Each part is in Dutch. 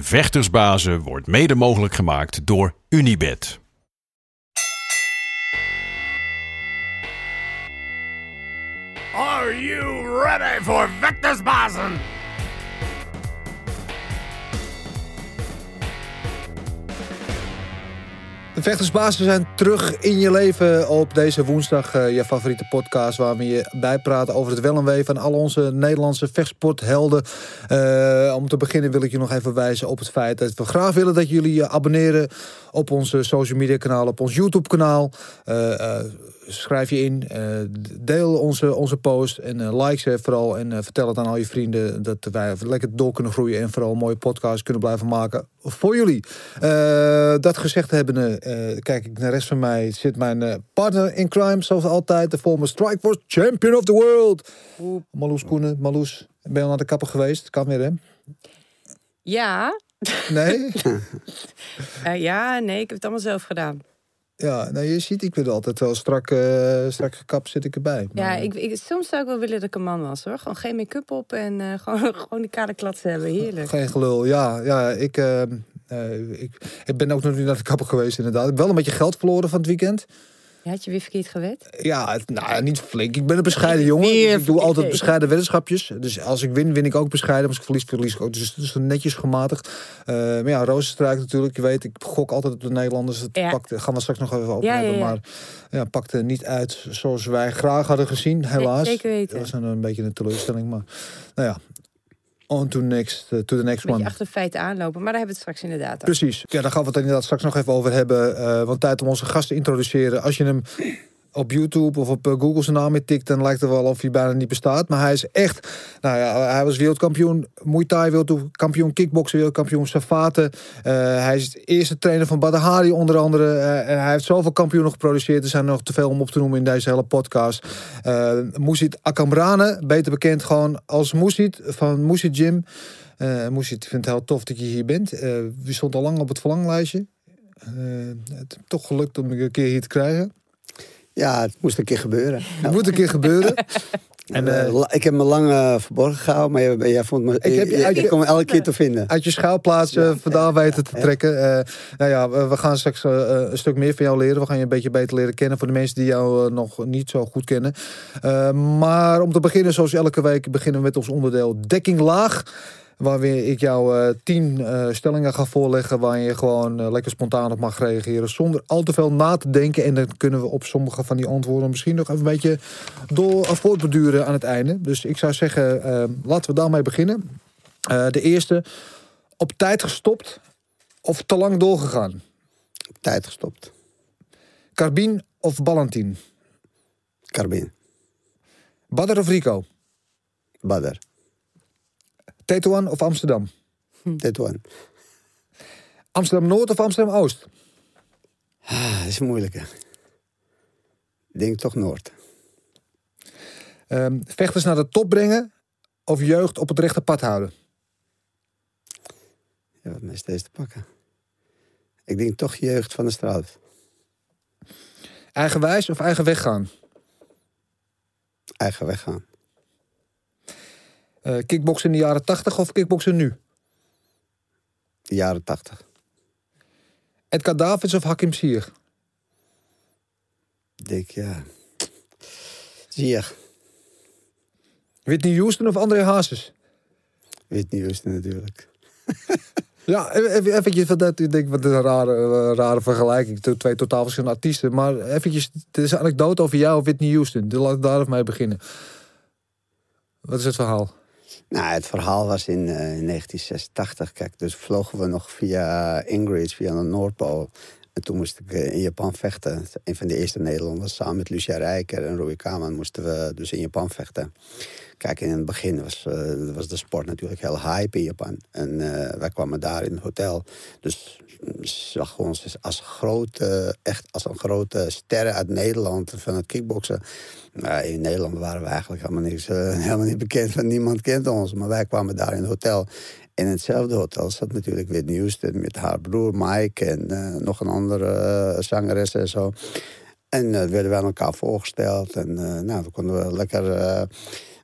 Vechtersbazen wordt mede mogelijk gemaakt door Unibed. Are you ready for Vectorsbazen? De vechtersbazen zijn terug in je leven op deze woensdag. eh, je favoriete podcast waar we je bijpraten over het wel en wee van al onze Nederlandse vechtsporthelden. Eh, om te beginnen wil ik je nog even wijzen op het feit dat we graag willen dat jullie je abonneren op onze social media kanaal, op ons YouTube kanaal. Eh, schrijf je in, eh, deel onze, onze post en eh, like ze vooral. En eh, vertel het aan al je vrienden dat wij lekker door kunnen groeien en vooral een mooie podcast kunnen blijven maken voor jullie. Dat gezegd hebbende, kijk ik naar de rest van mij, zit mijn partner in crime, zoals altijd, de former Strikeforce Champion of the World. Marloes Koenen, Marloes, ben je al naar de kapper geweest? Kan weer, hè? Ja. Nee? Ja, nee, ik heb het allemaal zelf gedaan. Ja, nou je ziet, ik wil altijd wel strak, eh, strak gekapt zit ik erbij. Ja, ik, ik, soms zou ik wel willen dat ik een man was hoor. Gewoon geen make-up op en eh, gewoon, gewoon die kale klatsen hebben. Heerlijk. Geen gelul, ja. ja ik, eh, eh, ik, ik ben ook nog niet naar de kapper geweest inderdaad. Ik heb wel een beetje geld verloren van het weekend. Had je weer verkeerd gewet? Ja, het- nou, niet flink. Ik ben een bescheiden jongen. Ik doe altijd bescheiden weddenschapjes. Dus als ik win, win ik ook bescheiden. Als ik verlies, verlies ik ook. Dus het is netjes gematigd. Eh, maar ja, Rozenstruik natuurlijk. Je weet, ik gok altijd op de Nederlanders. Het Ja. pakt, gaan we straks nog even over Ja, ja, hebben. ja. Maar ja, pakte niet uit zoals wij graag hadden gezien, helaas. zeker weten. Dat was een, een beetje een teleurstelling. Maar nou ja, on to, next, eh, to the next one. achter feiten aanlopen. Maar daar hebben we het straks inderdaad over. Precies. Ja, daar gaan we het inderdaad straks nog even over hebben. eh, want tijd om onze gast te introduceren. Als je hem op YouTube of op eh, Google zijn naam intikt... dan lijkt het wel of hij bijna niet bestaat. Maar hij is echt... Nou ja, hij was wereldkampioen Muay Thai, wereldkampioen kickboksen, wereldkampioen Savate. Eh, hij is de eerste trainer van Badr Hari onder andere. Eh, en hij heeft zoveel kampioenen geproduceerd. Er zijn nog te veel om op te noemen in deze hele podcast. Uh, Moesit Akamrane, beter bekend gewoon als Moesit van Moesit Gym. Uh, Moesit vindt het heel tof dat je hier bent. We stond al lang op het verlanglijstje. Het toch gelukt om een keer hier te krijgen. Ja, het moest een keer gebeuren. Het moet een keer gebeuren. En, uh, ik heb me lang uh, verborgen gehouden, maar jij, jij vond me. Ik heb je, je, je kon me elke keer te vinden. Uit je schuilplaats uh, vandaan weten te trekken. Nou ja, we, gaan straks een stuk meer van jou leren. We gaan je een beetje beter leren kennen voor de mensen die jou nog niet zo goed kennen. Maar om te beginnen, zoals elke week, beginnen we met ons onderdeel dekking laag. Waar ik jou uh, tien uh, stellingen ga voorleggen. Waar je gewoon uh, lekker spontaan op mag reageren. Zonder al te veel na te denken. En dan kunnen we op sommige van die antwoorden misschien nog even een beetje door voortbeduren aan het einde. Dus ik zou zeggen, laten we daarmee beginnen. Eh, de eerste. Op tijd gestopt of te lang doorgegaan? Op tijd gestopt. Carbine of Ballantine? Carbine. Badder of Rico? Badder. Tetuan of Amsterdam? Hm. Tetuan. Amsterdam Noord of Amsterdam Oost? Ah, dat is moeilijk. Ik denk toch Noord. Um, vechters naar de top brengen of jeugd op het rechte pad houden? Ja, wat is deze te pakken? Ik denk toch jeugd van de straat. Eigenwijs of eigen weg gaan? Eigen weg gaan. Uh, kickboksen in de jaren 80 of kickboksen nu? De jaren 80. Edgar Davids of Hakim Sier? Ik denk, ja. Sier. Whitney Houston of André Hazes? Whitney Houston natuurlijk. ja, even, eventjes, dat, ik denk wat een rare, uh, rare vergelijking. Twee totaal verschillende artiesten. Maar eventjes, het is een anekdote over jou of Whitney Houston. Laat daar even mee beginnen. Wat is het verhaal? Nou, het verhaal was in, uh, in 1986. Kijk, dus vlogen we nog via Ingrid, via de Noordpool. En toen moest ik uh, in Japan vechten. Een van de eerste Nederlanders, samen met Lucia Rijker en Rui Kaman, moesten we dus in Japan vechten. Kijk, in het begin was, uh, was de sport natuurlijk heel hype in Japan. En wij kwamen daar in het hotel. Dus zag ons als grote, echt als een grote sterren uit Nederland van het kickboksen. In Nederland waren we eigenlijk helemaal, niks, helemaal niet bekend, niemand kent ons. Maar wij kwamen daar in het hotel. In hetzelfde hotel zat natuurlijk Whitney Houston met haar broer Mike en uh, nog een andere uh, zangeres en zo. En uh, werden wij aan elkaar voorgesteld. En nou, dan konden we lekker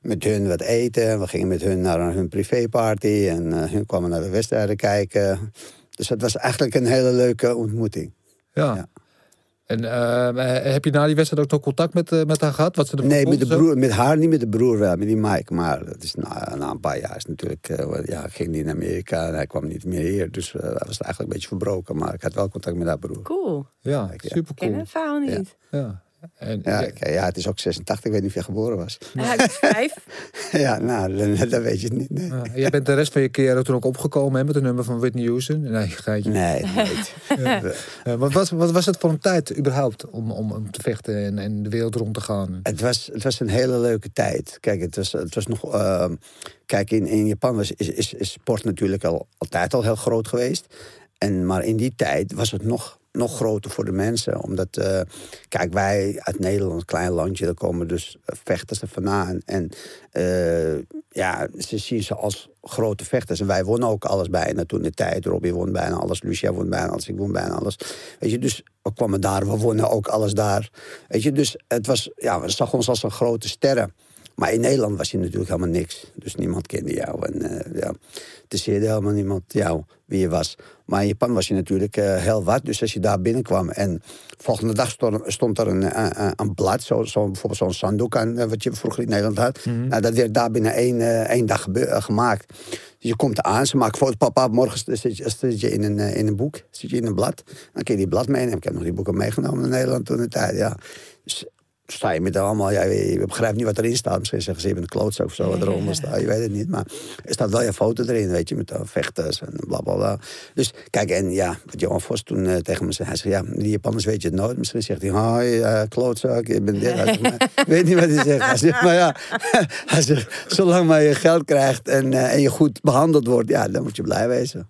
met hun wat eten. We gingen met hun naar hun privéparty. En eh, hun kwamen naar de wedstrijden kijken. Dus dat was eigenlijk een hele leuke ontmoeting. Ja. Ja. En eh, heb je na die wedstrijd ook nog contact met, eh, met haar gehad? Wat ze Nee, met, de broer, met haar niet, met de broer wel, met die Mike. Maar dat is na, na een paar jaar is natuurlijk, eh, wel, ja, ging die naar Amerika en hij kwam niet meer hier. Dus hij was eigenlijk een beetje verbroken. Maar ik had wel contact met haar broer. Cool. Ja, Ja. super Ken cool. het verhaal niet. Ja, ja. ja, het is ook 86, ik weet niet of je geboren was. Ja, ik was vijf. ja, nou, dan, dan weet je het niet. Nee, Ja, jij bent de rest van je carrière toen ook opgekomen hè, met een nummer van Whitney Houston. Nee, geintje. nee nooit. Eh, wat, was, wat was het voor een tijd überhaupt om, om, om te vechten en, en de wereld rond te gaan? Het was, het was een hele leuke tijd. Kijk, het was, het was nog. ehm, kijk, in, in Japan was, is, is, is sport natuurlijk al, altijd al heel groot geweest. En, maar in die tijd was het nog, nog groter voor de mensen. Omdat, eh, kijk, wij uit Nederland, een klein landje, daar komen dus vechters er vandaan. En eh, ja, ze zien ze als grote vechters. En wij wonnen ook alles bijna toen de tijd. Robbie won bijna alles, Lucia won bijna alles, ik won bijna alles. Weet je, dus we kwamen daar, we wonnen ook alles daar. Weet je, dus het was, ja, we zag ons als een grote sterren. Maar in Nederland was je natuurlijk helemaal niks. Dus niemand kende jou. En eh ja, interesseerde helemaal niemand jou wie je was. Maar in Japan was je natuurlijk eh, heel wat. Dus als je daar binnenkwam en volgende dag stond, stond er een, eh, eh, een blad, zo, zo, bijvoorbeeld zo'n sandokan, wat je vroeger in Nederland had. nou, dat werd daar binnen één, één dag gemaakt. Dus je komt aan, ze maken foto's. Papa, morgen zit je, zit je in, een, in een boek, zit je in een blad. Dan kun je die blad meenemen. Ik heb nog die boeken meegenomen naar Nederland toen de tijd. Ja. Dus sta je met allemaal, ja, je, begrijpt niet wat erin staat. Misschien zeggen ze, je bent een klootzak of zo, wat eronder staat. Je weet het niet, maar er staat wel je foto erin, weet je, met de vechters en bla bla bla. Dus kijk, en ja, wat Johan Vos toen eh, tegen me zei, hij zegt, ja, die Japanners weet je het nooit. Misschien zegt hij, hoi, eh, klootzak, je bent dit. Hij zegt, maar, ik weet niet wat hij zegt. Hij zegt, maar ja, hij zegt, zolang maar je geld krijgt en, eh, en je goed behandeld wordt, ja, dan moet je blij wezen.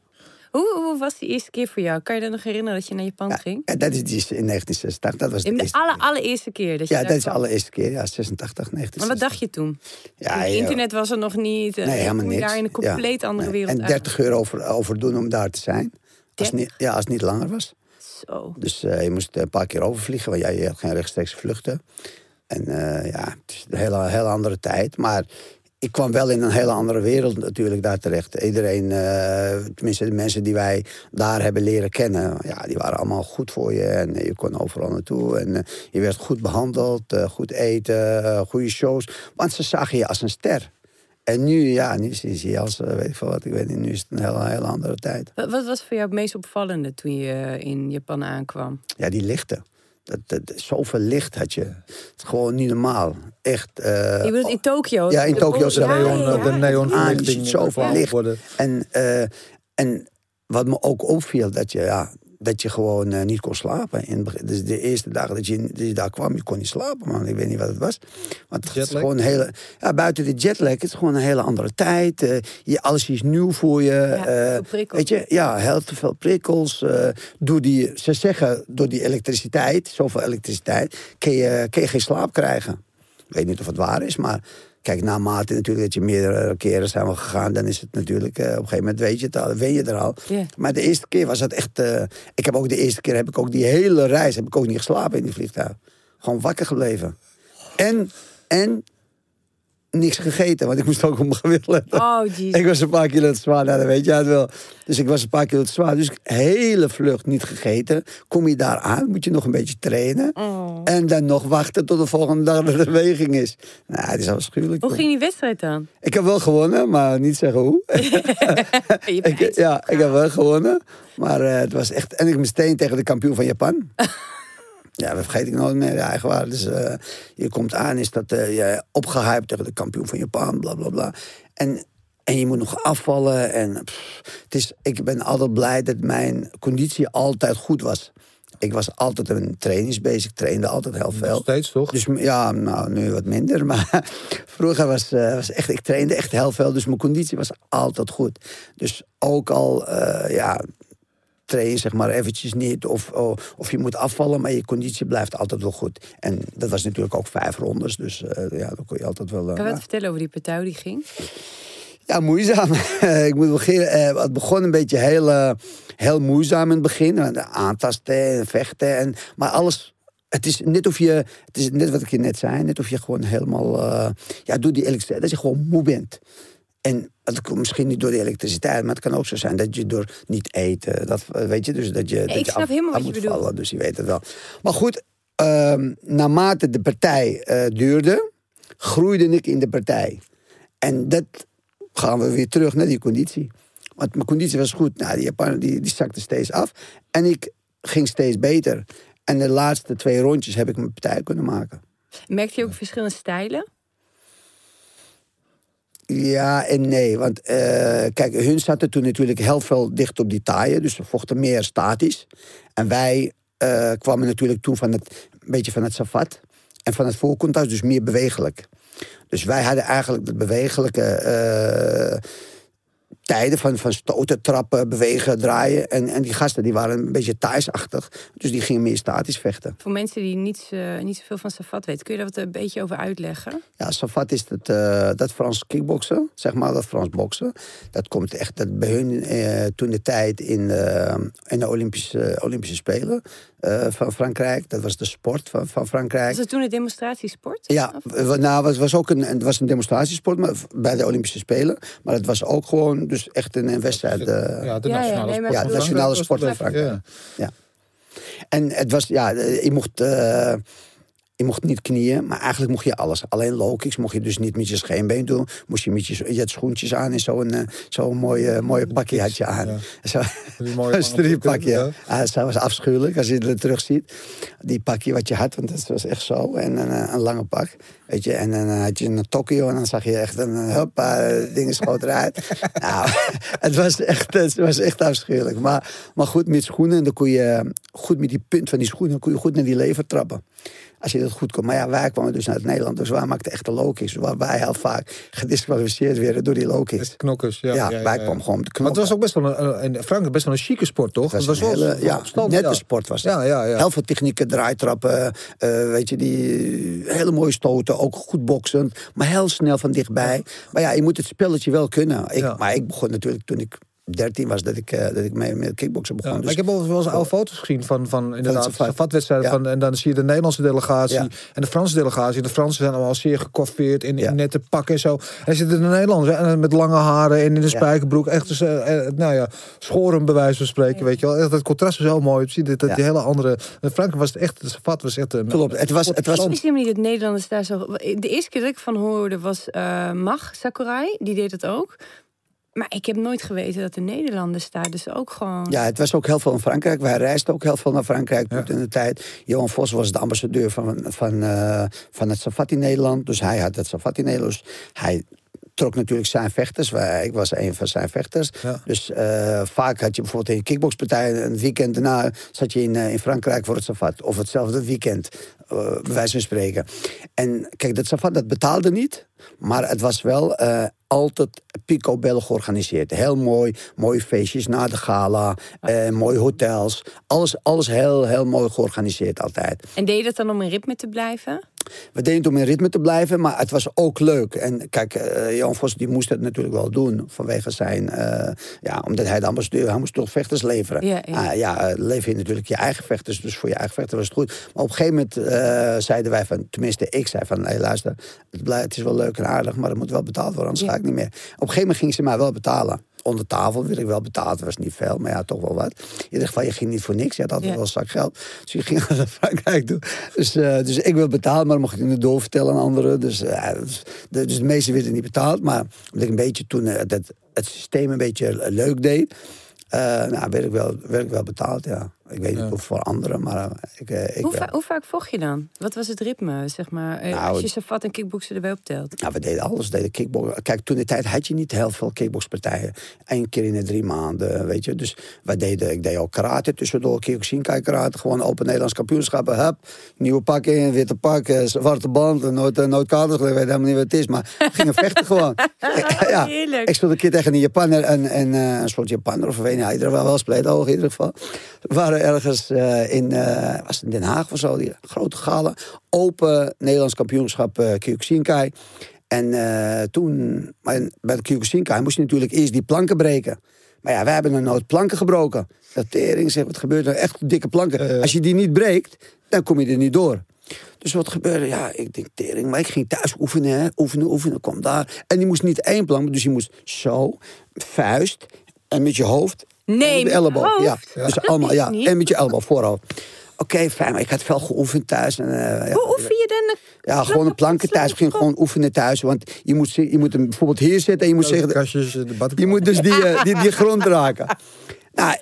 Hoe, hoe was die eerste keer voor jou? Kan je je nog herinneren dat je naar Japan ging? En dat is die in 1986, dat was de In de alle, allereerste keer dat je Ja, dat is de allereerste keer, ja, 86, 1986. Maar wat dacht je toen? Ja, Het ja. internet was er nog niet. eh, Nee, helemaal niks. daar in een compleet Ja, andere nee. wereld En uit. 30 euro over, doen om daar te zijn. Als het 30? niet, ja, als het niet langer was. Zo. Dus eh, je moest een paar keer overvliegen, want ja, je had geen rechtstreekse vluchten. En eh, ja, het is een hele, hele andere tijd. Maar ik kwam wel in een hele andere wereld natuurlijk daar terecht. Iedereen, eh, tenminste de mensen die wij daar hebben leren kennen... Ja, die waren allemaal goed voor je en je kon overal naartoe. En eh, je werd goed behandeld, eh, goed eten, goede shows. Want ze zagen je als een ster. En nu, ja, nu zie je als, weet ik veel wat, ik weet niet, nu is het een hele, andere tijd. Wat, was voor jou het meest opvallende toen je in Japan aankwam? Ja, die lichten. Dat, dat, zoveel licht had je. Het is gewoon niet normaal. Echt. eh, je bedoelt in Tokio? ja, in Tokio is De neon, ja, de ja. neonverlichting Ah, zoveel uh, licht. En, eh, en wat me ook opviel, dat je, ja, dat je gewoon eh, niet kon slapen. In, dus de eerste dagen dat je, dat je daar kwam, je kon niet slapen, man. Ik weet niet wat het was. Want het is Jetlag? gewoon een hele... Ja, buiten de jetlag, het is gewoon een hele andere tijd. eh, je, alles is nieuw voor je. Ja, eh, prikkels. Weet je, ja, heel te veel prikkels. eh, door die, ze zeggen, door die elektriciteit, zoveel elektriciteit, kun je, kun je geen slaap krijgen. Ik weet niet of het waar is, maar kijk, naarmate natuurlijk dat je meerdere keren zijn we gegaan, dan is het natuurlijk, eh, op een gegeven moment weet je het al, weet je er al. Maar de eerste keer was het echt, eh, ik heb ook de eerste keer, heb ik ook die hele reis, heb ik ook niet geslapen in die vliegtuig. Gewoon wakker gebleven. En, en niks gegeten, want ik moest ook op mijn gewicht letten. Oh, jeez. Ik was een paar kilo te zwaar, nou, dat weet jij het wel. Dus ik was een paar kilo te zwaar. Dus hele vlucht niet gegeten. Kom je daar aan, moet je nog een beetje trainen. Oh. En dan nog wachten tot de volgende dag dat er weging is. Nou, het is afschuwelijk. Hoe ging die wedstrijd dan? Ik heb wel gewonnen, maar niet zeggen hoe. Ik, ja, ik heb wel gewonnen. Maar eh, het was echt... En ik meteen tegen de kampioen van Japan. Ja, dat vergeet ik nooit meer. Ja, echt waar. Dus eh, je komt aan, is dat eh je opgehyped tegen de kampioen van Japan, bla bla bla. En, en je moet nog afvallen. En pff, het is, ik ben altijd blij dat mijn conditie altijd goed was. Ik was altijd een trainingsbezig, ik trainde altijd heel Nog veel. steeds, toch? Dus ja, nou, nu wat minder. Maar vroeger was, eh, was echt, ik trainde echt heel veel. Dus mijn conditie was altijd goed. Dus ook al, ja, train zeg maar eventjes niet. Of, oh, of je moet afvallen, maar je conditie blijft altijd wel goed. En dat was natuurlijk ook vijf rondes. Dus eh, ja, dan kon je altijd wel... eh, Kan je wat vertellen over die partij die ging? ja, moeizaam. ik moet beginnen. eh, het begon een beetje heel, heel moeizaam in het begin. Aantasten en vechten. En, maar alles het is net of je, het is net wat ik je net zei, net of je gewoon helemaal, ja, door die elektriciteit, dat je gewoon moe bent. En het komt misschien niet door de elektriciteit, maar het kan ook zo zijn dat je door niet eten, dat eh, weet je, dus dat je, dat ik je snap helemaal wat je moet bedoelt. vallen, dus je weet het wel. Maar goed, ehm, naarmate de partij eh, duurde, groeide ik in de partij. En dat gaan we weer terug naar die conditie. Want mijn conditie was goed. Nou, die Japaner die, die zakte steeds af. En ik ging steeds beter. En de laatste twee rondjes heb ik mijn partij kunnen maken. Merkte je ook verschillende stijlen? Ja en nee. Want eh, kijk, hun zaten toen natuurlijk heel veel dicht op die taaien. Dus ze vochten meer statisch. En wij eh, kwamen natuurlijk toen van het, een beetje van het safat. En van het voorcontact, dus meer bewegelijk. Dus wij hadden eigenlijk de bewegelijke eh, tijden van, van stoten, trappen, bewegen, draaien. En, en die gasten die waren een beetje thuisachtig. Dus die gingen meer statisch vechten. Voor mensen die niet, eh, niet zoveel van Safat weten, kun je daar wat een beetje over uitleggen? Ja, Safat is het, eh, dat Frans kickboksen, zeg maar, dat Frans boksen. Dat komt echt dat bij hun eh, toen de tijd in, in de Olympische, Olympische Spelen van Frankrijk. Dat was de sport van, van Frankrijk. Was het toen een demonstratiesport? Ja, nou, het was ook een, het was een demonstratiesport maar, bij de Olympische Spelen. Maar het was ook gewoon dus echt een, een wedstrijd. eh, Ja, de Ja, ja, nationale nee. Ja, van de nationale Frankrijk was sport van het, Frankrijk. ja. En het was, ja, eh, je mocht, eh, je mocht niet knieën, maar eigenlijk mocht je alles. Alleen low kicks mocht je dus niet met je scheenbeen doen. Moest je met je, je had schoentjes aan en zo'n eh, zo'n mooie, mooie pakje had je aan. Ja. Zo, een ja. Dat was afschuwelijk als je het terug ziet. Die pakje wat je had, want dat was echt zo. En een, eh, een lange pak. Weet je, en dan eh, had je een Tokio en dan zag je echt een hoppa, dingen schoot eruit. nou, het was echt, het was echt afschuwelijk. Maar, maar goed, met schoenen, dan kon je goed met die punt van die schoenen, kon je goed naar die lever trappen. Als je dat goed kon. Maar ja, wij kwamen dus uit Nederland, dus wij maakten echt de low kicks. Waar wij heel vaak gedisqualificeerd werden door die. Met knokkers, ja. Ja, wij ja. kwamen gewoon de Maar het was ook best wel een, in Frankrijk best wel een chique sport, toch? Het was hele, wel ja, een sport was het. Ja, ja, ja. Heel veel technieken, draaitrappen, eh, weet je, die hele mooie stoten, ook goed boksen, maar heel snel van dichtbij. Maar ja, je moet het spelletje wel kunnen. Ik, Ja. Maar ik begon natuurlijk toen ik 13 was, dat ik, eh, dat ik mee met kickboksen Ja, begon. maar dus ik heb ook wel eens oude foto's gezien van, van inderdaad. Ja. Van, en dan zie je de Nederlandse delegatie Ja. en de Franse delegatie. De Fransen zijn allemaal zeer gecoiffeerd in, Ja. in nette pakken en zo. En zitten de Nederlanders en met lange haren en in de spijkerbroek. Echt, dus, eh, eh, nou ja, schoren bij wijze van spreken, weet je wel. Echt, het contrast is zo mooi. Je ziet dat, dat Ja. die hele andere... In Frankrijk was het echt, de Safat was echt... Klopt, het was, het was helemaal niet dat Nederlanders daar zo... De eerste keer dat ik van hoorde was eh Mag Sakurai. Die deed het ook. Maar ik heb nooit geweten dat de Nederlanders daar dus ook gewoon... Ja, het was ook heel veel in Frankrijk. Wij reisden ook heel veel naar Frankrijk in de tijd. Johan Vos was de ambassadeur van, van, eh, van het Safati Nederland. Dus hij had het Safati Nederland. Dus hij trok natuurlijk zijn vechters. Wij- Ik was een van zijn vechters. Ja. Dus eh, vaak had je bijvoorbeeld in een kickboxpartij... een weekend daarna zat je in, eh, in Frankrijk voor het Safat. Of hetzelfde weekend, eh bij wijze van spreken. En kijk, dat dat betaalde niet... maar het was wel... eh, altijd picobello georganiseerd. Heel mooi, mooie feestjes na de gala, eh, mooie hotels. Alles, alles heel, heel mooi georganiseerd altijd. En deed je dat dan om in ritme te blijven? We deden het om in ritme te blijven, maar het was ook leuk. En kijk, eh Jan Vos die moest het natuurlijk wel doen vanwege zijn... eh, ja, omdat hij de ambassadeur, hij moest toch vechters leveren. Ja, ja. Ah, ja eh, lever je natuurlijk je eigen vechters, dus voor je eigen vechter was het goed. Maar op een gegeven moment eh, zeiden wij van, tenminste ik zei van... Hey, luister, het, blij- het is wel leuk en aardig, maar het moet wel betaald worden, anders Ja. ga ik niet meer. Op een gegeven moment ging ze mij wel betalen. Onder tafel werd ik wel betaald, het was niet veel, maar ja, toch wel wat. In ieder geval, je ging niet voor niks, je had altijd Ja. wel een zak geld. Dus je ging naar Frankrijk toe. Dus, eh, dus ik wil betalen, maar dan mocht ik niet doorvertellen aan anderen. Dus, eh, dus, de, dus de meeste werden niet betaald. Maar omdat ik een beetje toen dat, het systeem een beetje leuk deed... nou, werd ik, wel, werd ik wel betaald, ja. Ik weet niet of voor anderen, maar eh, ik, eh, ik Hoe, va- hoe vaak vocht je dan? Wat was het ritme, zeg maar? eh, Nou, als je Safat en kickboksen erbij optelt. Nou, we deden alles. We deden kickbox. Kijk, toen de tijd had je niet heel veel kickboxpartijen. Eén keer in de drie maanden, weet je. Dus wij deden, ik deed ook karate tussendoor. Kyokushinkai karate. Gewoon open Nederlands kampioenschappen. Hup, nieuwe pak in, witte pak, eh, zwarte band. Nooit, eh, nooit kaders. Ik weet helemaal niet wat het is. Maar we gingen vechten gewoon. ja. heerlijk. Ik stond een keer tegen een Japaner. En, en eh, een soort Japaner of weet niet. Hij er wel wel spleetoog in ieder geval. Waren ergens eh, in, eh, was in Den Haag of zo. Die grote gala. Open Nederlands kampioenschap Kyokushinkai. En toen, maar bij de Kyokushinkai moest je natuurlijk eerst die planken breken. Maar ja, wij hebben nog nooit planken gebroken. Dat tering, zeg, wat gebeurt er? Echt dikke planken. Als je die niet breekt, dan kom je er niet door. Dus wat gebeurde? Ja, ik denk tering, maar ik ging thuis oefenen, hè? oefenen, oefenen, kom daar. En die moest niet één plank, dus je moest zo, vuist en met je hoofd. Nee, en met de elleboog. je Ja, dus Dat allemaal, ja, niet. en met je elleboog voorhoofd. Oké, fijn, maar ik had veel geoefend thuis. En, eh, ja, Hoe oefen je dan? ja, gewoon een planken thuis. Ik ging gewoon oefenen thuis. Want je moet, je moet hem bijvoorbeeld hier zitten en je moet zeggen... Kastjes, de Je moet dus die, eh, die, die grond raken. Nou,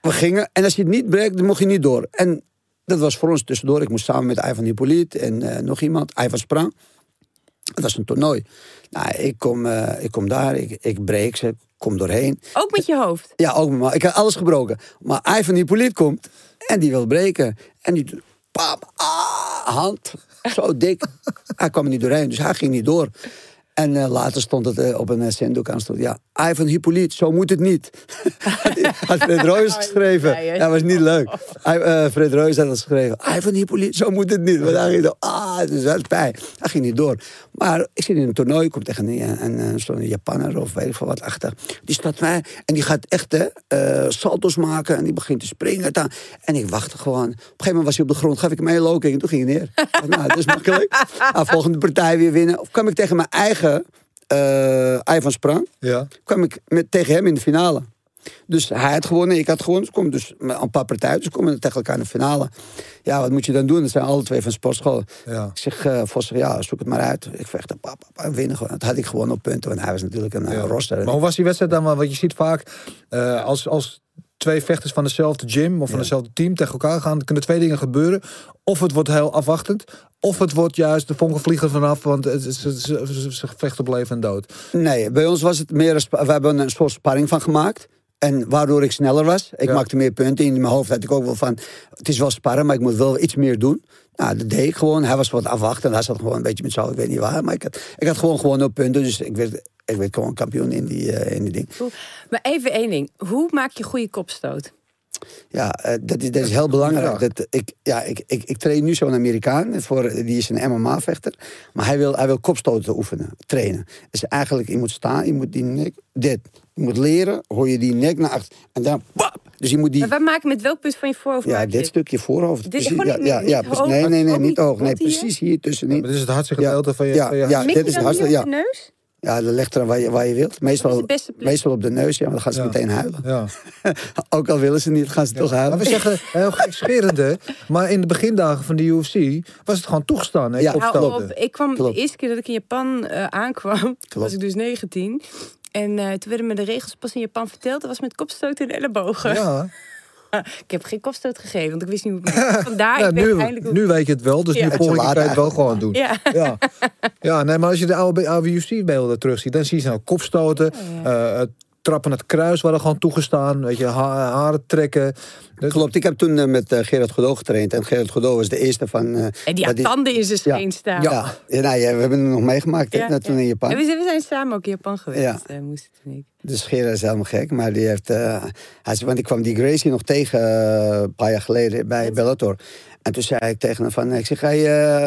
we gingen. En als je het niet breekt, dan mocht je niet door. En dat was voor ons tussendoor. Ik moest samen met Ivan Hippolyt en eh, nog iemand. Ivan Sprang. Het was een toernooi. Nou, ik kom, eh, ik kom daar, ik, ik breek ze, kom doorheen. Ook met je hoofd. Ja, ook maar ik heb alles gebroken. Maar Ivan Hippolyt komt en die wil breken. En die doet, pam, ah, hand, zo dik. hij kwam er niet doorheen, dus hij ging niet door. En eh, later stond het eh, op een uh, aan. Stond, ja, Ivan Hippolyt, zo moet het niet. had Fred Roos geschreven. Ja. Ja, was niet leuk. Hij, eh, Fred Roos had het geschreven. Ivan Hippolyt, zo moet het niet. Maar hij ging door, ah, dus dat is pijn. Hij ging niet door. Maar ik zit in een toernooi, komt tegen een, een, een, zo'n Japanner of weet ik veel wat achter. Die staat mij en die gaat echt hè, eh, salto's maken en die begint te springen. daar. En ik wachtte gewoon. Op een gegeven moment was hij op de grond, gaf ik hem een low kick en toen ging hij neer. Nou, dat is makkelijk. Nou, volgende partij weer winnen. Of kwam ik tegen mijn eigen eh Ivan Sprang, Ja. kwam ik met, tegen hem in de finale. Dus hij had gewonnen, ik had gewonnen. Dus kom dus met een paar partijen, dus komen tegen elkaar in de finale. Ja, wat moet je dan doen? Dat zijn alle twee van sportschool. Ja. Ik zeg, zegt, ja, zoek het maar uit. Ik vecht en pap, pap, en winnen gewoon. Dat had ik gewonnen op punten, want hij was natuurlijk een eh, Ja. roster. Maar hoe was die wedstrijd dan? Want je ziet vaak eh, als, als twee vechters van dezelfde gym of van Ja. dezelfde team tegen elkaar gaan, kunnen twee dingen gebeuren. Of het wordt heel afwachtend, of het wordt juist de vonken vliegen vanaf, want ze, ze, ze- ze vechten op leven en dood. Nee, bij ons was het meer... We hebben een soort sparring van gemaakt. En waardoor ik sneller was. Ik Ja. maakte meer punten. In mijn hoofd had ik ook wel van... Het is wel sparren, maar ik moet wel iets meer doen. Nou, dat deed ik gewoon. Hij was wat afwachtend. Hij zat gewoon een beetje met zo, ik weet niet waar. Maar ik had, ik had gewoon gewoon op punten. Dus ik werd, ik werd gewoon kampioen in die, eh, in die ding. Maar even één ding. Hoe maak je goede kopstoot? Ja, eh, dat, is, dat is heel belangrijk. Dat, ik, ja, ik, ik, ik train nu zo'n Amerikaan, voor, die is een MMA-vechter. Maar hij wil, hij wil kopstoten oefenen, trainen. Dus eigenlijk, je moet staan, je moet die nek, dit. Je moet leren, hoor je die nek naar achter. En dan, bap! Dus je moet die, Maar wat maak je met welk punt van je voorhoofd? ja, dit het? stukje voorhoofd. Dit- Precies, ja, niet- ja, ja, hoog, nee, nee, nee, niet hoog. Nee, precies hier tussenin. Maar dit is het hardste Ja, gedeelte van je... ja, van je ja. Dit je is dan hartstikke- ja. de neus? Ja, dat ligt eraan waar je, waar je wilt. Meestal, meestal op de neus, ja, maar dan gaan ze Ja. meteen huilen. Ja. Ook al willen ze niet, gaan ze toch Maar huilen. we zeggen heel gekscherend, hè. Maar in de begindagen van de UFC was het gewoon toegestaan, hè? Ja, op. Ik kwam Klopt. de eerste keer dat ik in Japan eh, aankwam, was ik dus 19. En eh, toen werden me de regels pas in Japan verteld. Dat was met kopstoten en ellebogen. Ja. Ik heb geen kopstoot gegeven, want ik wist niet hoe het. Vandaar, Ja, ik nu, hoe... nu weet je het wel, dus Ja. nu kan je het wel gewoon doen. Ja. Ja. ja, nee, maar als je de oude, oude UFC-beelden terugziet, dan zie je nou kopstoten, eh, trappen naar het kruis waren gewoon toegestaan, weet je, ha- haren trekken. Dus- Klopt, ik heb toen eh, met eh, Gerard Godot getraind. En Gerard Godot was de eerste van... eh, En die had tanden in zijn Ja. scheen staan. Ja, nou, ja, we hebben het nog meegemaakt hè, toen in Japan. En we zijn, we zijn samen ook in Japan geweest, Ja. moest ik. Dus Gerard is helemaal gek, maar die heeft... hij zei, want ik kwam die Gracie nog tegen een paar jaar geleden bij Bellator. En toen zei ik tegen hem van, ik zeg, hey,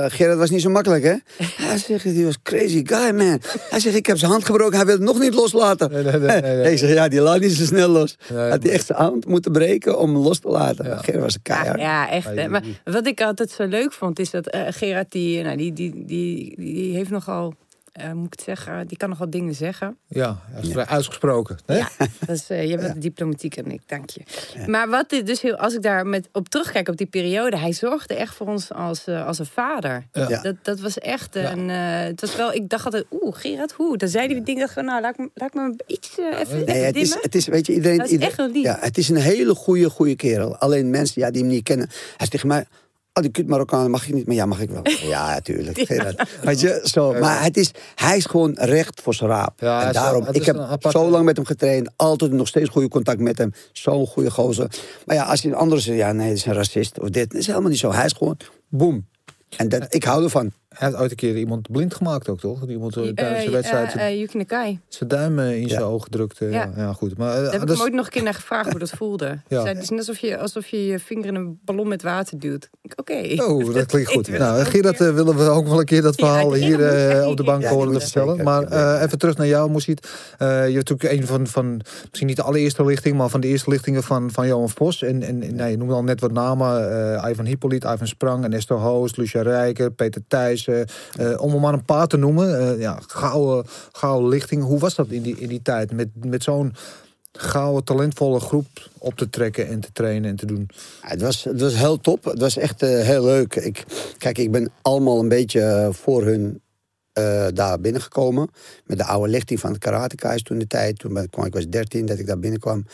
Gerard was niet zo makkelijk, hè? Hij zegt, die was crazy guy, man. Hij zegt, ik heb zijn hand gebroken, hij wil het nog niet loslaten. Nee, nee, nee. Ik zeg, ja, die laat niet zo snel los. Had hij echt zijn hand moeten breken om hem los te laten. Ja. Gerard was een Ja, keihard. ja, echt. hè. Maar wat ik altijd zo leuk vond, is dat eh, Gerard, die, nou, die, die, die, die heeft nogal, eh, moet ik het zeggen, die kan nogal dingen zeggen. Ja, hij is vrij uitgesproken. Hè? Ja, dat is, eh, je bent diplomatiek en ik, dank je. Maar wat dit dus heel, als ik daar met op terugkijk op die periode, hij zorgde echt voor ons als, eh, als een vader. Ja. Dat, dat was echt een. eh, het was wel, ik dacht altijd, oeh, Gerard, hoe? Dan zei hij die dingen gewoon, nou, laat, ik me- laat ik me iets even, Nee, even het is, het is, weet je, iedereen... Dat is iedereen- echt wel lief. Ja, het is een hele goede, goede kerel. Alleen mensen ja, die hem niet kennen. Hij zegt tegen mij... Oh, die kut Marokkaan mag ik niet. Maar ja, mag ik wel. Ja, natuurlijk. Gerard. Weet je, zo. Maar het is, hij is gewoon recht voor zijn raap. Ja, en daarom, ik heb aparte- zo lang met hem getraind. Altijd nog steeds goede contact met hem. Zo'n goede gozer. Maar ja, als je een andere zegt, ja, nee, dat is een racist of dit. Dat is helemaal niet zo. Hij is gewoon, boem. En dat, ik hou ervan. Hij had ooit een keer iemand blind gemaakt ook, toch? Iemand eh, tijdens de Eh, wedstrijd eh, zijn- eh, Yuki Nakai. zijn duim eh, in zijn Ja. ogen drukt. eh, ja. Ja. goed. Maar, eh, Daar heb ik dat hem ooit nog een keer naar gevraagd hoe dat voelde. Ja. Zei, het is net alsof je, alsof je je vinger in een ballon met water duwt. Oké. Oh, dat klinkt goed. Nou, Gerard, eh, willen we ook wel een keer dat verhaal hier eh, op de bank ja, horen vertellen. Maar eh, even terug naar jou, Moesiet. Eh, je hebt natuurlijk een van, van, misschien niet de allereerste lichting, maar van de eerste lichtingen van, van Johan Vos. En, en, en nou, je noemde al net wat namen. eh Ivan Hippolyt, Ivan Sprang, Ernesto Hoos, Lucia Rijker, Peter Thijssen. Eh, om er maar een paar te noemen. Eh, ja, gouden, gouden lichting. Hoe was dat in die, in die tijd? Met, met zo'n gouden, talentvolle groep op te trekken en te trainen en te doen. Ja, het, was, het was heel top. Het was echt eh, heel leuk. Ik, kijk, ik ben allemaal een beetje eh, voor hun eh, daar binnengekomen. Met de oude lichting van het Karateka's toen de tijd. Toen kwam, ik was 13 dat ik daar binnenkwam.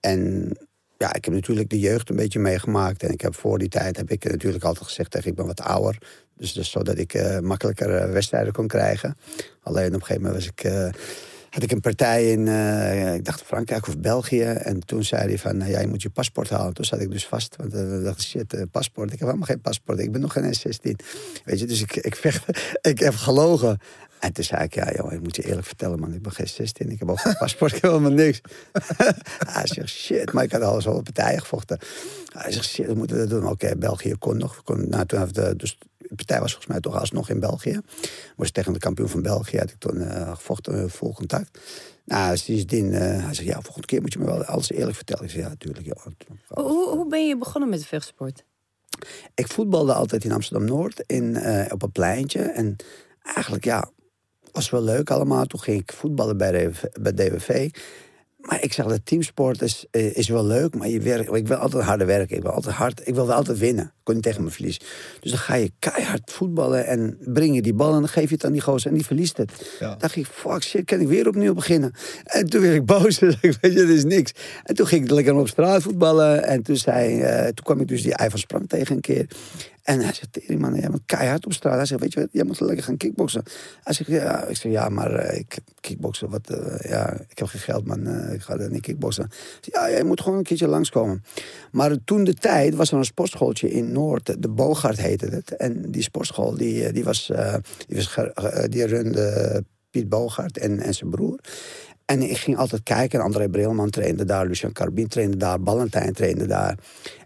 En ja, ik heb natuurlijk de jeugd een beetje meegemaakt. En ik heb voor die tijd heb ik natuurlijk altijd gezegd tegen ik ben wat ouder. Dus, dus zodat ik eh, makkelijker eh, wedstrijden kon krijgen. Alleen op een gegeven moment was ik, eh, had ik een partij in, ik dacht Frankrijk of België. En toen zei hij van, nou ja, je moet je paspoort halen. Toen zat ik dus vast, want dacht, shit, paspoort. Ik heb helemaal geen paspoort, ik ben nog geen 16. Weet je, dus ik, ik, vecht, ik heb gelogen. En toen zei ik, ja joh, ik moet je eerlijk vertellen man, ik ben geen 16. Ik heb ook geen paspoort, ik heb helemaal niks. Hij zegt, shit, maar ik had al zo'n partijen gevochten. Hij zegt, shit, we moeten dat doen. Oké, België kon nog. Kon, nou, toen de, dus de partij was volgens mij toch alsnog in België. Was tegen de kampioen van België, had ik toen eh, gevochten, eh, vol contact. Nou, sindsdien, eh hij zegt, ja, volgende keer moet je me wel alles eerlijk vertellen. Ik zeg, ja, natuurlijk. joh. Hoe, hoe, ben je begonnen met de vechtsport? Ik voetbalde altijd in Amsterdam-Noord, in, op een pleintje. En eigenlijk, ja, was wel leuk allemaal. Toen ging ik voetballen bij, DWV, bij DWV. Maar ik zag dat teamsport is, eh, is wel leuk, maar je werk, ik wil altijd harder werken. Ik wil altijd hard, ik wil wel altijd winnen. Ik kon niet tegen me verliezen. Dus dan ga je keihard voetballen en breng je die bal en dan geef je het aan die gozer en die verliest het. Ja. dacht ik, fuck shit, kan ik weer opnieuw beginnen? En toen werd ik boos. Dus ik weet je, dat is niks. En toen ging ik lekker op straat voetballen. En toen, zei, eh, toen kwam ik dus die Ivan Sprang tegen een keer. En hij zegt, "Tering, man, jij bent keihard op straat. Hij zegt, weet je wat, jij moet lekker gaan kickboksen. Hij zegt, ja. Ik zeg, ja, maar eh, ik kickboksen, wat, eh, ja, ik heb geen geld, man. eh, ik ga er niet kickboksen. Zeg, ja, jij moet gewoon een keertje langskomen. Maar toen de tijd was er een sportschooltje in Noord. De Bogart heette het. En die sportschool, die, die was, die, was die runde Piet Bogart en, en zijn broer. En ik ging altijd kijken. En André Brilman trainde daar. Lucian Carbin trainde daar. Ballantijn trainde daar.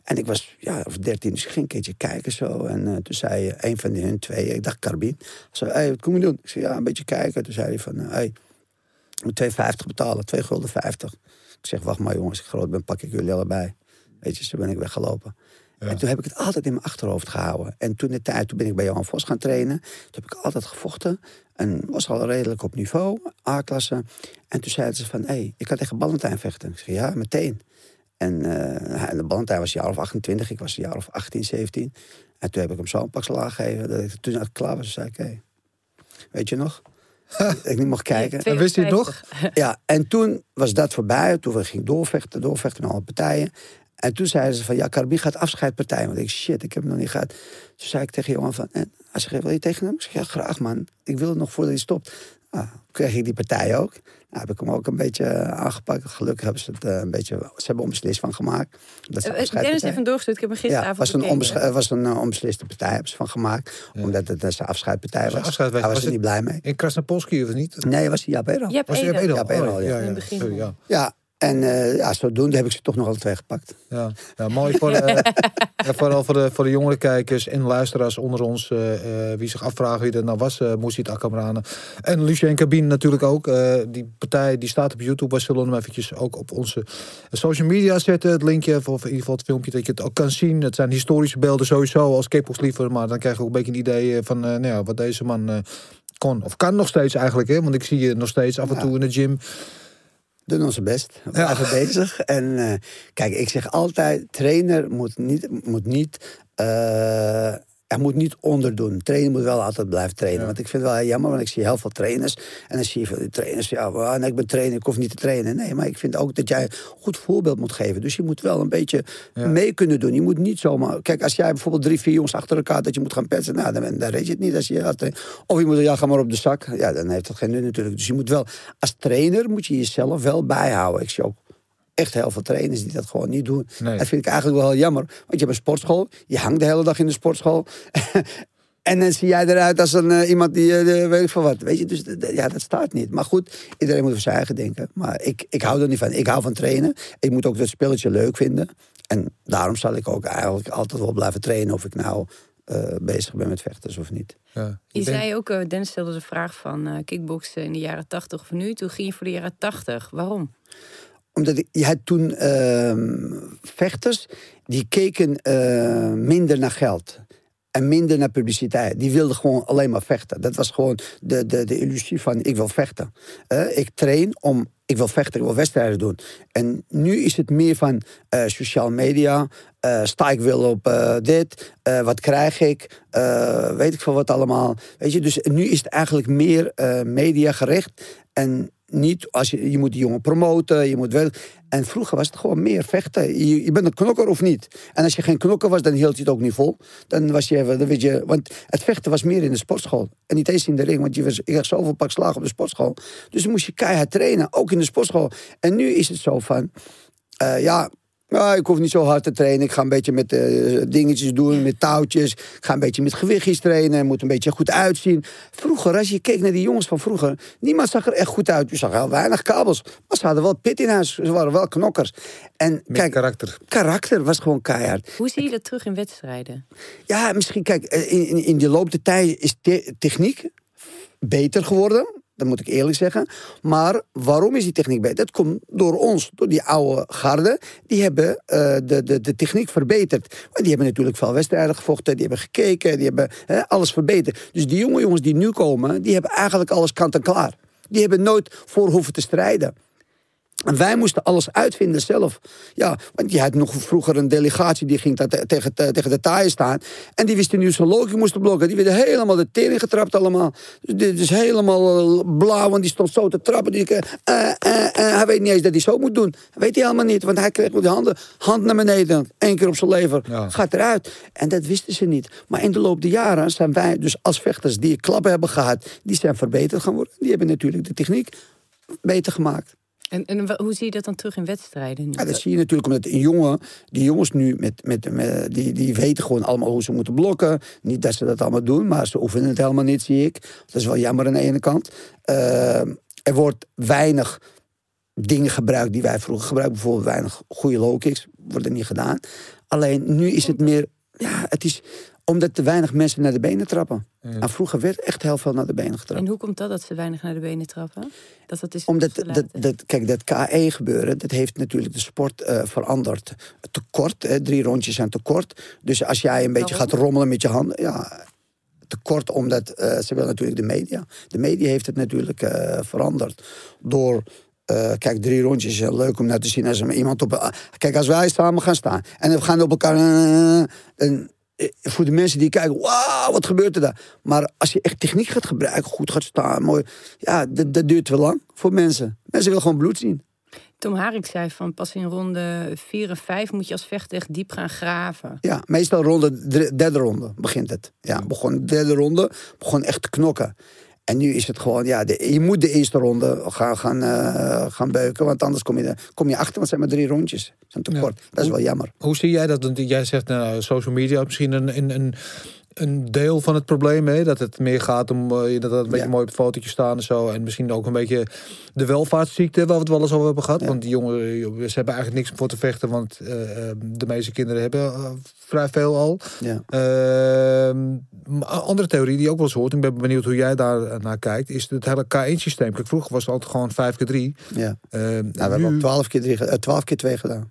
En ik was ja, of dertien, dus ik ging een keertje kijken zo. En eh, toen zei eh, een van hun twee, ik dacht Carbin. zei, hey, wat kom je doen? Ik zei, ja, een beetje kijken. Toen zei hij van, eh, hey, moet 2,50 betalen. 2 gulden 50. Ik zeg, wacht maar jongens, ik groot ben, pak ik jullie allebei. Weet je, zo ben ik weggelopen. En toen heb ik het altijd in mijn achterhoofd gehouden. En toen de tijd, toen ben ik bij Johan Vos gaan trainen. Toen heb ik altijd gevochten. En was al redelijk op niveau, A-klasse. En toen zeiden ze van, hé, hey, je kan tegen Ballantijn vechten. Ik zeg, ja, meteen. En eh, hij- de Ballantijn was een jaar of 28, ik was een jaar of 18, 17. En toen heb ik hem zo een pak slaag gegeven. Dat ik, toen ik klaar was, zei ik, hé, weet je nog? dat ik niet mocht kijken. En wist hij het nog? 52. Ja, en toen was dat voorbij. Toen ging ik doorvechten, doorvechten met alle partijen. En toen zeiden ze van, ja, Carabin gaat afscheidpartij. Want ik, shit, ik heb hem nog niet gehad. Toen zei ik tegen Johan van, en hij wil je tegen hem? Ik zeg, ja, graag man. Ik wil het nog voordat hij stopt. Nou, kreeg ik die partij ook. Nou, heb ik hem ook een beetje eh, aangepakt. Gelukkig hebben ze het eh, een beetje, ze hebben onbeslist van gemaakt. Dat is Eh, Dennis afscheidspartij. even doorgestuurd. Ik heb hem Ja, gisteravond was een, bekeken. was een onbesliste partij, hebben ze van gemaakt. Omdat het een afscheidpartij Was afscheid- Hij was, was er het- niet blij mee. In Krasnopolski of niet? Nee, was hij Jaap Edel. Je hebt Was Ede. Edel? Ja, Oh, ja. In het begin. Sorry, ja. Ja, en eh, ja, zodoende heb ik ze toch nog alle twee gepakt. Ja, ja mooi voor, eh, vooral voor de, voor de jongere kijkers en luisteraars onder ons. eh, wie zich afvragen wie dat nou was, uh, Moesit Akamrane. En Lucien Cabine natuurlijk ook. Die partij die staat op YouTube. We zullen hem eventjes ook op onze social media zetten. Het linkje, of in ieder geval het filmpje, dat je het ook kan zien. Het zijn historische beelden sowieso als Kepels liever. Maar dan krijg je ook een beetje een idee van nou ja, wat deze man kon. Of kan nog steeds eigenlijk. Hè? Want ik zie je nog steeds af en Ja. toe in de gym. Doen onze best. We Ja. blijven bezig. En eh, kijk, ik zeg altijd: trainer moet niet. Moet niet eh, hij moet niet onderdoen. Trainer moet wel altijd blijven trainen. Ja. Want ik vind het wel jammer, want ik zie heel veel trainers. En dan zie je van die trainers, ja, nee, ik ben trainer, ik hoef niet te trainen. Nee, maar ik vind ook dat jij een goed voorbeeld moet geven. Dus je moet wel een beetje Ja. mee kunnen doen. Je moet niet zomaar... Kijk, als jij bijvoorbeeld drie, vier jongens achter elkaar... dat je moet gaan petsen, nou, dan, dan weet je het niet. Als je, gaat trainen. of je moet, ja, ga maar op de zak. Ja, dan heeft dat geen nut natuurlijk. Dus je moet wel... Als trainer moet je jezelf wel bijhouden. Ik zie ook echt heel veel trainers die dat gewoon niet doen. Nee. Dat vind ik eigenlijk wel heel jammer. Want je hebt een sportschool, je hangt de hele dag in de sportschool. En dan zie jij eruit als een, eh, iemand die, eh, weet ik veel wat. Weet je, dus ja, dat staat niet. Maar goed, iedereen moet voor zijn eigen denken. Maar ik, ik hou er niet van. Ik hou van trainen. Ik moet ook dat spelletje leuk vinden. En daarom zal ik ook eigenlijk altijd wel blijven trainen. Of ik nou eh, bezig ben met vechters of niet. Ja. Je denk- zei ook, eh, Dennis stelde de vraag van eh kickboksen in de jaren 80 of nu. Toen ging je voor de jaren 80. Waarom? Omdat je had toen ehm, vechters die keken eh, minder naar geld. En minder naar publiciteit. Die wilden gewoon alleen maar vechten. Dat was gewoon de, de, de illusie van ik wil vechten. Eh, ik train om, ik wil vechten, ik wil wedstrijden doen. En nu is het meer van eh sociale media. eh, sta ik wil op dit? wat krijg ik? weet ik veel wat allemaal. Weet je, dus nu is het eigenlijk meer media gericht. En niet als je, je moet die jongen promoten, je moet wel. En vroeger was het gewoon meer vechten. Je, bent een knokker of niet. En als je geen knokker was, dan hield je het ook niet vol. Dan was je even, dan weet je, want het vechten was meer in de sportschool. En niet eens in de ring, want je was, had zoveel pak slagen op de sportschool. Dus dan moest je keihard trainen, ook in de sportschool. En nu is het zo van, eh, ja, ja, ik hoef niet zo hard te trainen. Ik ga een beetje met eh, dingetjes doen, met touwtjes. Ik ga een beetje met gewichtjes trainen. Moet een beetje goed uitzien. Vroeger, als je keek naar die jongens van vroeger... niemand zag er echt goed uit. Je zag heel weinig kabels. Maar ze hadden wel pit in huis. Ze waren wel knokkers. En Met kijk, karakter. karakter was gewoon keihard. Hoe zie je dat terug in wedstrijden? Ja, misschien, kijk, eh, in, in, in de loop der tijd is te- techniek beter geworden. Dat moet ik eerlijk zeggen. Maar waarom is die techniek beter? Dat komt door ons, door die oude garde. Die hebben eh, de, de, de techniek verbeterd. Maar die hebben natuurlijk veel wedstrijden gevochten. Die hebben gekeken. Die hebben alles verbeterd. Dus die jonge jongens die nu komen, die hebben eigenlijk alles kant en klaar. Die hebben nooit voor hoeven te strijden. En wij moesten alles uitvinden zelf. Ja, want je had nog vroeger een delegatie die ging te- tegen, te- tegen de taaien staan. En die wisten nu zo'n logie moesten blokken. Die werden helemaal de tering getrapt allemaal. Dus dit is helemaal eh, blauw, want die stond zo te trappen. Die, eh, hij weet niet eens dat hij zo moet doen. Dat weet hij helemaal niet, want hij kreeg met de handen hand naar beneden. Eén keer op zijn lever. Ja. Gaat eruit. En dat wisten ze niet. Maar in de loop der jaren zijn wij dus als vechters die klappen hebben gehad... die zijn verbeterd gaan worden. Die hebben natuurlijk de techniek beter gemaakt. En, en hoe zie je dat dan terug in wedstrijden? Ja, dat zie je natuurlijk omdat jongen, die jongens nu met, met, met, die, die weten gewoon allemaal hoe ze moeten blokken. Niet dat ze dat allemaal doen, maar ze oefenen het helemaal niet, zie ik. Dat is wel jammer aan de ene kant. Eh, er wordt weinig dingen gebruikt die wij vroeger gebruikten. Bijvoorbeeld weinig goede low kicks worden niet gedaan. Alleen nu is het meer, ja, het is omdat te weinig mensen naar de benen trappen. En vroeger werd echt heel veel naar de benen getrapt. En hoe komt dat dat ze weinig naar de benen trappen? Dat dat is Omdat dat, kijk, dat KE gebeuren, dat heeft natuurlijk de sport eh, veranderd. Te kort, hè, drie rondjes zijn te kort. Dus als jij een beetje Waarom? gaat rommelen met je handen, ja, te kort omdat eh, ze willen natuurlijk de media. De media heeft het natuurlijk eh, veranderd. Door, eh, kijk, drie rondjes is leuk om naar te zien als er iemand op. kijk, als wij samen gaan staan en we gaan op elkaar. en, voor de mensen die kijken, wauw, wat gebeurt er daar? Maar als je echt techniek gaat gebruiken, goed gaat staan, mooi. Ja, dat, dat duurt te lang voor mensen. Mensen willen gewoon bloed zien. Tom Harik zei van pas in ronde 4 en 5 moet je als vechter echt diep gaan graven. Ja, meestal ronde, derde derde ronde begint het. Ja, begon de derde ronde, begon echt te knokken. En nu is het gewoon, ja, de, je moet de eerste ronde gaan, gaan, eh, gaan beuken. Want anders kom je, kom je achter, want het zijn maar drie rondjes. Dat zijn te Ja. kort. Dat is wel jammer. Hoe zie jij dat? Want jij zegt, nou, social media is misschien een, een, een, een deel van het probleem. Hè? Dat het meer gaat om eh, dat het een beetje Ja. mooi op het fotootje staan en zo. En misschien ook een beetje de welvaartsziekte waar we het wel eens over hebben gehad. Ja. Want die jongeren, ze hebben eigenlijk niks voor te vechten. Want eh, eh, de meeste kinderen hebben eh, vrij veel al. Ja. Ehm, andere theorie die ook wel eens hoort, ik ben benieuwd hoe jij daar naar kijkt, is het hele K1-systeem. Kijk, vroeger was het altijd gewoon 5 keer 3. Ja. Uh, Nou, we hebben ook 12 keer, drie, ge- eh, 12 keer twee gedaan.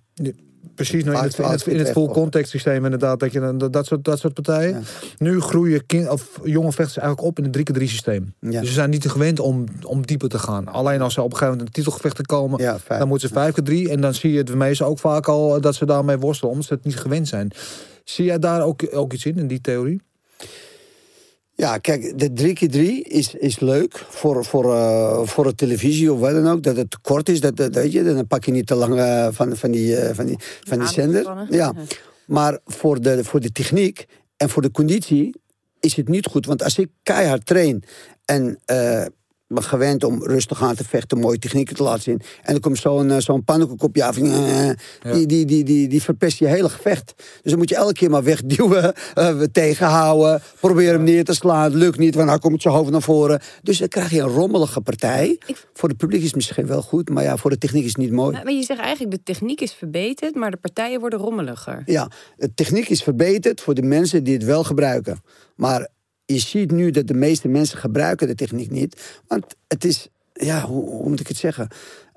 Precies, nou, in het, in het, in het Vaak full context systeem inderdaad, dat je dat, dat soort, dat soort partijen. Ja. Nu groeien kind, of jonge vechters eigenlijk op in het 3x3 systeem. Ja. Dus ze zijn niet gewend om, om dieper te gaan. Alleen als ze op een gegeven moment in titelgevechten komen, Ja, vijf. dan moeten ze 5 keer 3 En dan zie je het meestal ook vaak al dat ze daarmee worstelen, omdat ze het niet gewend zijn. Zie jij daar ook, ook iets in, in die theorie? Ja, kijk, de 3 keer 3 is, is leuk voor, voor, eh, voor de televisie of wat dan ook. Dat het te kort is, dat, dat, weet je, dan pak je niet te lang eh, van, van die, eh, van die, van die zender. Ja. Maar voor de, voor de techniek en voor de conditie is het niet goed. Want als ik keihard train en eh, ben gewend om rustig aan te vechten, mooie technieken te laten zien. En dan komt zo'n eh, zo'n pannenkoek op je af. eh, die, die, die, die, die verpest je hele gevecht. Dus dan moet je elke keer maar wegduwen, eh, tegenhouden. Proberen hem neer te slaan. Het lukt niet, want dan komt zijn hoofd naar voren. Dus dan krijg je een rommelige partij. Ik- Voor het publiek is het misschien wel goed, maar ja, voor de techniek is het niet mooi. Maar je zegt eigenlijk, de techniek is verbeterd, maar de partijen worden rommeliger. Ja, de techniek is verbeterd voor de mensen die het wel gebruiken. Maar je ziet nu dat de meeste mensen gebruiken de techniek niet. Want het is, ja, hoe, moet ik het zeggen?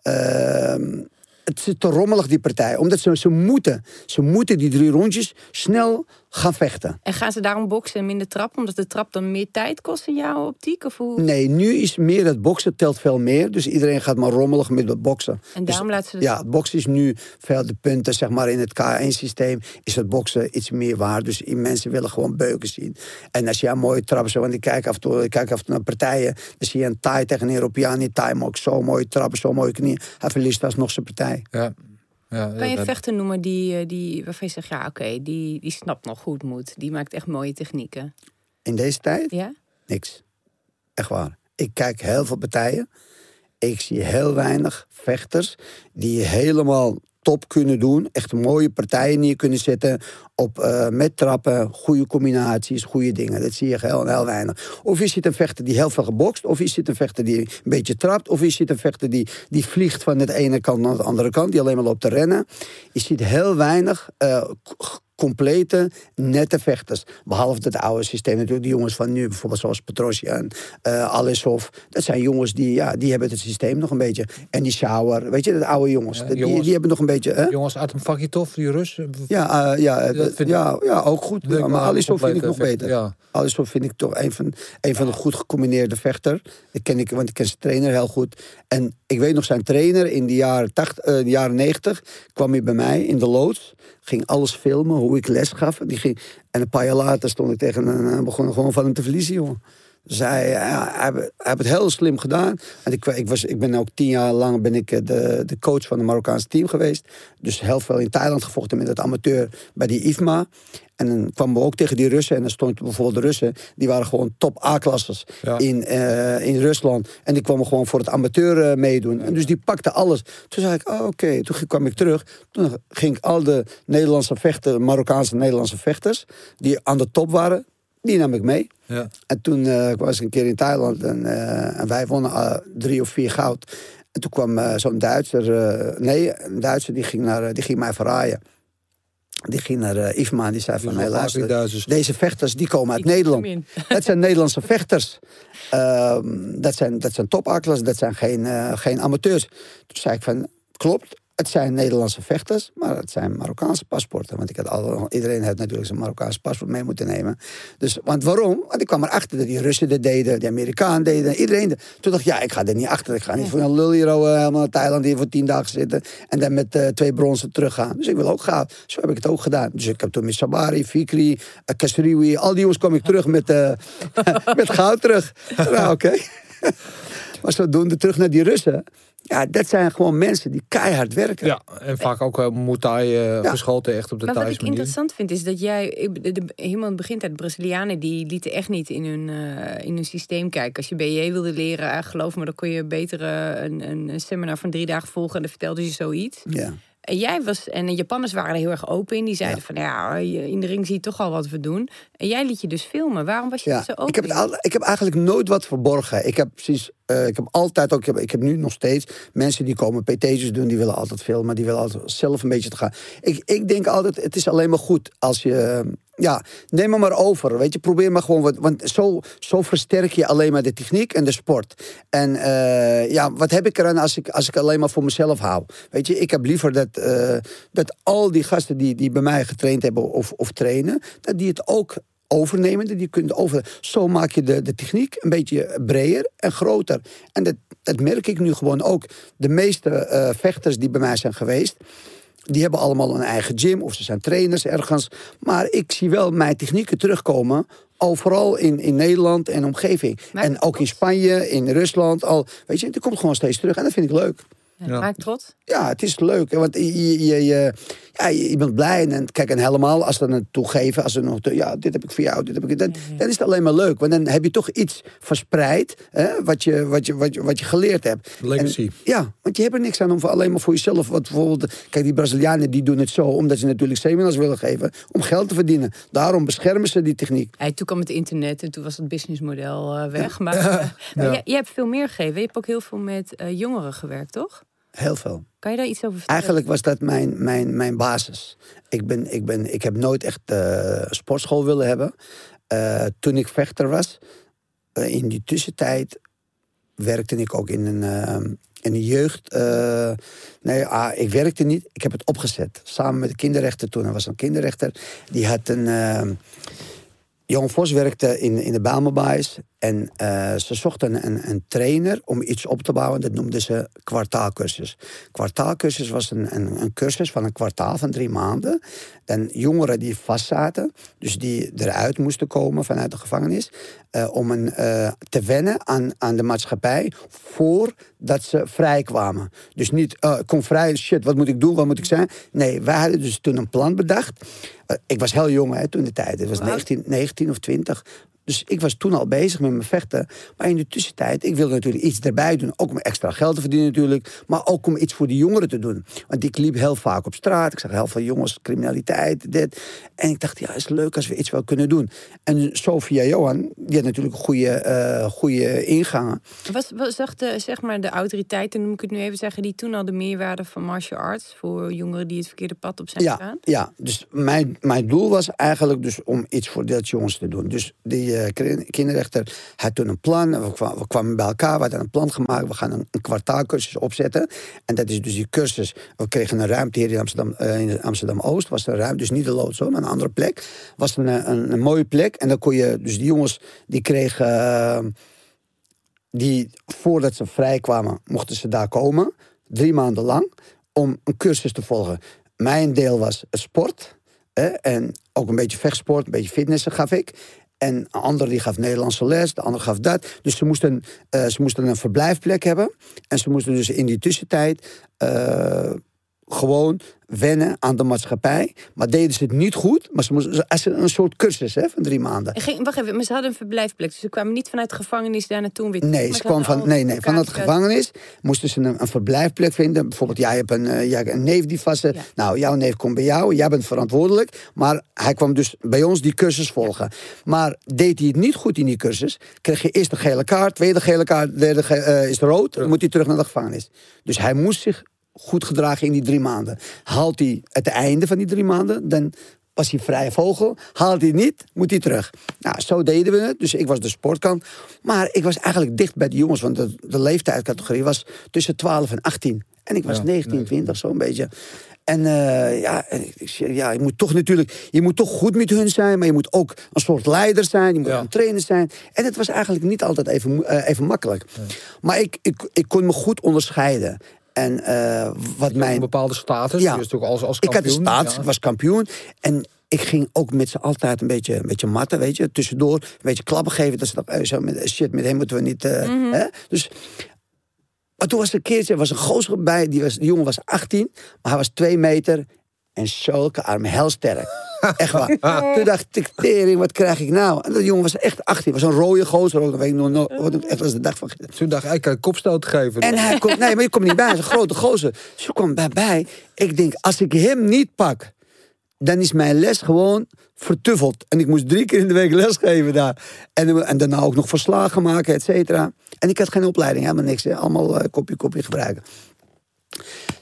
Ehm, het is te rommelig, die partij. Omdat ze, ze moeten, ze moeten die drie rondjes snel gaan vechten. En gaan ze daarom boksen en minder trappen, omdat de trap dan meer tijd kost in jouw optiek? Of hoe? Nee, nu is meer het boksen telt veel meer. Dus iedereen gaat maar rommelig met het boksen. En Dus, daarom laten ze... Ja, het boksen is nu veel de punten, zeg maar, in het K1-systeem is het boksen iets meer waard. Dus mensen willen gewoon beuken zien. En als je een mooie trappen, zo, want ik kijk af en toe, ik kijk af en toe naar partijen, dan zie je een Thai tegen een Europeaan. Die Thai ook zo mooie trappen, zo mooie knieën. Hij verliest alsnog zijn partij. Ja. Ja, Kan je vechter noemen die, eh, die, waarvan je zegt, ja oké, die, die snapt nog goed moet. Die maakt echt mooie technieken. In deze tijd, Ja? niks. Echt waar. Ik kijk heel veel partijen. Ik zie heel weinig vechters die helemaal top kunnen doen. Echt mooie partijen neer kunnen zetten. Op, eh, met trappen, goede combinaties, goede dingen. Dat zie je heel, heel weinig. Of je ziet een vechter die heel veel gebokst. Of je ziet een vechter die een beetje trapt. Of je ziet een vechter die, die vliegt van de ene kant naar de andere kant. Die alleen maar loopt te rennen. Je ziet heel weinig eh, complete, nette vechters. Behalve het oude systeem natuurlijk. Die jongens van nu, bijvoorbeeld zoals Petrosian, eh Alisov. Dat zijn jongens die, ja, die hebben het systeem nog een beetje. En die Shower, weet je, dat oude jongens. Ja, die, jongens. die hebben nog een beetje... Hè? Jongens, Atom Fakitov, die Rus. Ja, eh, ja, Dat eh, vind ik- ja, ja, ook goed. Ik maar Alisov vind ik nog beter. ja. Vind ik toch een van, een van de goed gecombineerde vechter. Dat ken ik, want ik ken zijn trainer heel goed. En ik weet nog zijn trainer in de jaren, 80, eh, de jaren 90 kwam hij bij mij in de loods. Ging alles filmen, hoe ik les gaf. Die ging, en een paar jaar later stond ik tegen hem en begon gewoon van hem te verliezen, jongen. Hij heeft het heel slim gedaan. En ik, ik, was, ik ben ook tien jaar lang ben ik eh, de, de coach van het Marokkaanse team geweest. Dus heel veel in Thailand gevochten met het amateur bij die IFMA. En dan kwamen we ook tegen die Russen. En dan stond bijvoorbeeld de Russen, die waren gewoon top A-klassers Ja. in, eh, in Rusland. En die kwamen gewoon voor het amateur eh, meedoen. En dus die pakten alles. Toen zei ik, oh, oké. Toen kwam ik terug. Toen ging ik al de Nederlandse vechters, Marokkaanse Nederlandse vechters, die aan de top waren, die nam ik mee. Ja. En toen eh, was ik een keer in Thailand en, en wij wonnen drie of vier goud. En toen kwam zo'n Duitser, nee, een Duitser die ging, naar, die ging mij verraaien. Die ging naar IFMA en die zei van Dus mij, deze vechters die komen uit Ik Nederland. Dat zijn Nederlandse vechters. Ehm, dat zijn, dat zijn top-aklas, dat zijn geen, eh, geen amateurs. Toen zei ik van, klopt, het zijn Nederlandse vechters, maar het zijn Marokkaanse paspoorten. Want ik had al, iedereen heeft natuurlijk zijn Marokkaanse paspoort mee moeten nemen. Dus, want waarom? Want ik kwam erachter dat die Russen dat deden, de Amerikanen deden, iedereen. Toen dacht ik, ja, ik ga er niet achter. Ik ga niet voor een lul hier eh, helemaal naar Thailand hier voor tien dagen zitten. En dan met eh, twee bronzen teruggaan. Dus ik wil ook gaan. Zo heb ik het ook gedaan. Dus ik heb toen met Sabari, Fikri, uh, Kasriwi, al die jongens kwam ik terug met, met goud terug. Nou, oké. maar zodoende terug naar die Russen. Ja, dat zijn gewoon mensen die keihard werken. Ja, en vaak ook uh, Muay uh, Ja. geschoten echt op de Maar wat ik interessant vind is dat jij, de, de, helemaal in het begin tijd, de Brazilianen die lieten echt niet in hun, eh, in hun systeem kijken. Als je BJ wilde leren, geloof me, dan kon je beter een, een, seminar van drie dagen volgen en dan vertelde je zoiets. Ja. En jij was, en de Japanners waren er heel erg open in. Die zeiden Ja. van ja, in de ring zie je toch al wat we doen. En jij liet je dus filmen. Waarom was je Ja, zo open? ik heb, het al, ik heb eigenlijk nooit wat verborgen. Ik heb, precies, eh, ik heb altijd ook, ik heb, ik heb nu nog steeds mensen die komen PT's doen, die willen altijd filmen, die willen altijd zelf een beetje te gaan. Ik, ik denk altijd, het is alleen maar goed als je, eh, ja, neem me maar over, weet je, probeer maar gewoon wat, want zo, zo versterk je alleen maar de techniek en de sport. En eh, ja, wat heb ik eraan als ik, als ik alleen maar voor mezelf hou? Weet je, ik heb liever dat, dat al die gasten die, die bij mij getraind hebben of, of trainen, dat die het ook overnemen. Dat die kunnen over. Zo maak je de, de techniek een beetje breder en groter. En dat, dat merk ik nu gewoon ook. De meeste eh, vechters die bij mij zijn geweest. Die hebben allemaal een eigen gym of ze zijn trainers ergens. Maar ik zie wel mijn technieken terugkomen. Overal in, in Nederland en omgeving. Maar en ook in Spanje, in Rusland. Al, weet je, het komt gewoon steeds terug. En dat vind ik leuk. Ja. Maak trots? Ja, het is leuk. hè, Want je, je, je, ja, je je bent blij. En, en kijk, en helemaal als ze het toegeven. Als ze nog, ja, dit heb ik voor jou. Dit heb ik, dan, dan is het alleen maar leuk. Want dan heb je toch iets verspreid. Hè, wat, je, wat, je, wat, je, wat je geleerd hebt. Legacy. En- ja, want je hebt er niks aan om voor, alleen maar voor jezelf. Wat bijvoorbeeld, kijk, die Brazilianen die doen het zo. Omdat ze natuurlijk seminars willen geven. Om geld te verdienen. Daarom beschermen ze die techniek. Toen kwam het internet en toen was het businessmodel eh, weg. Maar, maar jij, jij hebt veel meer gegeven. Je hebt ook heel veel met eh, jongeren gewerkt, toch? Heel veel. Kan je daar iets over vertellen? Eigenlijk was dat mijn, mijn, mijn basis. Ik, ben, ik, ben, ik heb nooit echt eh, sportschool willen hebben. Eh, toen ik vechter was, eh, in die tussentijd werkte ik ook in een, in een jeugd. nee, ah, ik werkte niet. Ik heb het opgezet. Samen met de kinderrechter toen. Er was een kinderrechter. Die had een. Eh, Jon Vos werkte in, in de Bijlmerbaais. En eh, ze zochten een, een trainer om iets op te bouwen. Dat noemden ze kwartaalcursus. Kwartaalcursus was een, een, een cursus van een kwartaal van drie maanden. En jongeren die vastzaten, dus die eruit moesten komen vanuit de gevangenis... eh, om een, eh, te wennen aan, aan de maatschappij voordat ze vrij kwamen. Dus niet, ik kom vrij, shit, wat moet ik doen, wat moet ik zijn? Nee, wij hadden dus toen een plan bedacht. Ik was heel jong hè, toen de tijd. Het was 19, 19 of 20. Dus ik was toen al bezig met mijn vechten. Maar in de tussentijd, ik wilde natuurlijk iets erbij doen. Ook om extra geld te verdienen natuurlijk. Maar ook om iets voor die jongeren te doen. Want ik liep heel vaak op straat. Ik zag heel veel jongens, criminaliteit, dit. En ik dacht, ja, is leuk als we iets wel kunnen doen. En Sofia Johan, die had natuurlijk een goede, eh, goede ingangen. Was, was zag de, zeg maar de autoriteiten, noem ik het nu even zeggen, die toen al de meerwaarde van martial arts voor jongeren die het verkeerde pad op zijn Ja, gegaan? ja, dus mijn, mijn doel was eigenlijk dus om iets voor dat jongens te doen. Dus die eh, kin- kinderrechter had toen een plan. We kwamen, bij elkaar, we hadden een plan gemaakt. We gaan een, een kwartaalcursus opzetten. En dat is dus die cursus. We kregen een ruimte hier in Amsterdam, eh, in Amsterdam-Oost. Was een ruimte, dus niet de loods maar een andere plek. Was een, eh, een, een mooie plek. En dan kon je, dus die jongens die kregen... eh, die voordat ze vrij kwamen, mochten ze daar komen. Drie maanden lang. Om een cursus te volgen. Mijn deel was sport. En ook een beetje vechtsport, een beetje fitnessen gaf ik. En een ander die gaf Nederlandse les, de ander gaf dat. Dus ze moesten, eh, ze moesten een verblijfplek hebben. En ze moesten dus in die tussentijd eh, gewoon wennen aan de maatschappij. Maar deden ze het niet goed. Maar ze moesten als een soort cursus hè, van drie maanden. En ging, wacht even, maar ze hadden een verblijfplek. Dus ze kwamen niet vanuit de gevangenis daar naartoe weer Nee, ze kwam van, nee, nee, vanuit de elkaar- gevangenis moesten ze een, een verblijfplek vinden. Bijvoorbeeld, jij hebt een, eh, jij hebt een neef die vast zit. Ja. Nou, jouw neef komt bij jou, jij bent verantwoordelijk. Maar hij kwam dus bij ons die cursus volgen. Maar deed hij het niet goed in die cursus, kreeg je eerst de gele kaart, tweede gele kaart, derde ge- eh, is rood, dan moet hij terug naar de gevangenis. Dus hij moest zich goed gedragen in die drie maanden. Haalt hij het einde van die drie maanden, dan was hij vrije vogel. Haalt hij niet, moet hij terug. Nou, zo deden we het. Dus ik was de sportkant. Maar ik was eigenlijk dicht bij de jongens, want de, de leeftijdscategorie was tussen 12 en 18. En ik was Ja, 19, 20, zo'n beetje. En eh, ja, ik, ja, je moet toch natuurlijk, je moet toch goed met hun zijn, maar je moet ook een soort leider zijn, je moet Ja. een trainer zijn. En het was eigenlijk niet altijd even, eh, even makkelijk. Maar ik, ik, ik kon me goed onderscheiden. En eh, wat Een mijn. bepaalde status. Ja. Dus ook als, als Ik had de kampioen. Ja. ik was kampioen. En ik ging ook met ze altijd een beetje, een beetje matten, weet je. Tussendoor een beetje klappen geven. Dat ze dachten, eh, zo met, shit, met hem moeten we niet... eh, hè? Dus, maar toen was er een keertje, er was een gozer bij. Die, was, die jongen was 18, maar hij was 2 meter. En zulke armen, heel sterk. Echt waar. Toen dacht ik, tering, wat krijg ik nou? En dat jongen was echt 18, was een rode gozer. ook. Weet ik nog, nog wat echt als de dag van gisteren. Toen dacht ik, ik kan een kopstoot geven. En hij komt, nee, maar je komt niet bij. Hij is een grote gozer. Dus komt bij, bij. Ik denk, als ik hem niet pak, dan is mijn les gewoon vertuffeld. En ik moest drie keer in de week lesgeven daar. En, en daarna ook nog verslagen maken, et cetera. En ik had geen opleiding, helemaal niks. Hè. Allemaal eh, kopje, kopje gebruiken.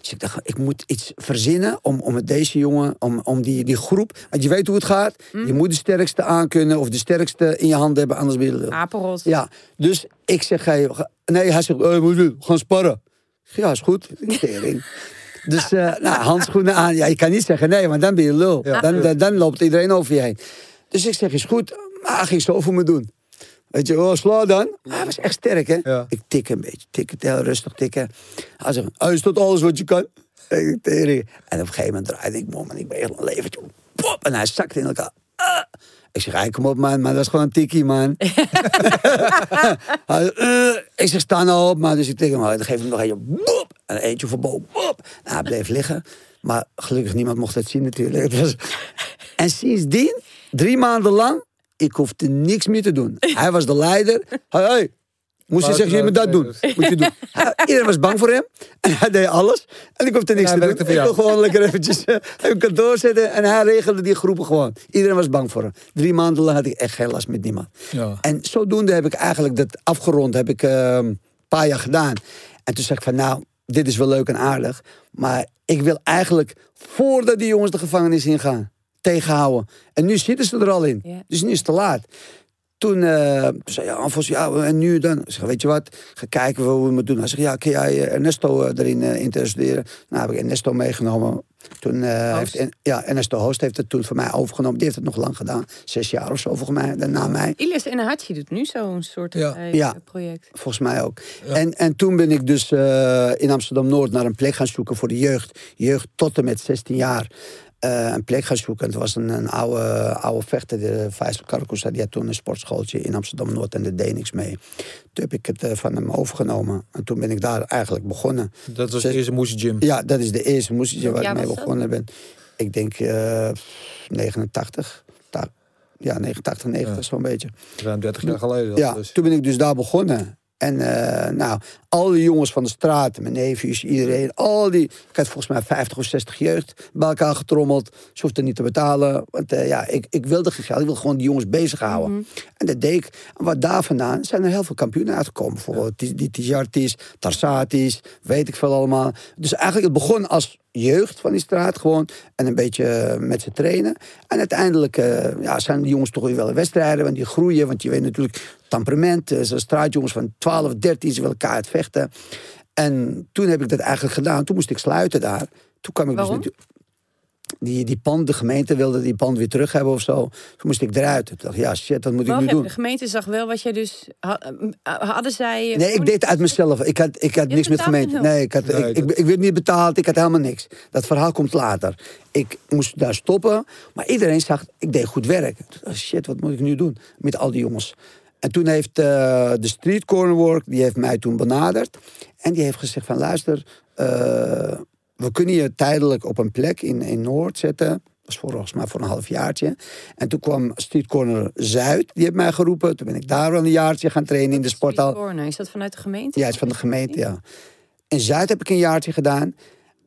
Dus ik dacht, ik moet iets verzinnen om, om met deze jongen, om, om die, die groep. Want je weet hoe het gaat. Je moet de sterkste aankunnen of de sterkste in je hand hebben, anders ben je. Apenrot. Ja, dus ik zeg, hey, nee, hij zegt, hey, moet je gaan sparren. Ik zeg, ja, is goed. Tering. Dus eh, nou, handschoenen aan. Ja, je kan niet zeggen nee, want dan ben je lul. Ja. Dan, dan, dan loopt iedereen over je heen. Dus ik zeg, is goed. Maar hij ging zo voor me doen. Weet je, oh, sla dan. Hij was echt sterk, hè? Ja. Ik tik een beetje, tik het heel rustig tikken. Hij zegt, is dat alles wat je kan? En op een gegeven moment draaide ik me om en ik ben echt een leventje. Pop, en hij zakte in elkaar. Ah. Ik zeg, hey, kom op man, maar dat is gewoon een tikkie man. Hij, eh, ik zeg, sta nou op man. Dus ik tik hem, dan geef hem nog een. Boep. En eentje voorboven. Bop. Nou, hij bleef liggen. Maar gelukkig niemand mocht het zien natuurlijk. Het was... En sindsdien, drie maanden lang, ik hoefde niks meer te doen. Hij was de leider. Hey, hey. Moest hij zeggen, je moet dat doen. Moet je doen. Hij- Iedereen was bang voor hem. En hij deed alles. En ik hoefde niks hij te doen. Ik kon gewoon lekker eventjes eh, een kantoor zetten. En hij regelde die groepen gewoon. Iedereen was bang voor hem. Drie maanden lang had ik echt geen last met niemand. Ja. En zodoende heb ik eigenlijk dat afgerond. Heb ik eh, een paar jaar gedaan. En toen zei ik van nou, dit is wel leuk en aardig. Maar ik wil eigenlijk voordat die jongens de gevangenis ingaan. Tegenhouden. En nu zitten ze er al in. Ja. Dus nu is het te laat. Toen eh, zei ja, Anfos, ja, en nu dan? Ik zeg, weet je wat, ga kijken hoe we het moeten doen. Hij zegt, ja, kun jij eh, Ernesto eh, erin uh, introduceren? Nou, heb ik Ernesto meegenomen. Toen eh, heeft, en- ja, Ernesto Hoost heeft het toen voor mij overgenomen. Die heeft het nog lang gedaan. Zes jaar of zo volgens mij, na mij. En Hachi doet nu zo'n soort Ja. Ja. project. Volgens mij ook. En, en toen ben ik dus eh, in Amsterdam-Noord naar een plek gaan zoeken voor de jeugd. Jeugd tot en met 16 jaar. Eh, een plek gaan zoeken. Het was een, een oude, oude vechter, de Faisal Karakusa. Die had toen een sportschooltje in Amsterdam-Noord en daar deed niks mee. Toen heb ik het eh, van hem overgenomen. En toen ben ik daar eigenlijk begonnen. Dat was de eerste Moose Gym. Ja, dat is de eerste moesje waar jaar ik mee dat? begonnen ben. Ik denk eh 89. Ta- Ja, 89, 90, Ja. zo'n beetje. Ruim 30 jaar geleden. Ja, Dus. toen ben ik dus daar begonnen. En eh, nou, al die jongens van de straat, mijn neefjes, iedereen, al die... Ik had volgens mij 50 of 60 jeugd bij elkaar getrommeld. Ze hoefden niet te betalen. Want eh, ja, ik, ik wilde geen geld. Ik wil gewoon die jongens bezighouden. En dat deed ik. En wat daar vandaan zijn er heel veel kampioenen uitgekomen. Bijvoorbeeld die, die Tijartis, Tarsatis, weet ik veel allemaal. Dus eigenlijk het begon als jeugd van die straat gewoon. En een beetje eh, met ze trainen. En uiteindelijk ja, zijn die jongens toch weer wel wedstrijden. Want die groeien. Want je weet natuurlijk, temperament. eh, Zo'n straatjongens van 12, 13, ze willen elkaar uitvechten. En toen heb ik dat eigenlijk gedaan. Toen moest ik sluiten daar. Toen kwam ik Waarom? dus natuurlijk... Die, die pand, de gemeente wilde die pand weer terug hebben of zo. Toen moest ik eruit. Toen dacht ik, ja shit, wat moet ik nu doen? de gemeente zag wel wat jij dus... ha- hadden zij... eh, Nee, ik deed het uit mezelf. Ik had, ik had Je niks met gemeente. Nee, ik, had, Nee, ik, ik, dat- ik werd niet betaald. Ik had helemaal niks. Dat verhaal komt later. Ik moest daar stoppen. Maar iedereen zag, ik deed goed werk. Dacht ik, shit, wat moet ik nu doen met al die jongens? En toen heeft eh, de Street Corner Work, die heeft mij toen benaderd. En die heeft gezegd van, luister, eh, we kunnen je tijdelijk op een plek in, in Noord zetten. Dat was volgens mij voor een halfjaartje. En toen kwam Street Corner Zuid, die heeft mij geroepen. Toen ben ik daar een jaartje gaan trainen in de sporthal. Street Corner, Is dat vanuit de gemeente? Ja, is van de gemeente, ja. In Zuid heb ik een jaartje gedaan.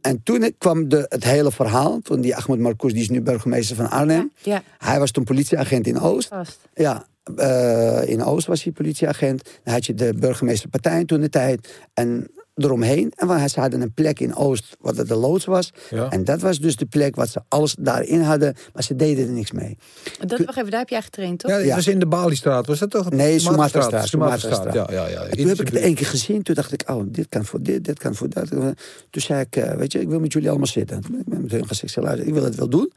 En toen kwam de, het hele verhaal. Toen die Ahmed Marcous, die is nu burgemeester van Arnhem. Ja, Hij was toen politieagent in Oost. vast. Ja, eh, in Oost was hij politieagent. Dan had je de burgemeesterpartij toen de tijd. En eromheen. En waar- ze hadden een plek in Oost, wat de loods was. Ja. En dat was dus de plek wat ze alles daarin hadden. Maar ze deden er niks mee. Dat, wacht even, daar heb jij getraind, toch? Ja, dat Ja. was in de Baliestraat. Was dat toch? Nee, Sumatrastraat, Sumatrastraat. Ja, ja, ja. En toen heb ik het één keer gezien. Toen dacht ik, oh, dit kan voor dit, dit kan voor dat. Toen zei ik, eh, weet je, ik wil met jullie allemaal zitten. Toen ben ik met hun ik luister, ik wil het wel doen.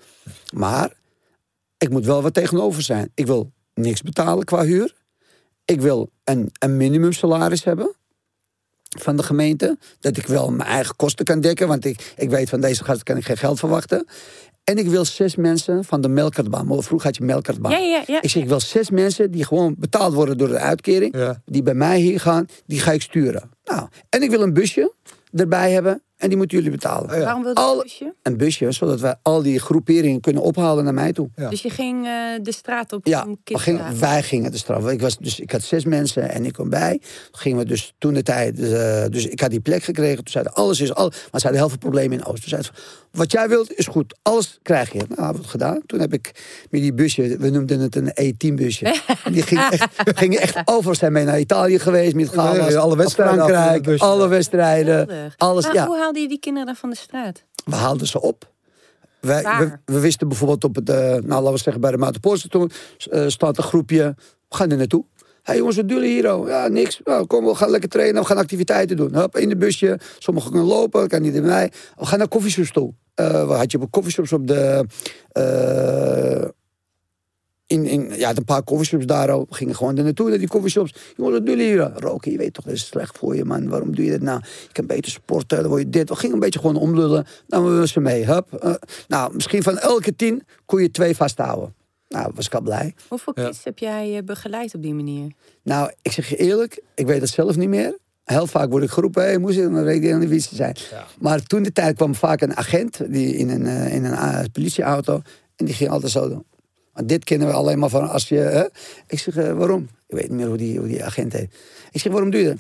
Maar ik moet wel wat tegenover zijn. Ik wil niks betalen qua huur. Ik wil een, een minimumsalaris hebben van de gemeente. Dat ik wel mijn eigen kosten kan dekken. Want ik, ik weet van deze gasten kan ik geen geld verwachten. En ik wil zes mensen van de melkertbaan. Vroeger had je melkertbaan. Ja, ja, ja. Ik zeg, ik wil zes mensen die gewoon betaald worden door de uitkering. Ja. Die bij mij hier gaan, die ga ik sturen. Nou, en ik wil een busje erbij hebben. En die moeten jullie betalen. ja. Waarom wilde je Al- een busje? Een busje, zodat wij al die groeperingen kunnen ophalen naar mij toe. Ja. Dus je ging eh, de straat op Ja, om gingen, wij gingen de straf. Ik, was, dus, ik had zes mensen en ik kwam bij. Gingen we dus toen de tijd. eh, dus ik had die plek gekregen. Toen zeiden alles is al. Maar ze hadden heel veel problemen in Oost. Toen zeiden ze, wat jij wilt is goed. Alles krijg je. Nou, hebben we het gedaan. Toen heb ik met die busje. We noemden het een E10-busje. en die ging echt, gingen echt. Zijn mee naar Italië geweest met Galas. alle wedstrijden Frankrijk. alle wedstrijden. Alles. maar Ja, hoe haalde je die kinderen van de straat? we haalden ze op. Wij, we, we wisten bijvoorbeeld op het, eh, nou laten we zeggen bij de Maartenpoortstation uh, staat een groepje. We gaan er naartoe. Hé hey jongens, wat doen hier? oh? Ja, niks. Nou, kom, we gaan lekker trainen. We gaan activiteiten doen. Hup, in de busje. Sommigen kunnen lopen, kan niet in mij. We gaan naar koffieshops toe. Eh we had je op koffieshops op de... in, in, ja, een paar koffieshops daar. We gingen gewoon er naartoe, naar die koffieshops. Jongens, wat doen jullie hier? Roken, je weet toch, dat is slecht voor je, man. Waarom doe je dat nou? Je kan beter sporten, dan word je dit. We gingen een beetje gewoon omlullen. Dan we ze mee, hup. Eh, nou, misschien van elke tien kon je twee vasthouden. Nou, was ik al blij. Hoeveel Ja. kids heb jij eh, begeleid op die manier? Nou, ik zeg je eerlijk, ik weet het zelf niet meer. Heel vaak word ik geroepen, hey, moest dan ik helemaal niet wie ze zijn. Ja. Maar toen de tijd kwam vaak een agent die in een, eh, in een politieauto. En die ging altijd zo dit kennen we alleen maar van als je... hè? Ik zeg, eh, waarom? Ik weet niet meer hoe die, hoe die agent heet. Ik zeg, waarom dat?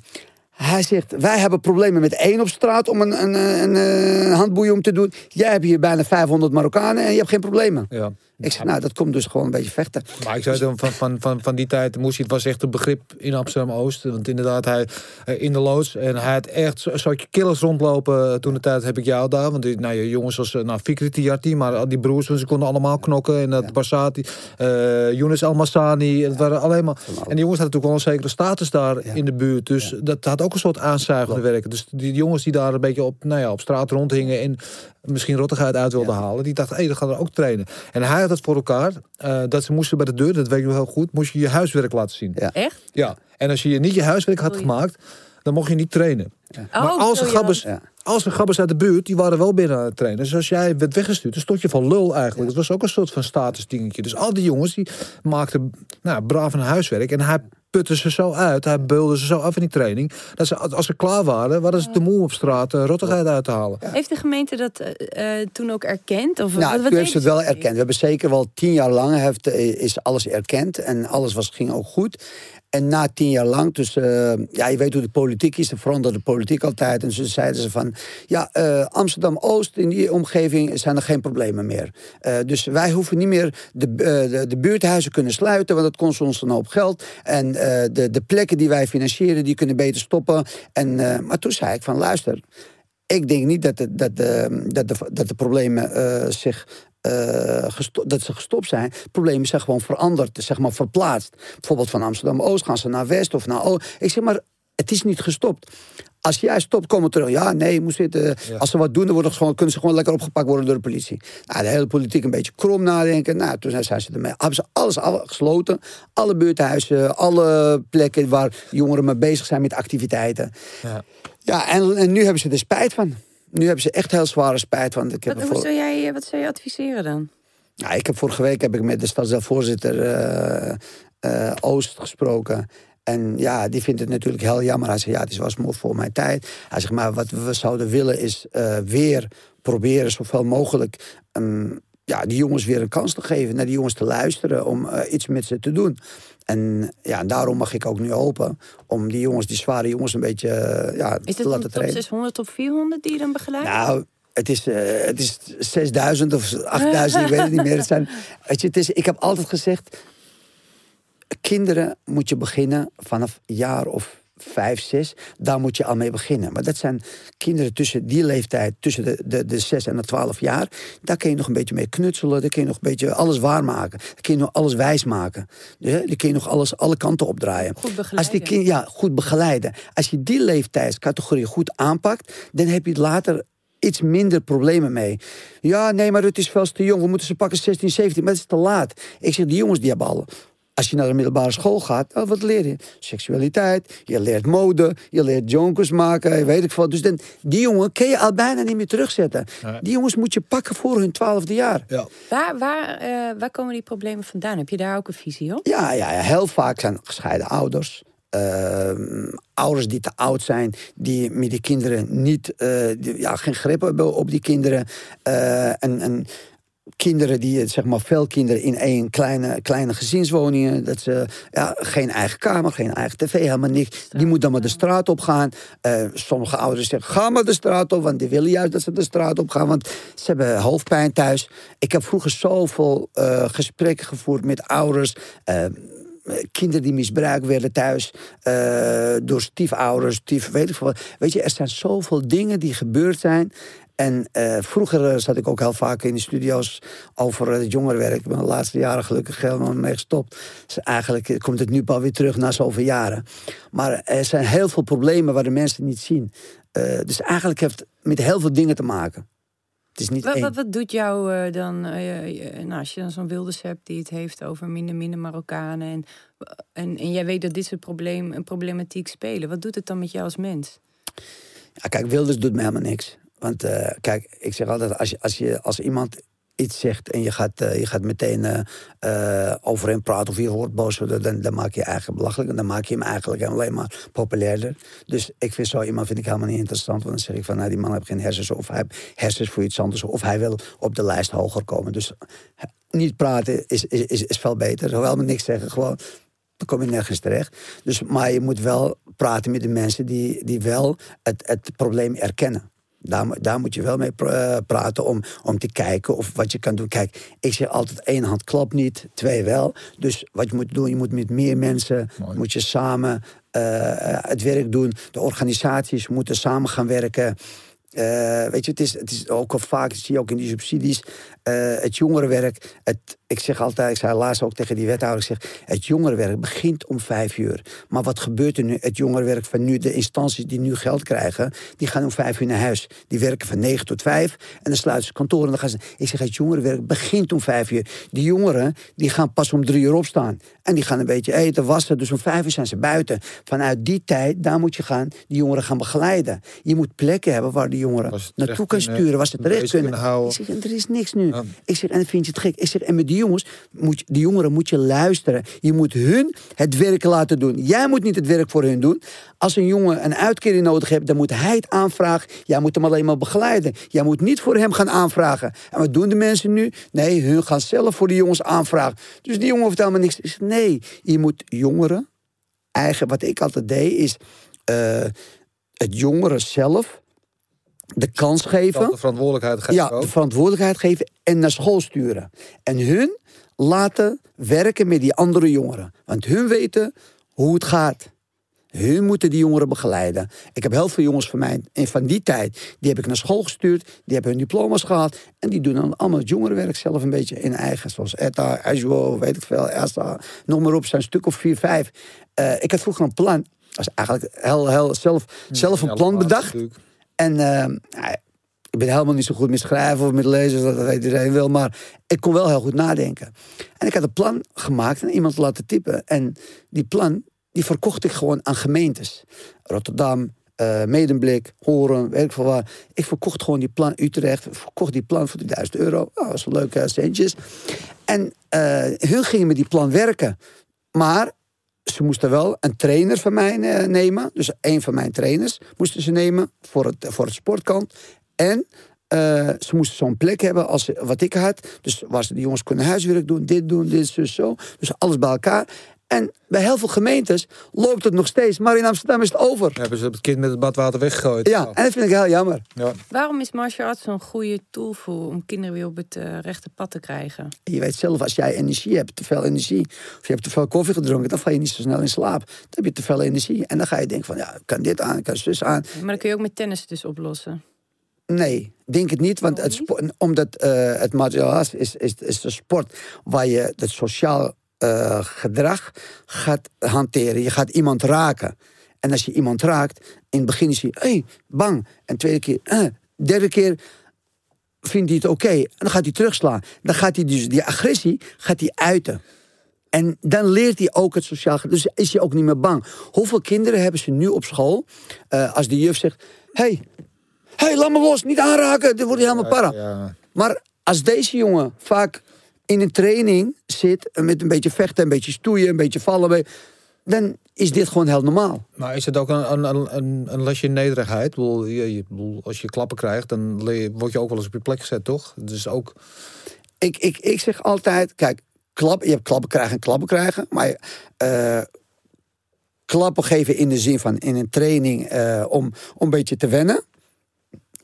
Hij zegt, wij hebben problemen met één op straat om een, een, een, een handboeien om te doen. Jij hebt hier bijna 500 Marokkanen en je hebt geen problemen. Ja. Ik zeg, nou, dat komt dus gewoon een beetje vechten. Maar ik zei dan van, van, van, van die tijd het was echt een begrip in Amsterdam-Oost. Want inderdaad, hij eh, in de loods. En hij had echt zo- zo'n killers rondlopen. Toen de tijd heb ik jou daar. Want die, nou, je jongens als eh, nou, Fikri Tiarti, maar al die broers, ze konden allemaal knokken. En dat Barsati, eh Younes Almassani. Het waren alleen maar... En die jongens hadden natuurlijk wel een zekere status daar Ja. in de buurt. Dus dat had ook een soort aanzuigende werken. Dus die jongens die daar een beetje op, nou ja, op straat rondhingen en misschien rottigheid uit wilden halen, die dachten, hé, dan gaan we ook trainen. En hij had het voor elkaar, eh, dat ze moesten bij de deur, dat weet ik nog heel goed, moest je je huiswerk laten zien. Ja. Echt? Ja. En als je niet je huiswerk had gemaakt, dan mocht je niet trainen. maar Oh, als de ja. gabbers, Ja. als de gabbers uit de buurt, die waren wel binnen aan het trainen. Dus als jij werd weggestuurd, dan stond je van lul eigenlijk. Dat was ook een soort van statusdingetje. Dus al die jongens, die maakten nou, braaf hun huiswerk. En hij putte ze zo uit, hij beulde ze zo af in die training. Dat ze, als ze klaar waren, waren ze te moe op straat uh, rottigheid uit te halen. Heeft de gemeente dat eh, eh, toen ook erkend? Of Nou, wat, wat heeft deden het wel ze? erkend. We hebben zeker wel tien jaar lang heeft, is alles erkend. En alles was, ging ook goed. En na tien jaar lang, dus eh, ja, je weet hoe de politiek is, er veranderde de politiek altijd. En ze zeiden ze van, ja, eh, Amsterdam-Oost, in die omgeving zijn er geen problemen meer. Eh, dus wij hoeven niet meer de, de, de buurthuizen kunnen sluiten, want dat kost ons een hoop geld. En de, de plekken die wij financieren, die kunnen beter stoppen. En, maar toen zei ik van, luister, ik denk niet dat de, dat de, dat de, dat de problemen zich. Eh, dat ze gestopt zijn. Problemen zijn gewoon veranderd, zeg maar verplaatst. Bijvoorbeeld van Amsterdam Oost gaan ze naar West of naar Oost. Ik zeg maar, het is niet gestopt. Als jij stopt, komen terug. Ja, nee, je moet zitten. Als ze wat doen, dan worden ze gewoon, kunnen ze gewoon lekker opgepakt worden door de politie. Nou, de hele politiek een beetje krom nadenken. Nou, toen zijn ze ermee. Hebben ze alles afgesloten. Alle buurthuizen, alle plekken waar jongeren mee bezig zijn met activiteiten. Ja. Ja, en, en nu hebben ze er spijt van. Nu hebben ze echt heel zware spijt van. Ik heb Wat, zou jij, eh, wat zou je adviseren dan? ja, ik heb vorige week heb ik met de stadsdeelvoorzitter eh, eh, Oost gesproken. En ja, die vindt het natuurlijk heel jammer. Hij zegt, ja, het is was mooi voor mijn tijd. Hij zegt, maar wat we zouden willen is weer proberen zoveel mogelijk... ehm, ja, die jongens weer een kans te geven, naar die jongens te luisteren... om iets met ze te doen. En ja, daarom mag ik ook nu hopen om die jongens, die zware jongens, een beetje eh, ja, Is te het laten top trainen. 600, top 400 die je dan begeleidt? Nou, het is, eh, het is 6000 of 8000, ik weet het niet meer. Het zijn, weet je, het is, ik heb altijd gezegd, kinderen moet je beginnen vanaf jaar of vijf, zes. Daar moet je al mee beginnen. Maar dat zijn kinderen tussen die leeftijd, tussen de, de, de zes en de twaalf jaar. Daar kun je nog een beetje mee knutselen. Daar kun je nog een beetje alles waarmaken. Daar kun je nog alles wijsmaken. Ja, Daar kun je nog alles alle kanten opdraaien. Goed begeleiden. Als die kind, ja, goed begeleiden. Als je die leeftijdscategorie goed aanpakt, dan heb je het later iets minder problemen mee. Ja, nee, maar het is veel te jong. We moeten ze pakken 16, 17, maar het is te laat. Ik zeg, die jongens die hebben al... Als je naar de middelbare school gaat, oh, wat leer je? Seksualiteit, je leert mode, je leert jonkers maken, weet ik veel. Dus dan, die jongen kun je al bijna niet meer terugzetten. Die jongens moet je pakken voor hun twaalfde jaar. Ja. Waar, waar, eh, waar komen die problemen vandaan? Heb je daar ook een visie op? Ja, ja, ja, heel vaak zijn gescheiden ouders. Ehm, ouders die te oud zijn, die met die kinderen niet, eh, die, ja, geen grip hebben op die kinderen. Eh, en, en kinderen die, zeg maar, veel kinderen in één kleine, kleine gezinswoningen. Dat ze ja, geen eigen kamer, geen eigen tv, helemaal niks. Die moet dan maar de straat op gaan. Eh, sommige ouders zeggen, ga maar de straat op, want die willen juist dat ze de straat op gaan, want ze hebben hoofdpijn thuis. Ik heb vroeger zoveel eh, gesprekken gevoerd met ouders. eh, kinderen die misbruikt werden thuis door stiefouders, stief, weet ik veel. Weet je, er zijn zoveel dingen die gebeurd zijn. En eh, vroeger eh, zat ik ook heel vaak in de studio's over het jongerenwerk. Ik ben de laatste jaren gelukkig helemaal mee gestopt. Dus eigenlijk eh, komt het nu pas weer terug na zoveel jaren. Maar er zijn heel veel problemen waar de mensen niet zien. Dus eigenlijk heeft het met heel veel dingen te maken. Het is niet Wat, één. wat, wat doet jou dan, nou, als je dan zo'n Wilders hebt die het heeft over minder, minder Marokkanen. En, en, en jij weet dat dit soort probleem, een problematiek spelen. Wat doet het dan met jou als mens? Ja, kijk, Wilders doet me helemaal niks. Want eh, kijk, ik zeg altijd, als, je, als, je, als iemand iets zegt en je gaat, eh, je gaat meteen eh, over hem praten of je wordt boos, dan, dan maak je eigenlijk belachelijk. En dan maak je hem eigenlijk alleen maar populairder. Dus ik vind zo iemand vind ik helemaal niet interessant. Want dan zeg ik van, nou, die man heeft geen hersens. Of hij heeft hersens voor iets anders. Of hij wil op de lijst hoger komen. Dus niet praten is, is, is, veel beter. Hoewel me niks zeggen, gewoon dan kom je nergens terecht. Dus, maar je moet wel praten met de mensen die, die wel het, het probleem erkennen. Daar, daar moet je wel mee eh, praten om, om te kijken of wat je kan doen. Kijk, ik zeg altijd één hand klopt niet, twee wel. Dus wat je moet doen, je moet met meer mensen, moet je samen eh, het werk doen. De organisaties moeten samen gaan werken. Eh, weet je, het is, het is ook al vaak, dat zie je ook in die subsidies, eh, het jongerenwerk. Het, ik zeg altijd, ik zei laatst ook tegen die wethouder, ik zeg, het jongerenwerk begint om vijf uur. Maar wat gebeurt er nu? Het jongerenwerk van nu, de instanties die nu geld krijgen, die gaan om vijf uur naar huis. Die werken van negen tot vijf en dan sluiten ze kantoor en dan gaan ze. Ik zeg, het jongerenwerk begint om vijf uur. Die jongeren, die gaan pas om drie uur opstaan. En die gaan een beetje eten, wassen. Dus om vijf uur zijn ze buiten. Vanuit die tijd, daar moet je gaan, die jongeren gaan begeleiden. Je moet plekken hebben waar die jongeren naartoe terecht kan kunnen, sturen, waar ze terecht kunnen. kunnen houden. Ik zeg, er is niks nu. Ik zeg, en dan vind je het gek. Ik zeg, en met die jongens, moet die jongeren moet je luisteren. Je moet hun het werk laten doen. Jij moet niet het werk voor hun doen. Als een jongen een uitkering nodig heeft, dan moet hij het aanvragen. Jij moet hem alleen maar begeleiden. Jij moet niet voor hem gaan aanvragen. En wat doen de mensen nu? Nee, hun gaan zelf voor die jongens aanvragen. Dus die jongen hoeft helemaal niks. Ik zeg, nee, je moet jongeren, eigen, wat ik altijd deed, is eh, het jongeren zelf de kans geven De verantwoordelijkheid geven ja, de verantwoordelijkheid geven en naar school sturen. En hun laten werken met die andere jongeren. Want hun weten hoe het gaat. Hun moeten die jongeren begeleiden. Ik heb heel veel jongens van mij en van die tijd. Die heb ik naar school gestuurd. Die hebben hun diploma's gehad. En die doen dan allemaal het jongerenwerk zelf een beetje in eigen. Zoals ETA, ASUO, weet ik veel, ESA. Noem maar op, zijn een stuk of vier, vijf. Eh, ik had vroeger een plan. Dat was eigenlijk heel, heel zelf, zelf een plan bedacht. En eh, nou, ik ben helemaal niet zo goed met schrijven of met lezen, dat weet iedereen wel. Maar ik kon wel heel goed nadenken. En ik had een plan gemaakt en iemand laten typen. En die plan, die verkocht ik gewoon aan gemeentes. Rotterdam, eh Medemblik, Horen, weet ik veel waar. Ik verkocht gewoon die plan Utrecht. Verkocht die plan voor die 1000 euro. Nou, dat was leuke centjes. En eh, hun gingen met die plan werken. Maar ze moesten wel een trainer van mij eh, nemen. Dus een van mijn trainers moesten ze nemen voor het, voor het sportkant. En eh, ze moesten zo'n plek hebben als wat ik had. Dus waar ze die jongens kunnen huiswerk doen, dit doen, dit, zo, zo. Dus alles bij elkaar. En bij heel veel gemeentes loopt het nog steeds. Maar in Amsterdam is het over. Hebben ze het kind met het badwater weggegooid. Ja, en dat vind ik heel jammer. Ja. Waarom is martial arts zo'n goede tool voor om kinderen weer op het eh, rechte pad te krijgen? Je weet zelf, als jij energie hebt, te veel energie, of je hebt te veel koffie gedronken, dan val je niet zo snel in slaap. Dan heb je te veel energie. En dan ga je denken van, ja, ik kan dit aan, ik kan zus aan. Maar dat kun je ook met tennis dus oplossen. Nee, denk het niet. Want het omdat eh, het martial arts is, is, is de sport waar je het sociaal eh, gedrag gaat hanteren. Je gaat iemand raken. En als je iemand raakt, in het begin is hij hey, bang. En tweede keer, eh, derde keer vindt hij het oké. En dan gaat hij terugslaan. Dan gaat hij dus die agressie gaat hij uiten. En dan leert hij ook het sociaal gedrag. Dus is hij ook niet meer bang. Hoeveel kinderen hebben ze nu op school? eh, als de juf zegt: hey, hey, laat me los, niet aanraken. Dan wordt hij helemaal para. Ja. Maar als deze jongen vaak in een training zit... met een beetje vechten, een beetje stoeien, een beetje vallen... dan is dit gewoon heel normaal. Maar is het ook een, een, een- een, lesje nederigheid? Bedoel, je, bedoel, als je klappen krijgt, dan word je ook wel eens op je plek gezet, toch? Dus ook... Ik, ik, ik zeg altijd, kijk, klap, je hebt klappen krijgen en klappen krijgen. Maar eh, klappen geven in de zin van in een training eh, om, om een beetje te wennen...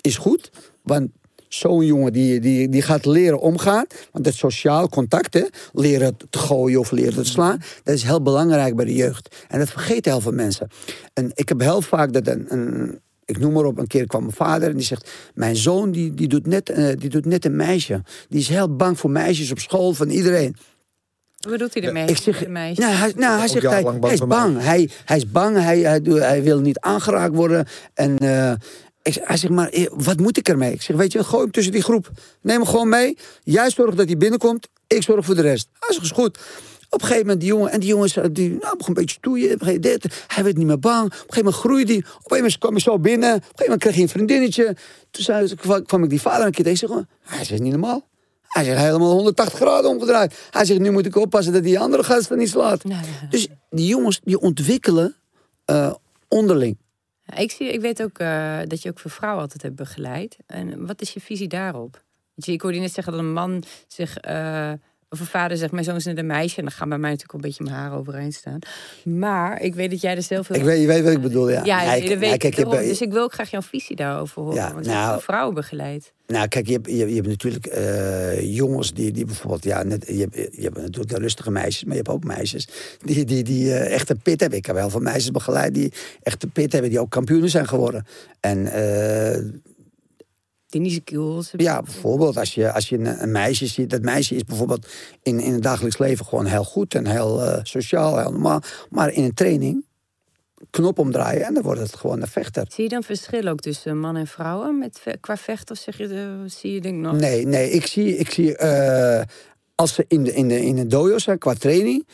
is goed, want... Zo'n jongen die, die, die gaat leren omgaan. Want het sociaal contact, hè, leren te gooien of leren te slaan, dat is heel belangrijk bij de jeugd. En dat vergeten heel veel mensen. En ik heb heel vaak dat een, een ik noem maar op, een keer kwam mijn vader en die zegt: Mijn zoon die, die, doet net, eh, die doet net een meisje. Die is heel bang voor meisjes op school, van iedereen. Wat bedoelt hij ermee? Ik zeg, nou, hij, nou, hij zegt, hij, is bang. Hij, hij is bang, hij, hij, doet- hij wil niet aangeraakt worden. En eh, ik, hij zegt, maar eh, wat moet ik ermee? Ik zeg, weet je, gooi hem tussen die groep. Neem hem gewoon mee. Jij zorgt dat hij binnenkomt. Ik zorg voor de rest. Hij zegt, is goed. Op een gegeven moment, die jongen, en die jongens, die nou, begon een beetje stoeien. Op een dit. Hij werd niet meer bang. Op een gegeven moment groeide hij. Op een gegeven moment kwam hij zo binnen. Op een gegeven moment kreeg hij een vriendinnetje. Toen zei, kwam, kwam ik die vader een keer tegen. Zeg, hij is niet normaal. Hij zegt helemaal 180 graden omgedraaid. Hij zegt, nu moet ik oppassen dat die andere gasten niet slaat. Dus die jongens die ontwikkelen eh, onderling. Ja, ik, zie, ik weet ook eh, dat je ook voor vrouwen altijd hebt begeleid. En wat is je visie daarop? Ik hoorde je net zeggen dat een man zich... eh, of een vader zegt, mijn zoon is net een meisje. En dan gaan bij mij natuurlijk een beetje mijn haren overeind staan. Maar ik weet dat jij er zelf Ik weet, je weet wat ik bedoel, ja. Ja, Ja, weet kijk, je hebt- Dus ik wil ook graag jouw visie daarover horen. Ja, want je hebt nou- vrouwen begeleid. Nou, kijk, je hebt, je, je hebt natuurlijk eh, jongens die, die bijvoorbeeld, ja, net, je, hebt, je hebt natuurlijk de rustige meisjes, maar je hebt ook meisjes die, die, die eh, echt een pit hebben. Ik heb heel veel meisjes begeleid die echt een pit hebben, die ook kampioenen zijn geworden. En eh, Ja, bijvoorbeeld als je, als je een, een meisje ziet, dat meisje is bijvoorbeeld in, in het dagelijks leven gewoon heel goed en heel eh, sociaal, heel normaal. Maar in een training, knop omdraaien en dan wordt het gewoon een vechter. Zie je dan verschil ook tussen mannen en vrouwen met, ve- qua vechten? Of zeg je, de, zie je denk ik nog... Nee, nee, ik zie, ik zie eh, als ze in de, in, de, in de dojo zijn qua training,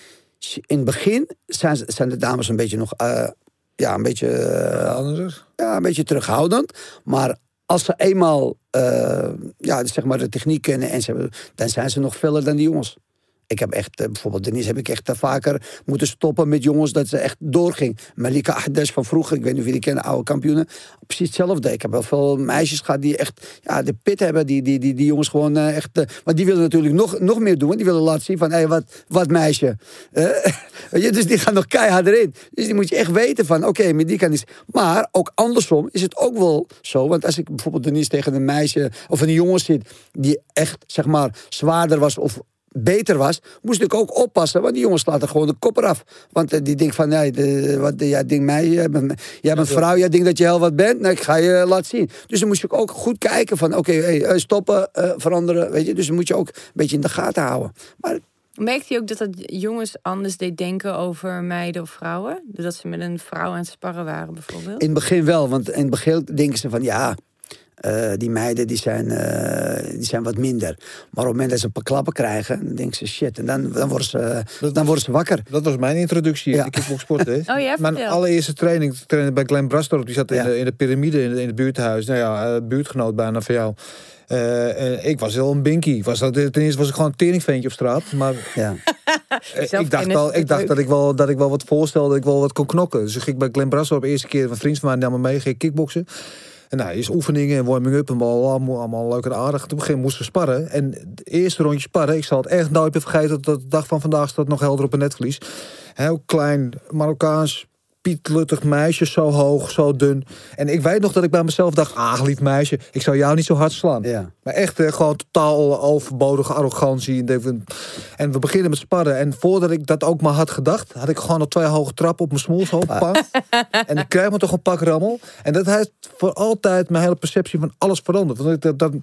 in het begin zijn, zijn de dames een beetje nog, eh, ja, een beetje, eh, Anders. ja, een beetje terughoudend. Maar als ze eenmaal, eh, ja, zeg maar de techniek kennen en ze hebben, dan zijn ze nog feller dan die jongens. Ik heb echt, eh, bijvoorbeeld Denise heb ik echt eh, vaker moeten stoppen met jongens dat ze echt doorging. Malika Ahdes van vroeger, ik weet niet of jullie kennen, oude kampioenen. Precies hetzelfde. Ik heb wel veel meisjes gehad die echt ja, de pit hebben. Die, die, die, die jongens gewoon eh, echt... maar die willen natuurlijk nog, nog meer doen. Die willen laten zien van, hé, wat, wat meisje. Je, dus die gaan nog keihard erin. Dus die moet je echt weten van, oké, met die kan iets. Maar ook andersom is het ook wel zo. Want als ik bijvoorbeeld Denise tegen een meisje of een jongen zit... die echt, zeg maar, zwaarder was of beter was, moest ik ook oppassen. Want die jongens slaat er gewoon de kop eraf. Want eh, die denkt van, nee, de, wat, jij denkt mij, jij bent, jij bent vrouw, jij denkt dat je heel wat bent. Nee, ik ga je laten zien. Dus dan moest je ook goed kijken van, oké, hey, eh, stoppen, eh, veranderen, weet je. Dus dan moet je ook een beetje in de gaten houden. Maar Merkte je ook dat dat jongens anders deed denken over meiden of vrouwen? Doordat ze met een vrouw aan het sparren waren bijvoorbeeld? in het begin wel, want in het begin denken ze van, ja... eh, die meiden die zijn, eh, die zijn wat minder. Maar op het moment dat ze een paar klappen krijgen, dan denken ze shit. En dan, dan, worden, ze, dan worden ze wakker. Dat was mijn introductie Ja. in de kickboxsport. hè. Oh ja, Mijn allereerste training, ik trainde bij Glenn Brastorp. Die zat in, Ja. de, in de piramide in, het- in het buurthuis. Nou ja, eh, buurtgenoot bijna van jou. Eh, en ik was heel een binky. Was dat, ten eerste was ik gewoon een teringveentje op straat. Maar Ja. ik dacht, al, ik dacht dat, ik wel, dat ik wel wat voorstelde, dat ik wel wat kon knokken. Dus ik ging bij Glenn Brastorp de eerste keer, een vriend van mij nam me mee, ging kickboksen. En nou, is oefeningen en warming-up en bal, allemaal, leuk en aardig. Toen begin moesten we sparren. En het eerste rondje sparren, ik zal het echt nooit meer vergeten... tot de dag van vandaag staat nog helder op een netvlies. Heel klein, Marokkaans, pietluttig meisje, zo hoog, zo dun. En ik weet nog dat ik bij mezelf dacht... ah, lief meisje, ik zou jou niet zo hard slaan. Ja. Maar echt eh, gewoon totaal overbodige arrogantie. En we beginnen met sparren. En voordat ik dat ook maar had gedacht... had ik gewoon al twee hoge trappen op mijn smoel zo. Pam. en ik krijg me toch een pak rammel. En dat heeft voor altijd mijn hele perceptie van alles veranderd. Want ik dat, dat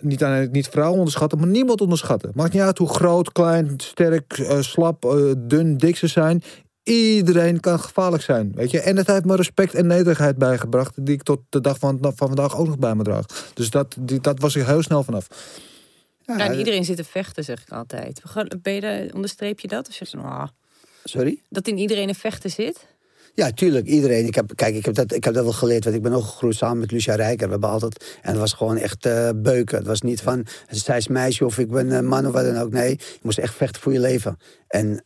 niet, niet vrouwen onderschatten, maar niemand onderschatten. Maakt niet uit hoe groot, klein, sterk, eh, slap, eh, dun, dik ze zijn. Iedereen kan gevaarlijk zijn, weet je. En het heeft me respect en nederigheid bijgebracht... die ik tot de dag van, van vandaag ook nog bij me draag. Dus dat, die, dat was ik heel snel vanaf. Ja, en iedereen zit te vechten, zeg ik altijd. Ben je daar, onderstreep je dat? Of zeg je, nou, Sorry? dat in iedereen een vechter zit? Ja, tuurlijk. Iedereen. Ik heb, kijk, ik heb, dat, ik heb dat wel geleerd. Want ik ben ook gegroeid samen met Lucia Rijker. We hebben altijd... En het was gewoon echt eh, beuken. Het was niet van... Zij is meisje of ik ben man of wat dan ook. Nee, je moest echt vechten voor je leven. En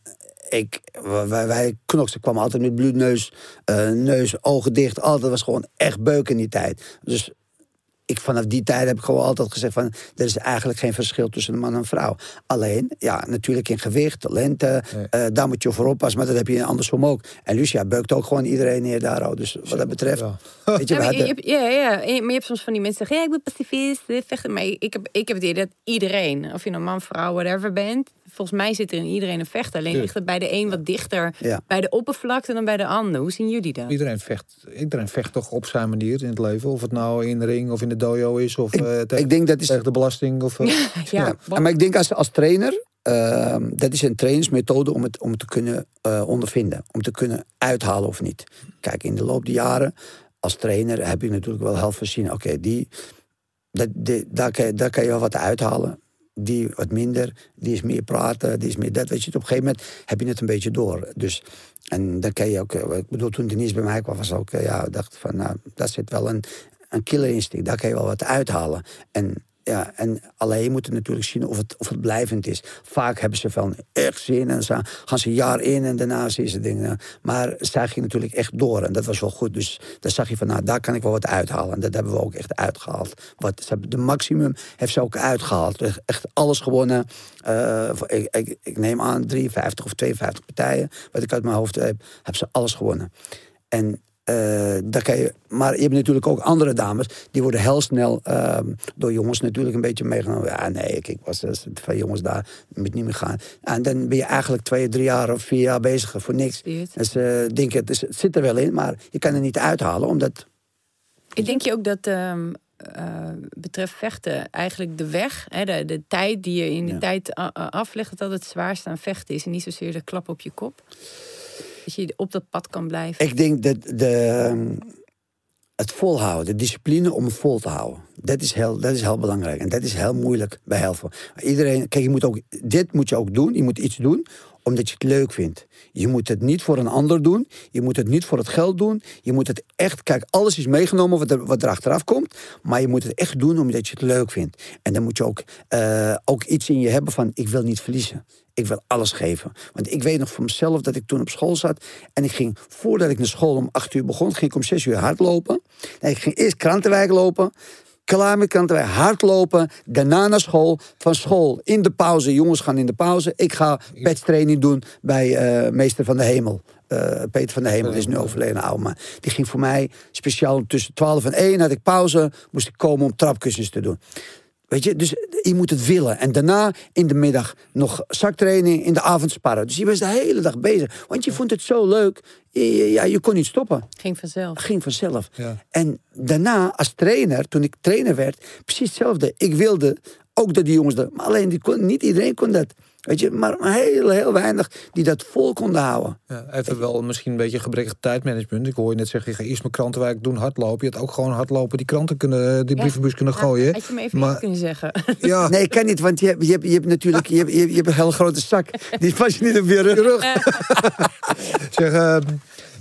ik... Wij, wij knoksen kwamen altijd met bloedneus. eh, neus, ogen dicht. Altijd was gewoon echt beuken in die tijd. Dus ik, vanaf die tijd heb ik gewoon altijd gezegd van... er is eigenlijk geen verschil tussen een man en een vrouw. Alleen, ja, natuurlijk in gewicht, talenten, eh, daar moet je voor oppassen. Maar dat heb je andersom ook. En Lucia beukt ook gewoon iedereen neer daar. al. Dus wat dat betreft... Ja. Weet je, Ja, maar, je, hebt, ja, ja, maar je hebt soms van die mensen zeggen... Ja, ik ben pacifist, eh, vechten. Maar ik heb, ik heb het idee dat iedereen... of je nou man, vrouw, whatever bent... volgens mij zit er in iedereen een vechter. Alleen ligt het bij de een wat dichter Ja. bij de oppervlakte... dan bij de ander. Hoe zien jullie dat? Iedereen vecht, iedereen vecht toch op zijn manier in het leven. Of het nou in de ring of in de dojo is. Of eh, tegen, ik denk dat is tegen de belasting. Of, eh, Ja, Ja, maar ik denk als, als trainer, ehm, dat is een trainingsmethode om het, om het te kunnen eh, ondervinden. Om te kunnen uithalen of niet. Kijk, in de loop der jaren, als trainer heb je natuurlijk wel heel veel zien. Oké, die, dat, die, daar, kan je, daar kan je wel wat uithalen. Die wat minder, die is meer praten, die is meer dat. Weet je, op een gegeven moment heb je het een beetje door. Dus, en dan kan je ook, eh, ik bedoel, toen Denise bij mij kwam, was ook, eh, ja, dacht van, nou, daar zit wel een, een killer instinct. Daar kan je wel wat uithalen. En Ja, en alleen je moet het natuurlijk zien of het, of het blijvend is. Vaak hebben ze van echt zin en dan gaan ze jaar in en daarna zien ze dingen. Maar zij ging natuurlijk echt door en dat was wel goed. Dus daar zag je van, nou, daar kan ik wel wat uithalen. En dat hebben we ook echt uitgehaald. Wat, ze de maximum heeft ze ook uitgehaald. Echt alles gewonnen. Uh, ik, ik, ik, neem aan 53 of 52 partijen, wat ik uit mijn hoofd heb, hebben ze alles gewonnen. En uh, daar kan je, maar je hebt natuurlijk ook andere dames, die worden heel snel uh, door jongens natuurlijk een beetje meegenomen. Ja, nee, ik, ik was van jongens daar, moet niet meer gaan. En dan ben je eigenlijk twee, drie jaar of vier jaar bezig voor niks. Dus uh, denk het, het zit er wel in, maar je kan er niet uithalen, omdat. Ik denk je ook dat. Um... Uh, betreft vechten, eigenlijk de weg, hè, de, de tijd die je in de ja. tijd aflegt, dat het zwaarste aan vechten is en niet zozeer de klap op je kop. Dat je op dat pad kan blijven. Ik denk dat de, ehm, het volhouden, de discipline om het vol te houden. Dat is, heel, dat is heel belangrijk. En dat is heel moeilijk bij veel. Iedereen, kijk, je moet ook, dit moet je ook doen. Je moet iets doen omdat je het leuk vindt. Je moet het niet voor een ander doen. Je moet het niet voor het geld doen. Je moet het echt, kijk, alles is meegenomen wat er, wat er achteraf komt. Maar je moet het echt doen omdat je het leuk vindt. En dan moet je ook, uh, ook iets in je hebben van: ik wil niet verliezen. Ik wil alles geven. Want ik weet nog van mezelf dat ik toen op school zat. En ik ging, voordat ik naar school om acht uur begon, ging ik om zes uur hardlopen. Nee, ik ging eerst krantenwijk lopen klaar met krantenwijk, hardlopen, daarna naar school, van school in de pauze, jongens gaan in de pauze. Ik ga petstraining doen bij uh, meester van de hemel. Uh, Peter van de Hemel is nu overleden, oude man. Die ging voor mij speciaal tussen 12 en 1 had ik pauze, moest ik komen om trapkussens te doen. Weet je, dus je moet het willen. En daarna in de middag nog zaktraining, in de avond sparren. Dus je was de hele dag bezig. Want je vond het zo leuk. Ja, je kon niet stoppen. Ging vanzelf. Ging vanzelf. Ja. En daarna, als trainer, toen ik trainer werd, precies hetzelfde. Ik wilde ook dat die jongens dat. Maar alleen die kon, niet iedereen kon dat. Weet je, maar heel, heel weinig die dat vol konden houden. Ja, even wel misschien een beetje gebrekkig tijdmanagement. Ik hoor je net zeggen, je gaat eerst mijn krantenwijk doen, hardlopen. Je had ook gewoon hardlopen, die kranten kunnen, die brievenbus kunnen gooien. had je me even maar, kunnen zeggen. Ja. Nee, ik kan niet, want je hebt, je hebt, je hebt natuurlijk je hebt, je hebt een hele grote zak. Die pas je niet op je rug. zeg, uh,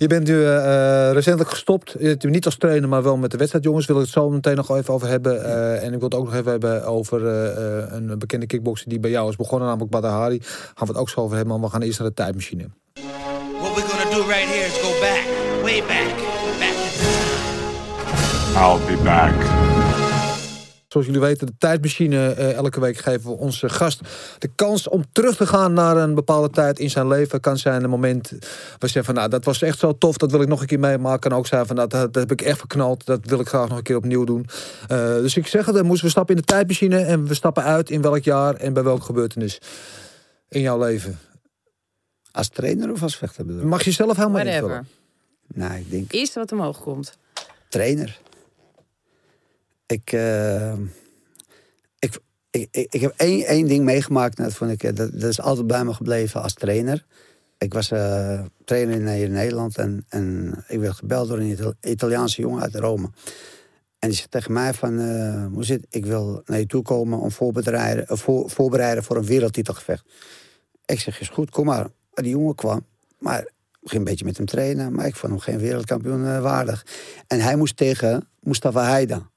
je bent nu uh, recentelijk gestopt. Niet als trainer, maar wel met de wedstrijdjongens. Wil ik het zo meteen nog even over hebben. Uh, en ik wil het ook nog even hebben over uh, een bekende kickboxer die bij jou is begonnen, namelijk Badahari. Gaan we het ook zo over hebben, maar we gaan eerst naar de tijdmachine. What we're gonna do right here is go back, way back, back I'll be back. Zoals jullie weten, de tijdmachine. Uh, elke week geven we onze gast de kans om terug te gaan naar een bepaalde tijd in zijn leven. Kan zijn een moment waar zegt van nou, dat was echt zo tof, dat wil ik nog een keer meemaken. Kan ook zijn van nou, dat, dat heb ik echt verknald, dat wil ik graag nog een keer opnieuw doen. Uh, dus ik zeg het, dan moesten we stappen in de tijdmachine en we stappen uit in welk jaar en bij welke gebeurtenis in jouw leven. Als trainer of als vechter bedoel Mag je zelf helemaal niet invullen? Nou, ik denk... Eerst wat omhoog komt. Trainer. Ik, uh, ik, ik, ik, heb één, één ding meegemaakt. Dat, vond ik, dat, dat is altijd bij me gebleven als trainer. Ik was uh, trainer in, Nederland en, en ik werd gebeld door een Italiaanse jongen uit Rome. En die zei tegen mij van, hoe zit, ik wil naar je toe komen om voorbereiden, voor, voorbereiden voor een wereldtitelgevecht. Ik zeg, is goed, kom maar. Die jongen kwam, maar ik ging een beetje met hem trainen, maar ik vond hem geen wereldkampioen waardig. En hij moest tegen Mustafa Haida.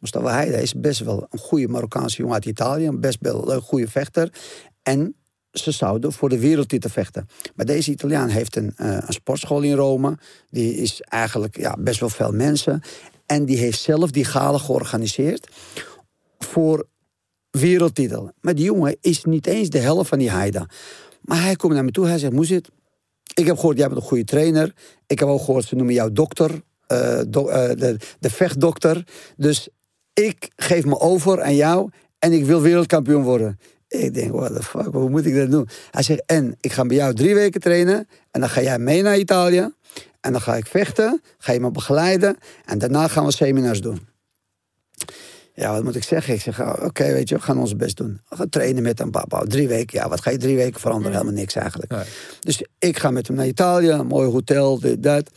Mustafa Heide is best wel een goede Marokkaanse jongen uit Italië. Best wel een goede vechter. En ze zouden voor de wereldtitel vechten. Maar deze Italiaan heeft een, uh, een sportschool in Rome. Die is eigenlijk ja, best wel veel mensen. En die heeft zelf die gala georganiseerd voor wereldtitel. Maar die jongen is niet eens de helft van die Haida. Maar hij komt naar me toe, hij zegt, Moezit, ik heb gehoord, jij bent een goede trainer. Ik heb ook gehoord, ze noemen jou dokter. Do, uh, de, de vechtdokter. Dus ik geef me over aan jou en ik wil wereldkampioen worden. Ik denk, what the fuck, hoe moet ik dat doen? Hij zegt, en ik ga bij jou drie weken trainen en dan ga jij mee naar Italië. En dan ga ik vechten, ga je me begeleiden en daarna gaan we seminars doen. Ja, wat moet ik zeggen? Ik zeg, oh, oké, weet je, we gaan ons best doen. We gaan trainen met hem, papa. Drie weken, ja, wat ga je drie weken veranderen? Helemaal niks eigenlijk. Dus ik ga met hem naar Italië, mooi hotel, dit, dat.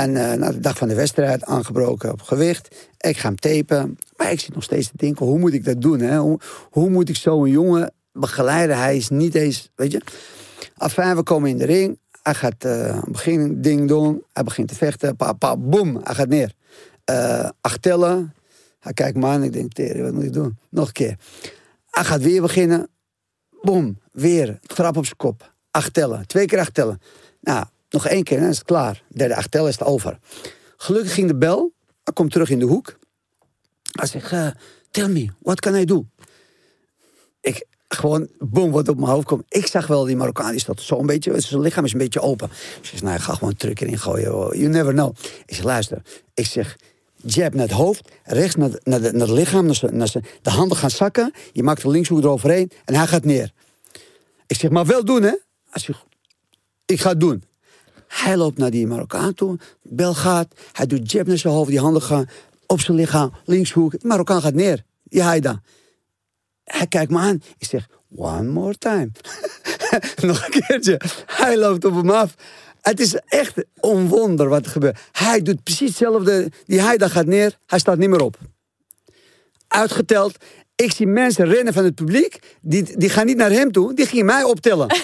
En uh, na de dag van de wedstrijd aangebroken op gewicht. Ik ga hem tapen. Maar ik zit nog steeds te denken, hoe moet ik dat doen? Hè? Hoe, moet ik zo'n jongen begeleiden? Hij is niet eens, weet je. Afijn, we komen in de ring. Hij gaat uh, beginnen, ding dong. Hij begint te vechten. Pa, pa, boom, hij gaat neer. Uh, acht tellen. Hij kijkt me aan. Ik denk, Terry, wat moet ik doen? Nog een keer. Hij gaat weer beginnen. Boom, weer. Trap op zijn kop. Acht tellen. Twee keer acht tellen. Nou, nog één keer en dan is het klaar. Derde acht tellen is het over. Gelukkig ging de bel. Hij komt terug in de hoek. Hij zegt, eh, tell me, what can I do? Ik, gewoon, boom, wat op mijn hoofd komt. Ik zag wel, die Marokkaan die staat zo een beetje, zijn lichaam is een beetje open. Ik zeg, nou, ik ga gewoon truc erin gooien. You never know. Ik zeg, luister. Ik zeg, jab naar het hoofd, rechts naar, naar, de, naar het lichaam, naar de handen gaan zakken. Je maakt de linkshoek eroverheen en hij gaat neer. Ik zeg, maar wel doen, hè? Hij zegt, ik ga het doen. Hij loopt naar die Marokkaan toe, bel gaat, hij doet jab naar zijn hoofd, die handen gaan op zijn lichaam, linkshoek. Marokkaan gaat neer, die Haida. Hij kijkt me aan. Ik zeg, one more time. Nog een keertje. Hij loopt op hem af. Het is echt een wonder wat er gebeurt. Hij doet precies hetzelfde. Die Haida gaat neer, hij staat niet meer op. Uitgeteld. Ik zie mensen rennen van het publiek. Die, die gaan niet naar hem toe. Die gingen mij optellen.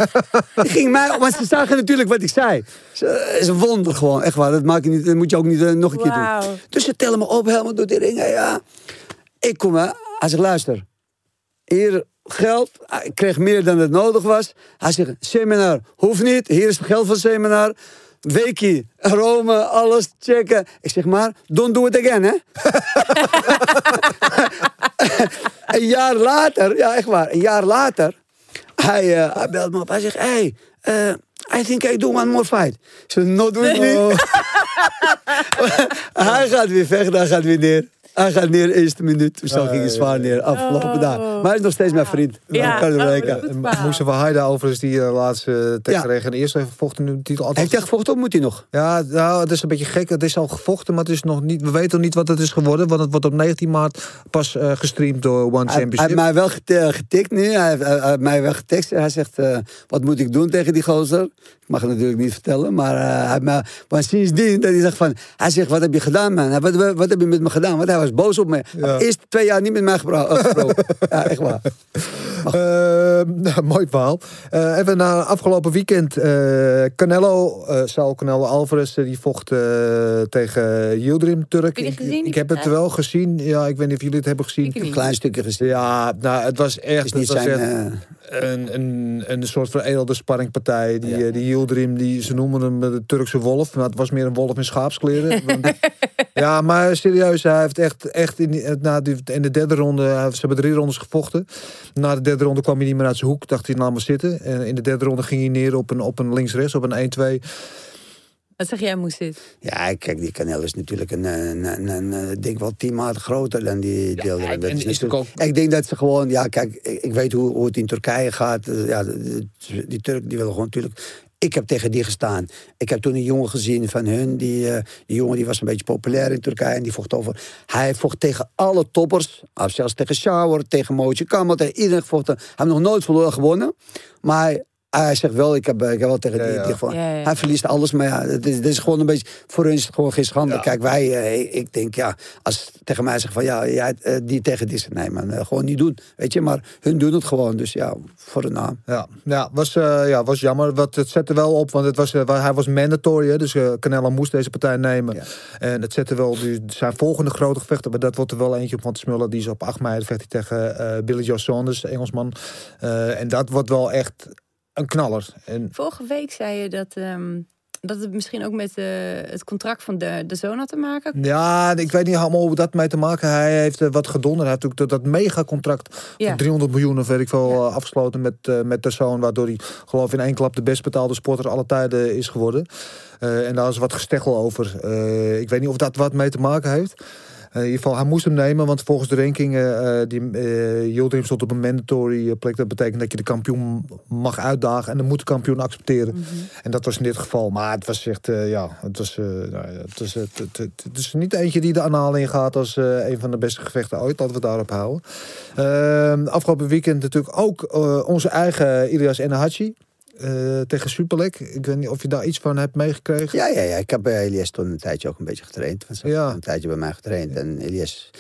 die gingen mij, want ze zagen natuurlijk wat ik zei. Het is een wonder gewoon. Echt waar. Dat, maak je niet, dat moet je ook niet eh, nog een keer doen. Dus ze tellen me op. Helemaal door die ringen. Ja. Ik kom. hè. Hij zegt, luister. Hier geld. Ik kreeg meer dan het nodig was. Hij zegt, seminar hoeft niet. Hier is het geld van het seminar. Weekie, Rome, alles checken. Ik zeg maar, don't do it again, hè? een jaar later, ja echt waar, een jaar later, hij, eh, hij belt me op. Hij zegt, hey, eh, I think I do one more fight. Ik zeg, not with me. hij gaat weer vechten, hij gaat weer neer. Hij gaat neer, eerste minuut. Toen zag ik je zwaar neer, afgelopen dag. Maar hij is nog steeds mijn vriend. Ja. Kan er Oh. Moesten we Haida overigens die eh, laatste tekst Ja. kregen. En eerst even vochten nu de titel. Heeft hij gevochten of moet hij nog? Ja, nou, het is een beetje gek. Het is al gevochten, maar het is nog niet, we weten nog niet wat het is geworden. Want het wordt op 19 maart pas eh, gestreamd door One Hij, hij Championship. heeft mij wel getikt nu. Hij heeft, hij heeft mij wel getekst. Hij zegt, eh, wat moet ik doen tegen die gozer? Mag het natuurlijk niet vertellen. Maar, eh, hij mij, maar sindsdien, dat hij zegt van... Hij zegt, wat heb je gedaan, man? Wat, wat, wat heb je met me gedaan? Want hij was boos op me. Heeft Eerst twee jaar niet met mij gebra- eh, gesproken. ja, echt waar. Eh, nou, mooi verhaal. Eh, even naar afgelopen weekend. eh, Canelo, eh Saul Canelo Alvarez, die vocht eh, tegen Yildirim Turk. Heb je die Ik- gezien, die Ik, heb het wel gezien. Ja, ik weet niet of jullie het hebben gezien. Ik. Een klein stukje gezien. Ja, nou, het was echt, het was zijn... echt een, een, een soort veredelde sparringpartij. Die, Ja. die Yildirim, die, ze noemen hem de Turkse wolf. Maar het was meer een wolf in schaapskleren. Want- ja, maar serieus, hij heeft echt, echt in, die- na die, in de derde ronde... Ze hebben drie rondes gevochten. Na de derde ronde kwam hij niet meer uit zijn hoek. Dacht hij, laat maar zitten. En in de derde ronde ging hij neer op een, op een links-rechts, op een 1-2. Wat zeg jij, moest dit? ja, kijk, die Canelo is natuurlijk een, een, een, een, een- ik denk wel tien maten groter dan die Yildirim. en Dat is natuurlijk- ook- Ik denk dat ze gewoon, ja, kijk, ik, ik weet hoe, hoe het in Turkije gaat. Eh, Ja, die Turk die willen gewoon natuurlijk. Ik heb tegen die gestaan. Ik heb toen een jongen gezien van hun. Die, eh, die jongen die was een beetje populair in Turkije. En die vocht over. Hij vocht tegen alle toppers. Zelfs tegen Shower, tegen Mootje Kamal. Tegen iedereen gevochten. Hij heeft nog nooit verloren gewonnen. Maar hij zegt wel, ik heb, eh, ik heb wel tegen Ja, die, ja. die gevochten. Ja, ja. Hij verliest alles. Maar ja, het is, het is gewoon een beetje. Voor hun is het gewoon geen schande. Ja. Kijk, wij, eh, ik denk ja. Als tegen mij zegt van ja, jij, eh, die tegen die. Nee, man, gewoon niet doen. Weet je, maar hun doen het gewoon. Dus ja, voor de naam. Ja, ja, was, eh, ja, was jammer. Wat, het zette wel op, want het was, wa- hij was mandatory. Hè, dus Canelo moest deze partij nemen. Ja. En het zette wel die, zijn volgende grote gevechten. Maar dat wordt er wel eentje op van te smullen. Die is op 8 mei vecht hij tegen eh, Billy Joe Saunders, de Engelsman. Eh, en dat wordt wel echt een knaller. En Vorige week zei je dat, ehm, dat het misschien ook met eh, het contract van de, de zoon had te maken. ja, ik weet niet helemaal hoe dat mee te maken. Hij heeft eh, wat gedonder. Hij heeft ook dat, dat megacontract Ja. van 300 miljoen of weet ik veel Ja. eh, afgesloten met, eh, met de zoon. Waardoor hij geloof ik in één klap de best betaalde sporter aller tijden is geworden. En daar is wat gesteggel over. Ik weet niet of dat wat mee te maken heeft. Eh, in ieder geval, hij moest hem nemen, want volgens de ranking, eh die eh Yildirim stond op een mandatory plek. Dat betekent dat je de kampioen mag uitdagen en dan moet de kampioen accepteren. Mhm. En dat was in dit geval. Maar het was echt, eh, ja, het was, nou het, was het, het, het- is niet eentje die de anaal in gaat als een van de beste gevechten ooit. Laten we daarop houden. Ehm, afgelopen weekend natuurlijk ook onze eigen Ilias Enahachi. Eh tegen Superlek. Ik weet niet of je daar iets van hebt meegekregen. Ja, ja, ja. Ik heb bij Elias toen een tijdje ook een beetje getraind. Want ze Ja. hebben een tijdje bij mij getraind. En Elias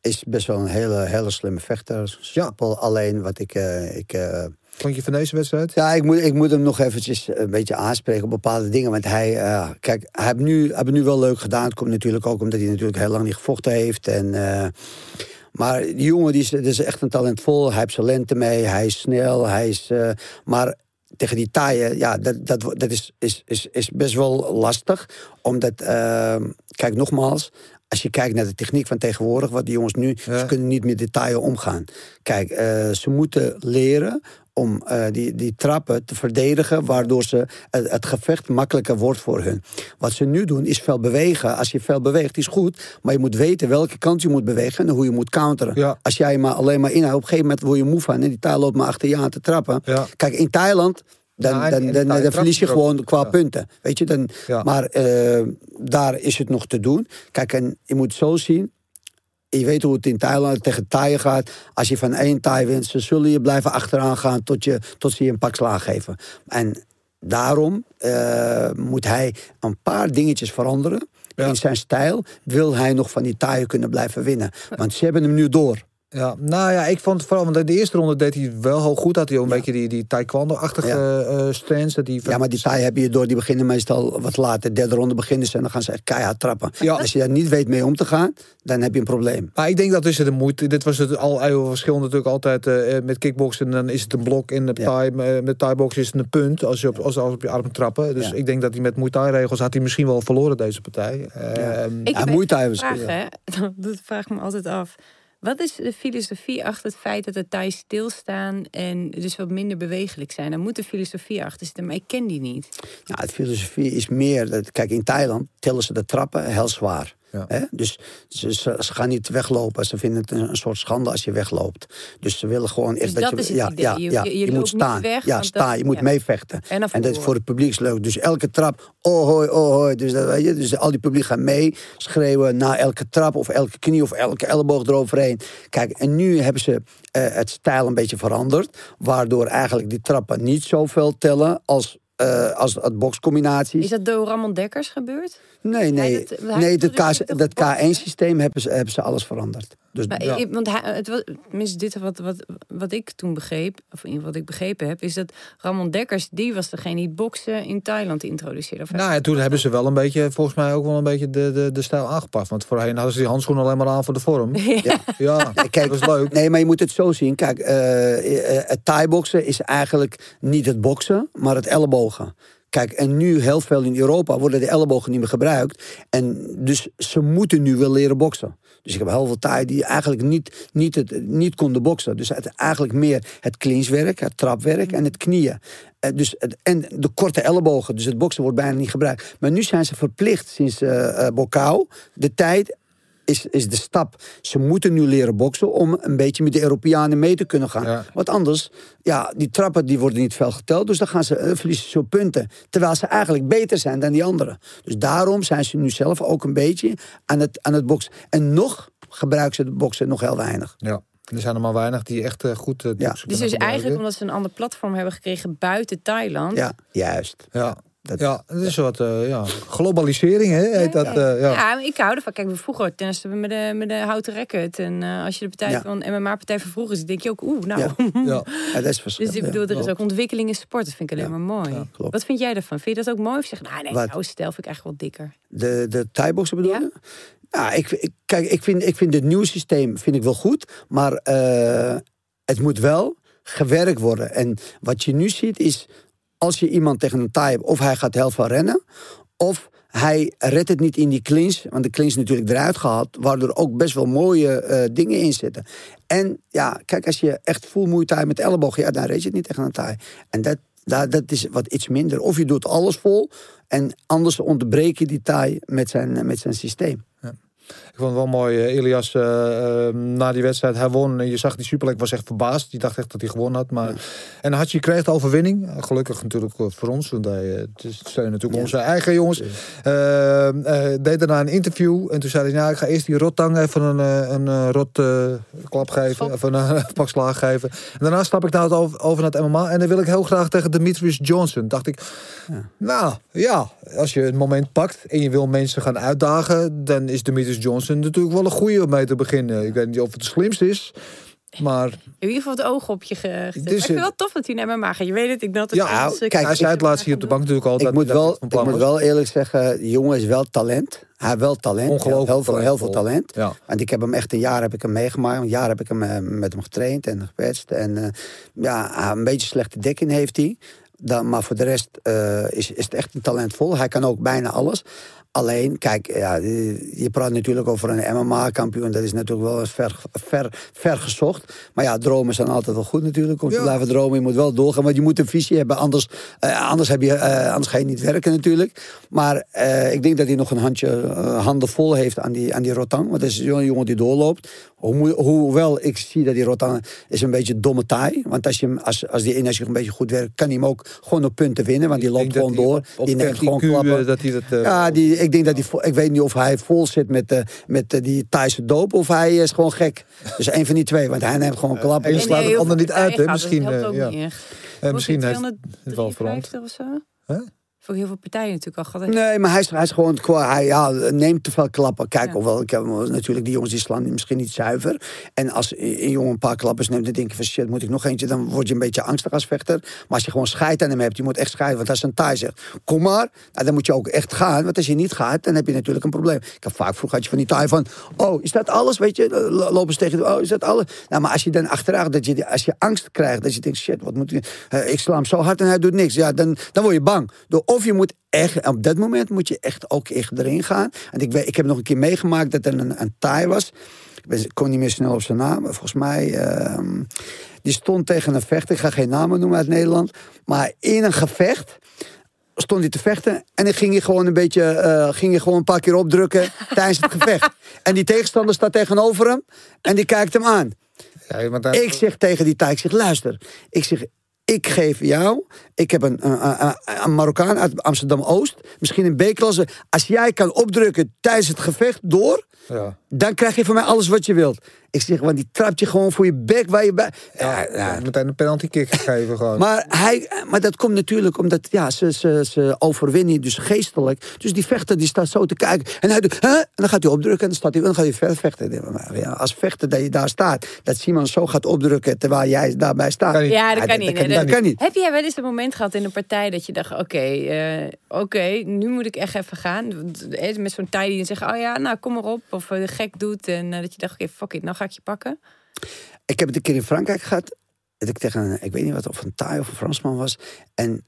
is best wel een hele, hele slimme vechter. Simpel. Alleen wat ik, eh, ik, eh, vond je van deze wedstrijd? Ja, ik moet, ik moet hem nog eventjes een beetje aanspreken op bepaalde dingen. Want hij, kijk, hij heeft, nu, hij heeft nu wel leuk gedaan. Het komt natuurlijk ook omdat hij natuurlijk heel lang niet gevochten heeft. En, maar die jongen die is, is echt een talentvol. Hij heeft zijn lente mee, hij is snel. Hij is, maar tegen die taaien, ja, dat, dat, dat is, is, is, is best wel lastig. Omdat, eh, kijk nogmaals, als je kijkt naar de techniek van tegenwoordig, wat die jongens nu, Ja. ze kunnen niet met de taaien omgaan. Kijk, eh, ze moeten leren om eh, die, die trappen te verdedigen, waardoor ze het, het gevecht makkelijker wordt voor hun. Wat ze nu doen is veel bewegen. Als je veel beweegt is goed, maar je moet weten welke kant je moet bewegen en hoe je moet counteren. Ja. Als jij maar alleen maar inhoudt, op een gegeven moment word je moe van en die taal loopt maar achter je aan te trappen. Ja. Kijk, in Thailand. Dan, Ja, dan, dan, verlies je gewoon qua Ja. punten. Weet je, dan, Ja. maar eh, daar is het nog te doen. Kijk, en je moet zo zien. Je weet hoe het in Thailand tegen Thaiën gaat. Als je van één Thai wint, ze zullen je blijven achteraan gaan tot, je, tot ze je een pak slaag geven. En daarom eh, moet hij een paar dingetjes veranderen. Ja. In zijn stijl wil hij nog van die Thaiën kunnen blijven winnen. Want ze hebben hem nu door. Ja, nou ja, ik vond vooral, want in de eerste ronde deed hij wel heel goed. Had hij ook een beetje die, die taekwondo-achtige Ja. eh. Dat hij Ja, maar die Thai heb je door. Die beginnen meestal wat later. De derde ronde beginnen ze en dan gaan ze echt keihard trappen. Ja. Als je daar niet weet mee om te gaan, dan heb je een probleem. Maar ik denk dat is het de moeite. Dit was het al heel verschil natuurlijk altijd eh, met kickboksen. Dan is het een blok in de Ja. Thai. eh, met Thai-boksen is het een punt als je op, als, als op je arm trappen. Dus Ja. ik denk dat hij met Muay Thai-regels had hij misschien wel verloren deze partij. Ehm, Ik Ja, Muay Thai was- vraag, ja. hè. Dat vraag ik me altijd af. Wat is de filosofie achter het feit dat de Thais stilstaan en dus wat minder bewegelijk zijn? Daar moet de filosofie achter zitten, maar ik ken die niet. Nou, het filosofie is meer. Dat, kijk, in Thailand tellen ze de trappen heel zwaar. Ja. Dus ze, ze, ze gaan niet weglopen. Ze vinden het een, een soort schande als je wegloopt. Dus ze willen gewoon echt Dus dat je. is het ja, idee. ja, Je- ja, je- je moet niet staan. weg, ja, staan. dat- je moet ja. meevechten. En dat is voor het publiek is leuk. Dus elke trap, oh hoi, oh hoi. Dus, dat, weet je, dus al die publiek gaan mee schreeuwen na elke trap of elke knie of elke elleboog eroverheen. Kijk, en nu hebben ze eh, het stijl een beetje veranderd. Waardoor eigenlijk die trappen niet zoveel tellen als, eh, als het boxcombinaties. Is dat door Ramon Dekkers gebeurd? Nee, nee. Dat- nee dat, het K, dat op boksen? K1-systeem hebben ze, hebben ze alles veranderd. Dus Maar, Ja. ik- want hij, het was, tenminste, dit wat, wat, wat ik toen begreep, of in ieder geval wat ik begrepen heb, is dat Ramon Dekkers, die was degene die boksen in Thailand introduceerde. Of nou ja, toen hebben ze wel een beetje, volgens mij ook wel een beetje de, de, de stijl aangepast. Want voorheen hadden ze die handschoenen alleen maar aan voor de vorm. Ja. Ja, kijk, dat was leuk. Nee, maar je moet het zo zien. Kijk, eh, eh, het thai-boksen is eigenlijk niet het boksen, maar het ellebogen. Kijk, en nu heel veel in Europa worden de ellebogen niet meer gebruikt. En dus ze moeten nu wel leren boksen. Dus ik heb heel veel Thai die eigenlijk niet, niet, het, niet konden boksen. Dus eigenlijk meer het clinchwerk, het trapwerk en het knieën. Eh, dus en de korte ellebogen. Dus het boksen wordt bijna niet gebruikt. Maar nu zijn ze verplicht sinds Bokau de tijd is, is de stap. Ze moeten nu leren boksen om een beetje met de Europeanen mee te kunnen gaan. Ja. Want anders, ja, die trappen die worden niet veel geteld. Dus dan gaan ze, eh, verliezen ze punten. Terwijl ze eigenlijk beter zijn dan die anderen. Dus daarom zijn ze nu zelf ook een beetje aan het, aan het boksen. En nog gebruiken ze het boksen nog heel weinig. Ja. Er zijn er maar weinig die echt eh, goed eh, Ja. Dus, dus eigenlijk omdat ze een ander platform hebben gekregen buiten Thailand. Ja, juist. Ja. Dat- ja, het is wat eh, ja. globalisering, hè, heet dat. eh, ja. Ja, maar ik hou ervan. Kijk, we vroeger tennisten we met de, met de houten racket. En eh, als je de partij Ja. van MMA-partij van vroeger ziet, denk je ook, oeh, nou. Ja. Ja. Ja, dat is verschil. Dus ik bedoel, er is ook ontwikkeling in sport. Dat vind ik alleen Ja. maar mooi. Ja, klopt. Wat vind jij ervan? Vind je dat ook mooi? Of zeg je, nou nee, Wat? jouw stijl vind ik eigenlijk wel dikker. De, de Thai-boksen bedoel Ja. je? Ja, ik, ik, kijk, ik vind, ik vind het nieuwe systeem vind ik wel goed. Maar eh, het moet wel gewerkt worden. En wat je nu ziet is... als je iemand tegen een Thai hebt... of hij gaat heel veel rennen... of hij redt het niet in die clinch. Want de clinch is natuurlijk eruit gehaald... waardoor ook best wel mooie eh, dingen in zitten. En ja, kijk, als je echt full Muay met elleboog... ja, dan red je het niet tegen een Thai. En dat, dat, dat is wat iets minder. Of je doet alles vol... en anders ontbreek je die Thai met zijn, met zijn systeem. Ik vond het wel mooi, eh, Elias, eh, eh, na die wedstrijd, hij won. En je zag die Superleague was echt verbaasd. Die dacht echt dat hij gewonnen had. Maar... En Hachi kreeg de overwinning. Gelukkig natuurlijk voor ons, want hij eh, het steunen natuurlijk Ja. onze eigen jongens. Eh, eh, deed daarna een interview. En toen zei hij, nou, ik ga eerst die rottang even een, eh, een eh, rot eh, klap geven. Of een uh, pak slaag geven. En daarna stap ik nou het over, over naar het MMA. En dan wil ik heel graag tegen Demetrius Johnson. Dacht ik, nou ja, als je het moment pakt en je wil mensen gaan uitdagen, dan is Demetrius Johnson natuurlijk wel een goede om mee te beginnen. Ik weet niet of het de slimste is, Maar In ieder geval het oog op je ge- gezet. Dus, Maar ik vind het wel tof dat hij naar mij mag. Je weet het, ik dat het Ja, kijk, hij zei het laatst hier op de bank natuurlijk al. Ik moet, wel, van ik moet wel eerlijk zeggen, die jongen is wel talent. Hij heeft wel talent. Ongelooflijk heel, veel, heel veel talent. Ja. Want ik heb hem echt een jaar heb ik hem meegemaakt. Een jaar heb ik hem eh, met hem getraind en gepetst. En eh, ja, een beetje slechte dekking heeft hij. Dan, maar voor de rest eh, is, is het echt een talentvol. Hij kan ook bijna alles. Alleen, kijk, ja, je praat natuurlijk over een MMA-kampioen. Dat is natuurlijk wel eens ver, ver, ver gezocht. Maar ja, dromen zijn altijd wel goed natuurlijk. Om te Ja. blijven dromen, je moet wel doorgaan. Want je moet een visie hebben, anders, eh, anders, heb je, eh, anders ga je niet werken natuurlijk. Maar eh, ik denk dat hij nog een handje, handen vol heeft aan die, aan die Rotan. Want dat is een jongen die doorloopt. Hoewel ik zie dat die Rotan is een beetje domme taai. Want als, je, hem- als, als die energie een beetje goed werkt, kan hij hem ook gewoon op punten winnen. Want die loopt gewoon door. op- op die neemt 30 gewoon klappen. eh, dat hij dat, eh, ja, die, ik denk dat hij, vol- ik weet niet of hij vol zit met, eh, met die Thaise doop of hij is gewoon gek. Dus een van die twee, want hij neemt gewoon klappen. en je sluit het ander niet uit, hè? Misschien, Dat helpt ook ja. niet echt. Misschien heeft heeft het wel veranderd. of zo. Huh? Voor heel veel partijen natuurlijk al gehad. Nee, maar hij is, hij is gewoon hij ja, neemt te veel klappen. Kijk, Ja. ofwel, ik heb natuurlijk die jongens die slaan misschien niet zuiver. En als een jongen een paar klappers neemt, dan denk je van shit, moet ik nog eentje? Dan word je een beetje angstig als vechter. Maar als je gewoon scheid aan hem hebt, je moet echt scheiden. Want als een Thai zegt, kom maar, nou, dan moet je ook echt gaan. Want als je niet gaat, dan heb je natuurlijk een probleem. Ik heb vaak vroeg had je van die Thai van, oh, is dat alles? Weet je, Lo- lopen ze tegen, oh, is dat alles? Nou, maar als je dan achteraan, dat je, als je angst krijgt, dat je denkt, shit, wat moet ik, eh, ik sla hem zo hard en hij doet niks. Ja, dan, dan word je bang. Door- Of je moet echt, op dat moment moet je echt ook echt erin gaan. En ik, weet, ik heb nog een keer meegemaakt dat er een, een Thai was. Ik ik kon niet meer snel op zijn naam. maar Volgens mij, ehm, die stond tegen een vechter. Ik ga geen namen noemen uit Nederland. Maar in een gevecht stond hij te vechten. En dan ging hij gewoon een beetje, eh, ging hij gewoon een paar keer opdrukken tijdens het gevecht. En die tegenstander staat tegenover hem. En die kijkt hem aan. Ja, Ik zeg tegen die Thai, ik zeg luister. Ik zeg, ik geef jou, ik heb een, een, een- een Marokkaan uit Amsterdam-Oost. Misschien een B-klasse. Als jij kan opdrukken tijdens het gevecht door... ja. dan krijg je van mij alles wat je wilt. Ik zeg, want die trapt je gewoon voor je bek waar je bij... Ja, ja. Meteen een penalty kick geven gewoon. Maar, hij, maar dat komt natuurlijk omdat ja, ze, ze, ze overwinnen dus geestelijk. Dus die vechter die staat zo te kijken. En, hij doet, hè? en dan gaat hij opdrukken en dan, staat hij, dan gaat hij verder vechten. Maar Ja, als vechter dat je daar staat, dat Simon zo gaat opdrukken terwijl jij daarbij staat. Ja, dat kan niet. Dat kan. Heb jij wel eens een moment gehad in een partij dat je dacht: oké, eh, oké, nu moet ik echt even gaan? Eh, Met zo'n tijd die zegt: oh ja, nou kom maar op. Of eh, gek doet. En dat je dacht: oké, fuck it, nou ga pakken. Ik heb het een keer in Frankrijk gehad. Dat ik tegen een, ik weet niet wat, of een Thai of een Fransman was. En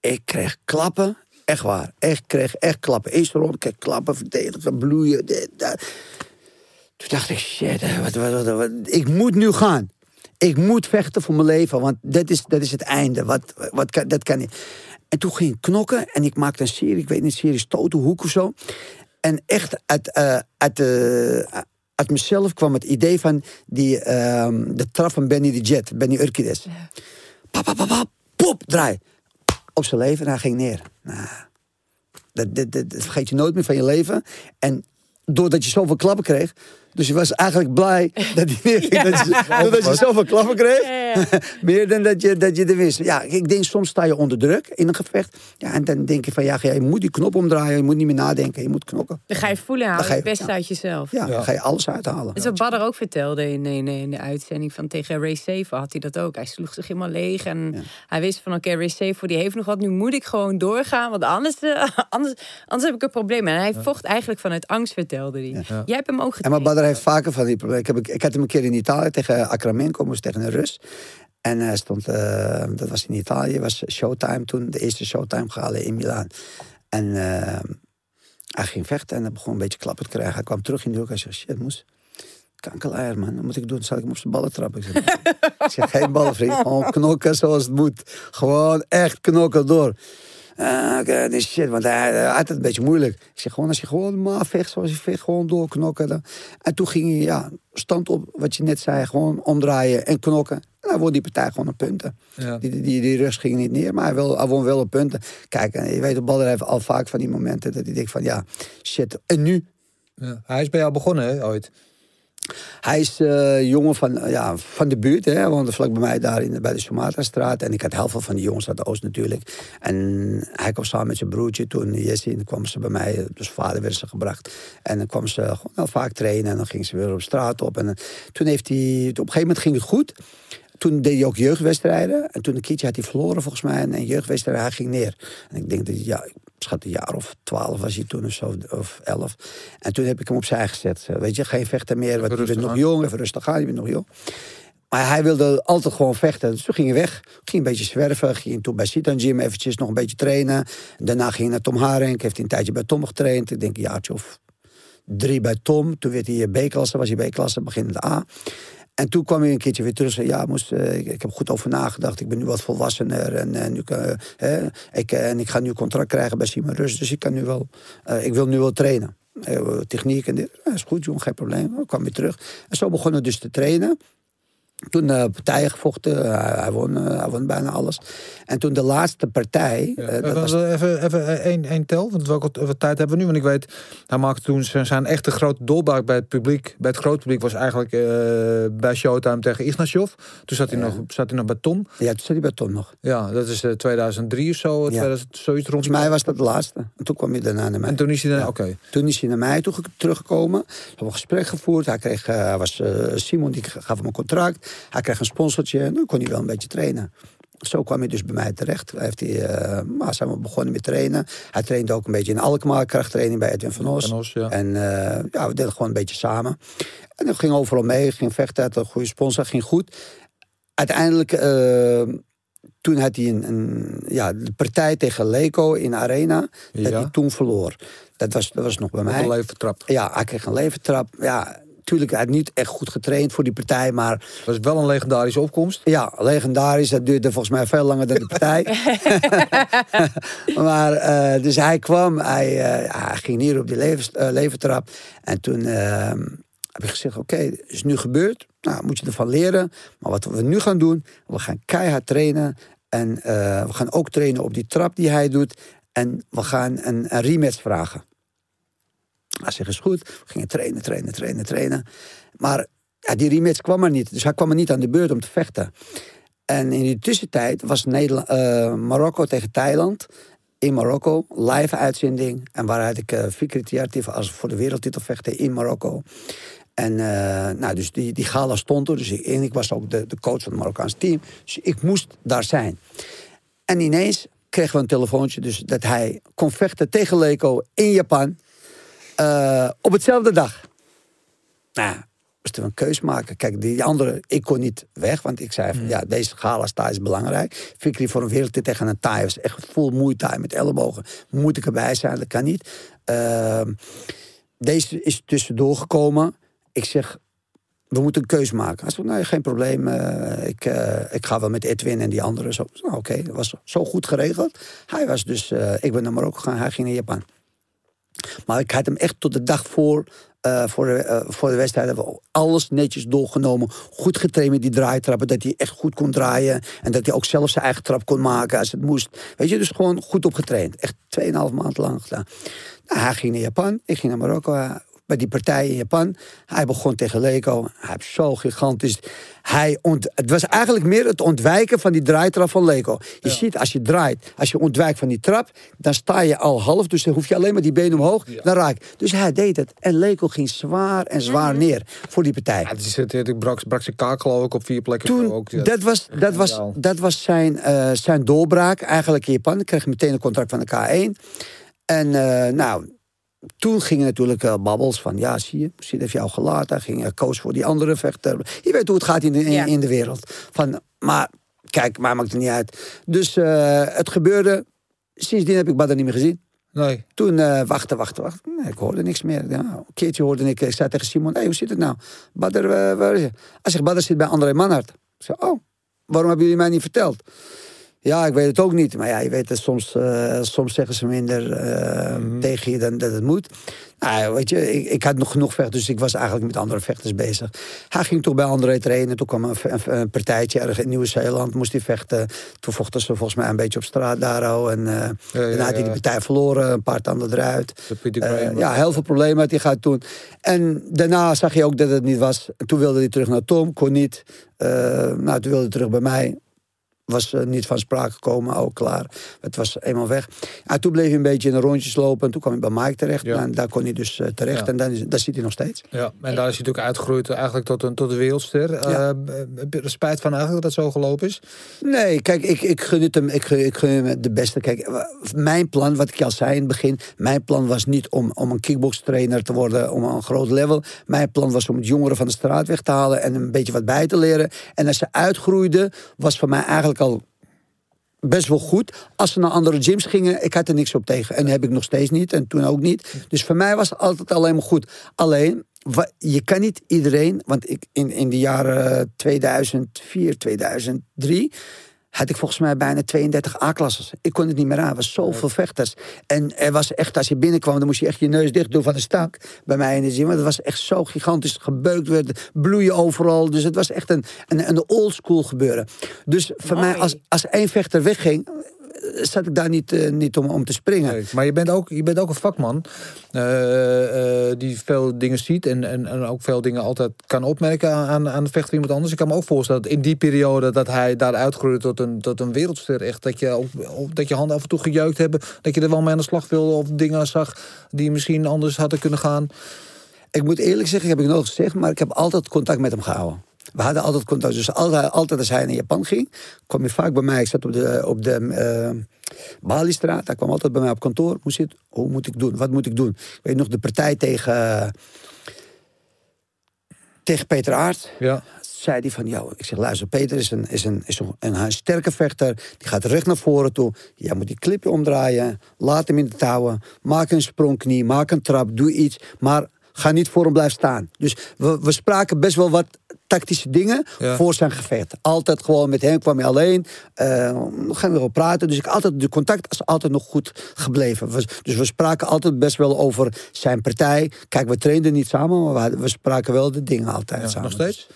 ik kreeg klappen. Echt waar. Echt kreeg echt klappen. Eerst rond, kreeg klappen, verdedigen, bloeien. dat. Toen dacht ik, shit, wat, wat, wat, ik moet nu gaan. Ik moet vechten voor mijn leven, want dat is, dat is het einde. Wat, wat kan, dat kan niet. En toen ging ik knokken en ik maakte een serie, ik weet niet, serie Stoten, Hoek of zo. En echt uit, eh, uit, uit mezelf kwam het idee van die, ehm, de trap van Benny de Jet, Benny pap, pap, pap, pop, draai. Op zijn leven en hij ging neer. Nou, dat, dat, dat, dat vergeet je nooit meer van je leven. En doordat je zoveel klappen kreeg. Dus je was eigenlijk blij dat hij neerging. Dat je, doordat je zoveel klappen kreeg. meer dan dat je, dat je er wist. Ja, ik denk soms sta je onder druk in een gevecht. Ja, en dan denk je van ja, je moet die knop omdraaien. Je moet niet meer nadenken. Je moet knokken. Dan ga je voelen, ga je het beste ja. uit jezelf. Ja, dan ga je alles uithalen. Dat is wat Badder ook vertelde in, in, in de uitzending van tegen Ray Safer had hij dat ook. Hij sloeg zich helemaal leeg en hij wist van oké, Ray Safer die heeft nog wat. Nu moet ik gewoon doorgaan, want anders, eh, anders, anders heb ik een probleem. En hij vocht eigenlijk vanuit angst, vertelde hij. Jij hebt hem ook En getraind. Badr heeft vaker van die problemen. Ik, heb, ik had hem een keer in Italië tegen Akramenko, moest tegen een Rus. En hij stond, eh, dat was in Italië, was Showtime toen, de eerste Showtime gehaald in Milaan. En eh, hij ging vechten en hij begon een beetje klappen te krijgen. Hij kwam terug in de hoek en zei, shit moes, kankerleier man, wat moet ik doen? Zal ik hem op zijn ballen trappen? Ik zeg, ik zeg geen ballen vriend, gewoon knokken zoals het moet. Gewoon echt knokken door. Is shit, want hij, hij had het een beetje moeilijk. Ik zeg gewoon, als je gewoon maar vecht zoals je vecht, gewoon doorknokken. Dan. En toen ging je, ja, stand op, wat je net zei, gewoon omdraaien en knokken. En dan wordt die partij gewoon een punten. Ja. Die, die, die rust ging niet neer, maar hij, wil, hij won wel op punten. Kijk, en je weet, de Badder heeft al vaak van die momenten dat hij denkt van, ja, shit, en nu? Ja. Hij is bij jou begonnen, hè, ooit. Hij is eh, jongen van, eh, ja, van de buurt, hè. Woonde vlak bij mij daar in, bij de Sumatra-straat. En ik had heel veel van die jongens uit de Oost natuurlijk. En hij kwam samen met zijn broertje toen, Jesse. En kwamen ze bij mij, dus vader werd ze gebracht. En dan kwam ze gewoon vaak trainen. En dan ging ze weer op straat op. En eh, toen heeft hij, op een gegeven moment ging het goed. Toen deed hij ook jeugdwedstrijden. En toen een keertje had hij verloren volgens mij. En een jeugdwedstrijd, hij ging neer. En ik denk dat hij, ja, schat een jaar of twaalf was hij toen of zo, of elf. En toen heb ik hem opzij gezet. Weet je, geen vechter meer, want je bent nog jong, even rustig aan, je bent nog jong. Maar hij wilde altijd gewoon vechten. Dus toen ging hij weg. Ging een beetje zwerven. Ging toen bij Sitan Gym eventjes nog een beetje trainen. Daarna ging hij naar Tom Harenk. Heeft hij een tijdje bij Tom getraind. Ik denk een jaartje of drie bij Tom. Toen werd hij B-klasse, was hij B-klasse, beginnende A. En toen kwam hij een keertje weer terug en zei... ja, moest, eh, ik, heb goed over nagedacht. Ik ben nu wat volwassener. En, en, nu, kan, hè, ik, eh, en ga nu contract krijgen bij Simon Rus. Dus ik, kan nu wel, eh, ik wil nu wel trainen. Eh, techniek en dit. Ja, is goed, jongen, geen probleem. Ik kwam weer terug. En zo begonnen we dus te trainen. Toen eh, partijen gevochten. Hij won, eh, hij won bijna alles. En toen de laatste partij... eh, dat even, was- even, even één, één tel, want welke welke tijd hebben we nu? Want ik weet, hij maakte toen zijn, zijn echte grote doorbraak bij het publiek. Bij het grote publiek was eigenlijk eh, bij Showtime tegen Isnashov. Toen zat hij, nog, zat hij nog bij Tom. ja, toen zat hij bij Tom nog. Ja, dat is eh, 2003 of zo, 2000, zoiets rond. Volgens mij was dat de laatste. En toen kwam hij daarna naar mij. En toen is hij dan, Ja. Toen is hij naar mij toe, teruggekomen. We hebben een gesprek gevoerd. Hij, kreeg, eh, was eh, Simon, die gaf hem een contract. Hij kreeg een sponsortje en dan kon hij wel een beetje trainen. Zo kwam hij dus bij mij terecht. Hij heeft hij, eh, maar zijn we begonnen met trainen. Hij trainde ook een beetje in Alkmaar, krachttraining bij Edwin van Os. Van Os, ja. En eh, ja, we deden gewoon een beetje samen. En dat ging overal mee, ging vechten, had een goede sponsor, ging goed. Uiteindelijk, eh, toen had hij een, een, ja, de partij tegen Leco in Arena, dat Ja. hij toen verloor. Dat was, dat was nog bij mij. een leven vertrapt. Ja, hij kreeg een leventrap. Ja, natuurlijk, hij had niet echt goed getraind voor die partij, maar Dat was wel een legendarische opkomst. ja, legendarisch. Dat duurde volgens mij veel langer dan de partij. maar, eh, dus hij kwam, hij, eh, hij ging hier op die levens, eh, leventrap. En toen eh, heb ik gezegd, oké, het is nu gebeurd. Nou, moet je ervan leren. Maar wat we nu gaan doen, we gaan keihard trainen. En eh, we gaan ook trainen op die trap die hij doet. En we gaan een, een rematch vragen. Hij zegt, is goed. Gingen trainen, trainen, trainen, trainen. Maar die rematch kwam er niet. Dus hij kwam er niet aan de beurt om te vechten. En in die tussentijd was Nederland, eh, Marokko tegen Thailand. In Marokko, live uitzending. En waaruit ik uh, Fikri Tiartif als voor de wereldtitel vechtte in Marokko. En eh, nou, dus die, die gala stond er. Dus ik, en ik was ook de, de coach van het Marokkaanse team. Dus ik moest daar zijn. En ineens kregen we een telefoontje dus dat hij kon vechten tegen Leco in Japan. Eh, op hetzelfde dag. Nou, moesten we een keus maken. Kijk, die andere, ik kon niet weg, want ik zei van ja, deze gala sta is belangrijk. Fikri voor een wereldtitel tegen een Thai was echt full moeite met ellebogen. Moet ik erbij zijn? Dat kan niet. Ehm, deze is tussendoor gekomen. Ik zeg, we moeten een keus maken. Hij zei, nee, geen probleem. eh, ik, eh, ik ga wel met Edwin en die anderen. Zo, nou, Oké, dat was zo goed geregeld. Hij was dus, ik ben naar Marokko gegaan, hij ging naar Japan. Maar ik had hem echt tot de dag voor, eh, voor, de, eh, voor de wedstrijd hebben alles netjes doorgenomen. Goed getraind die draaitrappen, dat hij echt goed kon draaien. En dat hij ook zelf zijn eigen trap kon maken als het moest. Weet je, dus gewoon goed opgetraind. Echt 2,5 maand lang gedaan. Nou, hij ging naar Japan, ik ging naar Marokko. Bij die partij in Japan. Hij begon tegen Leco. Hij heeft zo gigantisch. Hij ont, het was eigenlijk meer het ontwijken van die draaitrap van Leco. Je ziet, als je draait, als je ontwijkt van die trap, dan sta je al half. Dus dan hoef je alleen maar die benen omhoog. Dan raak. je. Dus hij deed het. En Leco ging zwaar en zwaar neer voor die partij. Ja, het is, het, ik brak, brak zijn kaak geloof ik op vier plekken. Toen, ook, ja. dat was, dat was, dat was zijn, eh, zijn doorbraak eigenlijk in Japan. Ik kreeg meteen een contract van de K1. En eh, nou, toen gingen natuurlijk eh, babbels van... ja, zie je, Sid heeft jou gelaten. Hij ging eh, coach voor die andere vechter. Je weet hoe het gaat in de, in, Ja. in de wereld. Van, maar kijk, maar maakt het niet uit. Dus eh, het gebeurde. Sindsdien heb ik Badr niet meer gezien. Nee. Toen eh wachten, wachten, wachten. Nee, ik hoorde niks meer. Ja, een keertje hoorde ik, ik zei tegen Simon, hey, hoe zit het nou? Badr, waar is je? Hij zegt, Badr zit bij André Manhart. Ik zei, oh, waarom hebben jullie mij niet verteld? Ja, ik weet het ook niet. Maar ja, je weet het, soms, eh, soms zeggen ze minder eh, Mhm. tegen je dan dat het moet. Nou, weet je, ik, ik had nog genoeg vechters, dus ik was eigenlijk met andere vechters bezig. Hij ging toch bij André trainen. Toen kwam een, een, een partijtje ergens in Nieuw-Zeeland, moest hij vechten. Toen vochten ze volgens mij een beetje op straat daar. oh, En ja, daarna had hij die partij verloren, een paar tanden eruit. De ja, heel veel problemen had hij gehad toen. En daarna zag je ook dat het niet was. En toen wilde hij terug naar Tom, kon niet. Nou, toen wilde hij terug bij mij. Was eh, niet van sprake gekomen, ook klaar. Het was eenmaal weg. En toen bleef hij een beetje in de rondjes lopen. En toen kwam hij bij Mike terecht. Ja. En daar kon hij dus eh, terecht. Ja. En dan is, daar zit hij nog steeds. Ja, en daar is hij natuurlijk uitgegroeid eigenlijk tot een, tot een wereldster. Ja. Eh, er spijt van eigenlijk dat het zo gelopen is? Nee, kijk, ik, ik gun het hem. Ik gun, ik gun hem de beste. Kijk, eh, mijn plan, wat ik al zei in het begin. Mijn plan was niet om, om een kickbokstrainer te worden. Om een groot level. Mijn plan was om het jongeren van de straat weg te halen. En een beetje wat bij te leren. En als ze uitgroeiden, was voor mij eigenlijk best wel goed. Als ze naar andere gyms gingen, ik had er niks op tegen. En heb ik nog steeds niet en toen ook niet. Dus voor mij was het altijd alleen maar goed. Alleen, je kan niet iedereen... Want ik, in, in de jaren 2004, 2003... had ik volgens mij bijna 32 A-klasses. Ik kon het niet meer aan. Er was zoveel vechters. En er was echt, als je binnenkwam... dan moest je echt je neus dicht doen van de stank. Bij mij in de gym. Want het was echt zo gigantisch gebeukt werd. Bloeien overal. Dus het was echt een, een, een oldschool gebeuren. Dus voor Mooi. mij, als, als één vechter wegging... zat ik daar niet, eh, niet om, om te springen. Nee, maar je bent ook, je bent ook een vakman eh, eh, die veel dingen ziet en, en, en ook veel dingen altijd kan opmerken aan, aan de vechter van iemand anders. Ik kan me ook voorstellen dat in die periode dat hij daar uitgroeide tot een, tot een wereldster, echt dat je, ook, dat je handen af en toe gejeukt hebben, dat je er wel mee aan de slag wilde of dingen zag die misschien anders hadden kunnen gaan. Ik moet eerlijk zeggen, heb ik nooit gezegd, maar ik heb altijd contact met hem gehouden. We hadden altijd contact. Dus altijd, altijd als hij naar Japan ging, kwam hij vaak bij mij. Ik zat op de, op de eh, Balistraat. Hij kwam altijd bij mij op kantoor. Hoe zit Hoe moet ik doen? Wat moet ik doen? Ik weet nog de partij tegen, tegen Peter Aert. Ja. Zei hij van, ja, ik zeg, luister, Peter is een, is een, is een, een sterke vechter. Die gaat recht naar voren toe. Jij moet die clipje omdraaien. Laat hem in de touwen. Maak een sprongknie. Maak een trap. Doe iets. Maar ga niet voor hem blijven staan. Dus we, we spraken best wel wat tactische dingen Ja. voor zijn gevecht. Altijd gewoon met hem kwam hij alleen. Eh dan gaan we wel praten. Dus ik altijd, de contact is altijd nog goed gebleven. We- dus we spraken altijd best wel over zijn partij. Kijk, we trainden niet samen, maar we, hadden- we spraken wel de dingen altijd Ja, samen. nog steeds?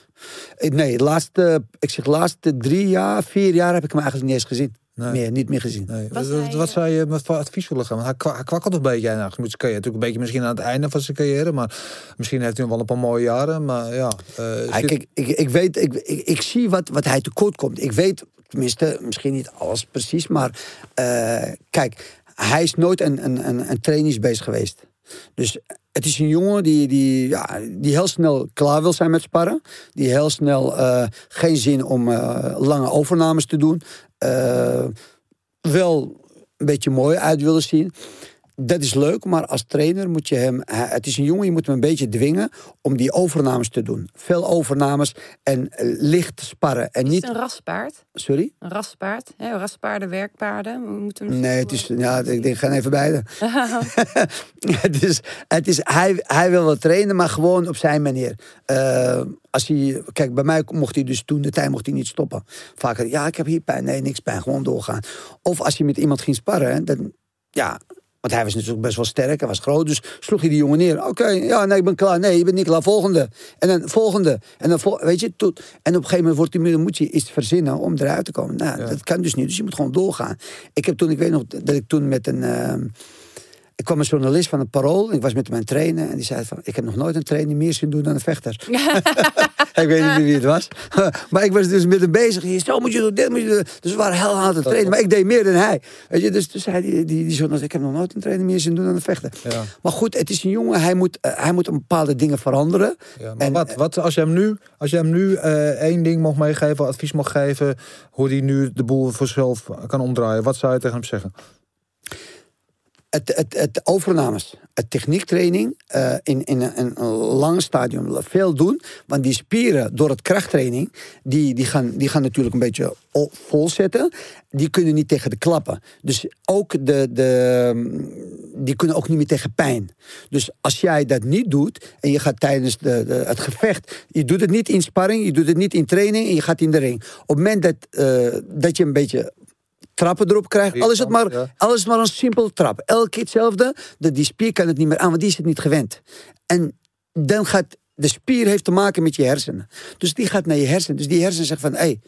Eh, Nee, de laatste, ik zeg de laatste drie jaar, vier jaar heb ik hem eigenlijk niet eens gezien. Nee. Meer, niet meer gezien. Nee. Was wat, hij, wat eh, zou je met voor advies willen gaan? Want hij, hij kwakkelt een beetje nou, met zijn carrière. Natuurlijk een beetje misschien aan het einde van zijn carrière. Maar misschien heeft hij nog wel een paar mooie jaren. Maar ja. eh, zit- kijk, ik, ik weet, ik, ik, ik zie wat, wat hij tekort komt. Ik weet, tenminste, misschien niet alles precies, maar eh, kijk, hij is nooit een, een, een, een trainingsbeest geweest. Dus het is een jongen die, die, ja, die heel snel klaar wil zijn met sparren. Die heel snel eh, geen zin om eh, lange overnames te doen. Eh, wel een beetje mooi uit willen zien. Dat is leuk, maar als trainer moet je hem... hij- Het is een jongen, je moet hem een beetje dwingen om die overnames te doen. Veel overnames en eh, licht sparren. En Is niet... het een raspaard? Sorry? Een raspaard? Hè? Raspaarden, werkpaarden? We moeten hem Nee, het is... Ja, ik denk, ga even beide. het is, het is, hij, hij wil wel trainen, maar gewoon op zijn manier. Eh, als hij, kijk, bij mij mocht hij dus toen de tijd mocht hij niet stoppen. Vaak, ja, ik heb hier pijn. Nee, niks pijn. Gewoon doorgaan. Of als je met iemand ging sparren, dan, ja, want hij was natuurlijk best wel sterk, hij was groot, dus sloeg hij die jongen neer. Oké, ja, nee, ik ben klaar. Nee, je bent niet klaar. Volgende. En dan volgende. En dan, vol- weet je, tot, en op een gegeven moment wordt die, moet je iets verzinnen om eruit te komen. Nou, dat kan dus niet, dus je moet gewoon doorgaan. Ik heb toen, ik weet nog dat ik toen met een. ehm, ik kwam een journalist van het Parool. Ik was met het trainen. En die zei van, ik heb nog nooit een training meer zien doen dan een vechter. ik weet niet meer wie het was. maar ik was dus met hem bezig. Hier, Zo moet je doen, dit moet je doen. Dus we waren heel hard aan het trainen. Maar ik deed meer dan hij. Weet je, dus toen zei die, die, die journalist, ik heb nog nooit een training meer zien doen dan een vechter. Ja. Maar goed, het is een jongen. Hij moet, eh, hij moet een bepaalde dingen veranderen. Ja, maar En, wat, wat als je hem nu, als je hem nu eh, één ding mocht meegeven, advies mocht geven, hoe hij nu de boel voor zichzelf kan omdraaien, wat zou je tegen hem zeggen? Het, overnames, het techniektraining eh, in, in een, een lang stadium veel doen. Want die spieren door het krachttraining, die, die, gaan, die gaan natuurlijk een beetje volzetten. Die kunnen niet tegen de klappen. Dus ook de, de, die kunnen ook niet meer tegen pijn. Dus als jij dat niet doet en je gaat tijdens de, de, het gevecht, je doet het niet in sparring, je doet het niet in training en je gaat in de ring. Op het moment dat, eh, dat je een beetje trappen erop krijgt. Al is het maar, Ja. al is het maar een simpele trap. Elke keer hetzelfde. De, die spier kan het niet meer aan, want die is het niet gewend. En dan gaat... De spier heeft te maken met je hersenen. Dus die gaat naar je hersenen. Dus die hersenen zeggen van... Hey,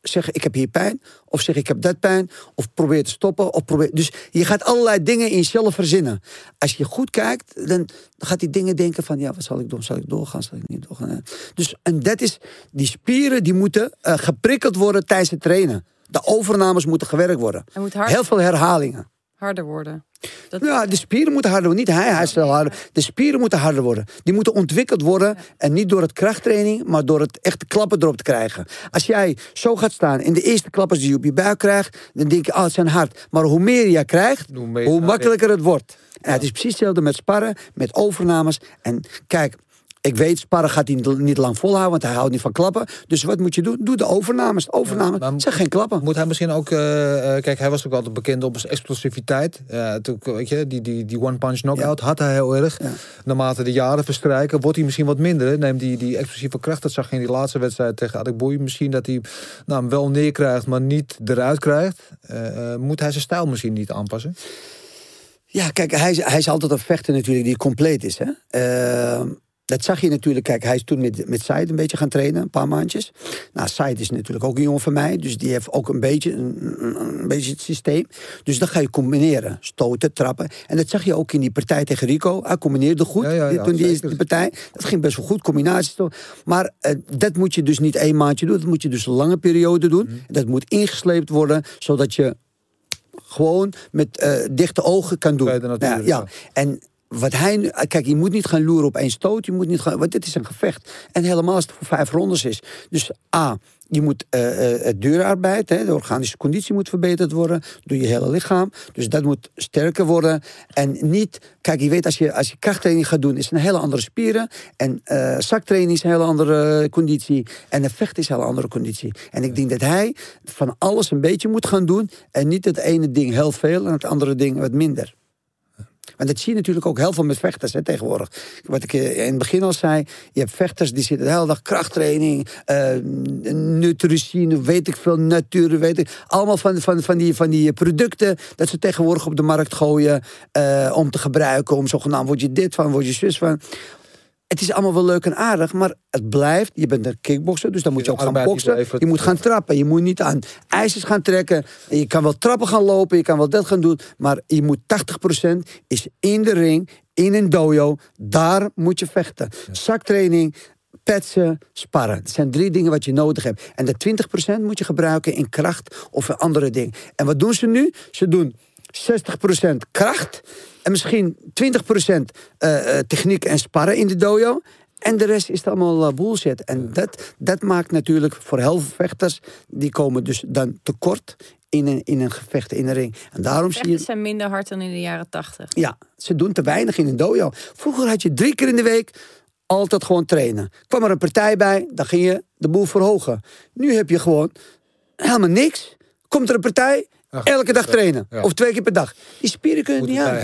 zeg ik heb hier pijn. Of zeg ik heb dat pijn. Of probeer te stoppen. Of probeer... Dus je gaat allerlei dingen in jezelf verzinnen. Als je goed kijkt, dan dan gaat die dingen denken van... Ja, wat zal ik doen? Zal ik doorgaan? Zal ik niet doorgaan? Dus en dat is... Die spieren die moeten eh, geprikkeld worden tijdens het trainen. De overnames moeten gewerkt worden. Hij moet hard- Heel veel herhalingen. Harder worden. Dat, Ja, de spieren moeten harder worden. Niet hij, hij is wel harder. De spieren moeten harder worden. Die moeten ontwikkeld worden. En niet door het krachttraining, maar door het echte klappen erop te krijgen. Als jij zo gaat staan en de eerste klappers die je op je buik krijgt, dan denk je, oh, het zijn hard. Maar hoe meer je krijgt, Hoe makkelijker het wordt. En het is precies hetzelfde met sparren, met overnames. En kijk. Ik weet, sparren gaat hij niet- lang volhouden, want hij houdt niet van klappen. Dus wat moet je doen? Doe de overnames. De overnames maar- zijn geen klappen. Moet hij misschien ook... eh, eh, kijk, hij was ook altijd bekend op zijn explosiviteit. Ja, toen, weet je, die, die, die one-punch knockout had hij heel erg. Ja. Naarmate de jaren verstrijken, wordt hij misschien wat minder. hè. Neemt die, die explosieve kracht, dat zag je in die laatste wedstrijd tegen Adekboei. Misschien dat hij nou, hem wel neerkrijgt, maar niet eruit krijgt. Eh, moet hij zijn stijl misschien niet aanpassen? Ja, kijk, hij is, hij is altijd een vechter natuurlijk die compleet is. Hè? Dat zag je natuurlijk. Kijk, hij is toen met, met Said een beetje gaan trainen, een paar maandjes. Nou, Said is natuurlijk ook een jongen van mij. Dus die heeft ook een beetje, een, een, beetje het systeem. Dus dat ga je combineren. Stoten, trappen. En dat zag je ook in die partij tegen Rico. Hij combineerde goed. Ja, ja, ja, toen die zeker. partij. Dat ging best wel goed, combinaties. toch. Maar eh, dat moet je dus niet één maandje doen. Dat moet je dus een lange periode doen. Mhm. Dat moet ingesleept worden, zodat je gewoon met eh, dichte ogen kan doen. De ja. ja. En wat hij nu, kijk, je moet niet gaan loeren op één stoot. Je moet niet gaan, want dit is een gevecht. En helemaal als het voor vijf rondes is. Dus A, je moet eh, eh, het duurarbeid, hè, de organische conditie moet verbeterd worden. Door je hele lichaam. Dus dat moet sterker worden. En niet, kijk, je weet, als je, als je krachttraining gaat doen, is het een hele andere spieren. En eh zaktraining is een hele andere conditie. En een vecht is een hele andere conditie. En ik denk dat hij van alles een beetje moet gaan doen. En niet het ene ding heel veel en het andere ding wat minder. Want dat zie je natuurlijk ook heel veel met vechters hè, tegenwoordig. Wat ik eh, in het begin al zei, je hebt vechters die zitten de hele dag krachttraining, nutricine, weet ik veel, natuur, weet ik. Allemaal van, van, van, die, van die producten dat ze tegenwoordig op de markt gooien eh, om te gebruiken. Om zogenaamd word je dit van, word je zus van. Het is allemaal wel leuk en aardig, maar het blijft. Je bent een kickbokser, dus dan moet je ook gaan boksen. Je moet gaan trappen. Je moet niet aan ijzers gaan trekken. Je kan wel trappen gaan lopen, je kan wel dat gaan doen. Maar je moet 80% is in de ring, in een dojo. Daar moet je vechten. Zaktraining, petsen, sparren. Dat zijn drie dingen wat je nodig hebt. En de 20% moet je gebruiken in kracht of in andere dingen. En wat doen ze nu? Ze doen 60% kracht. En misschien 20% eh, eh, techniek en sparren in de dojo. En de rest is allemaal eh, bullshit. En dat, dat maakt natuurlijk voor heel veel vechters... die komen dus dan tekort in een, in een gevecht in een ring. En daarom zie je... vechters zijn minder hard dan in de jaren tachtig. Ja, ze doen te weinig in een dojo. Vroeger had je drie keer in de week altijd gewoon trainen. Kwam er een partij bij, dan ging je de boel verhogen. Nu heb je gewoon helemaal niks. Komt er een partij, elke dag trainen. ja. Of twee keer per dag. Die spieren kunnen het niet aan.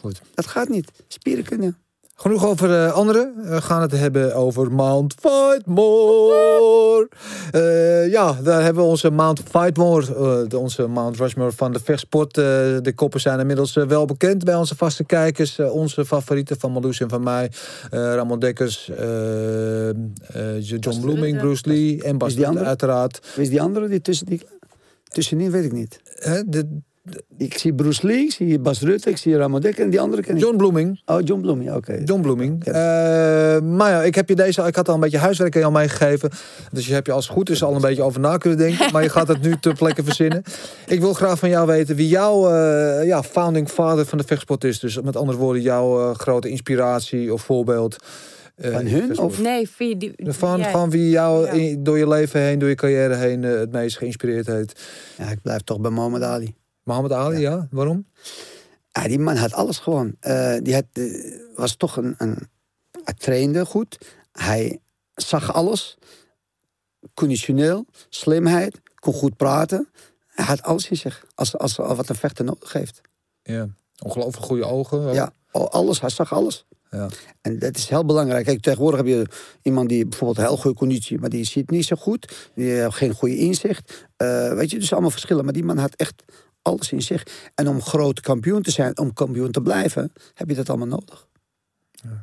Goed. Dat gaat niet. Spieren kunnen. Genoeg over eh, anderen. We gaan het hebben over Mount Fightmore. Eh, ja, daar hebben we onze Mount Fightmore. eh, de- onze Mount Rushmore van de vechtsport. Eh, de koppen zijn inmiddels eh, wel bekend bij onze vaste kijkers. Eh, onze favorieten van Marloes en van mij. eh, Ramon Dekkers, eh, eh, John Blooming. Bruce Lee en Bas uiteraard. Wie is die andere die tussen die... Tussenin weet ik niet. Hè, de, Ik zie Bruce Lee, ik zie Bas Rutte, ik zie Ramon Dekker en die andere ken ik. John Blooming. Oh, John Bloem, ja, oké. John Blooming. Ja. Eh, maar ja, ik heb je deze, ik had al een beetje huiswerk aan jou meegegeven. Dus je hebt je als het goed is al een beetje over na kunnen denken. Maar je gaat het nu ter plekke verzinnen. Ik wil graag van jou weten wie jouw eh, ja, founding father van de vechtsport is. Dus met andere woorden, jouw eh, grote inspiratie of voorbeeld. Eh, Van hun, vechtsport. of- Nee, die, Van, jij- van wie jou Ja. in- door je leven heen, door je carrière heen eh, het meest geïnspireerd heeft. Ja, ik blijf toch bij Mohammed Ali. Mohammed Ali, ja. Waarom? Ja, die man had alles gewoon. Eh, die had, was toch een, een... Hij trainde goed. Hij zag alles. Conditioneel, slimheid, kon goed praten. Hij had alles in zich. Als, als, wat een vechter nodig heeft. Ja. Ongelooflijk goede ogen. Ja, al- alles. Hij zag alles. Ja. En dat is heel belangrijk. Kijk, tegenwoordig heb je iemand die bijvoorbeeld heel goede conditie, maar die ziet niet zo goed. Die heeft geen goede inzicht. Eh, weet je, dus allemaal verschillen. Maar die man had echt alles in zich. En om groot kampioen te zijn, om kampioen te blijven, heb je dat allemaal nodig.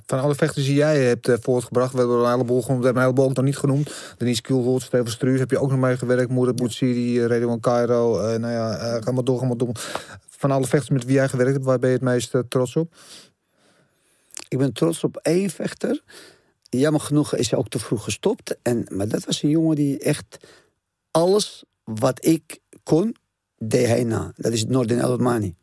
Van alle vechters die jij hebt eh, voortgebracht, we hebben er een heleboel genoemd, we hebben een heleboel ook nog niet genoemd. Denise Kielholt, Steven Struus, heb je ook nog mee gewerkt. Moeder Boutsiri, uh, Redouan Cairo, eh, nou ja, eh, ga maar door, ga maar door. Van alle vechters met wie jij gewerkt hebt, waar ben je het meest eh, trots op? Ik ben trots op één vechter. Jammer genoeg is hij ook te vroeg gestopt. En, maar dat was een jongen die echt alles wat ik kon, deed hij na. Dat is Nordin El Otmani.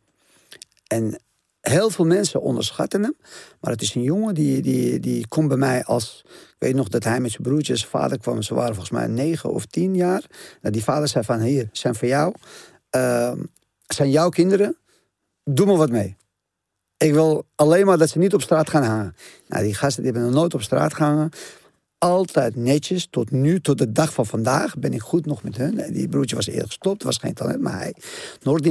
En heel veel mensen onderschatten hem. Maar het is een jongen die, die, die komt bij mij als... Ik weet nog dat hij met zijn broertje en zijn vader kwam. Ze waren volgens mij negen of tien jaar. Nou, die vader zei van, hier, zijn voor jou. Uh, zijn jouw kinderen. Doe maar wat mee. Ik wil alleen maar dat ze niet op straat gaan hangen. Nou, die gasten die hebben nog nooit op straat gehangen. Altijd netjes, tot nu, tot de dag van vandaag, ben ik goed nog met hun. Die broertje was eerder gestopt, was geen talent, maar hij...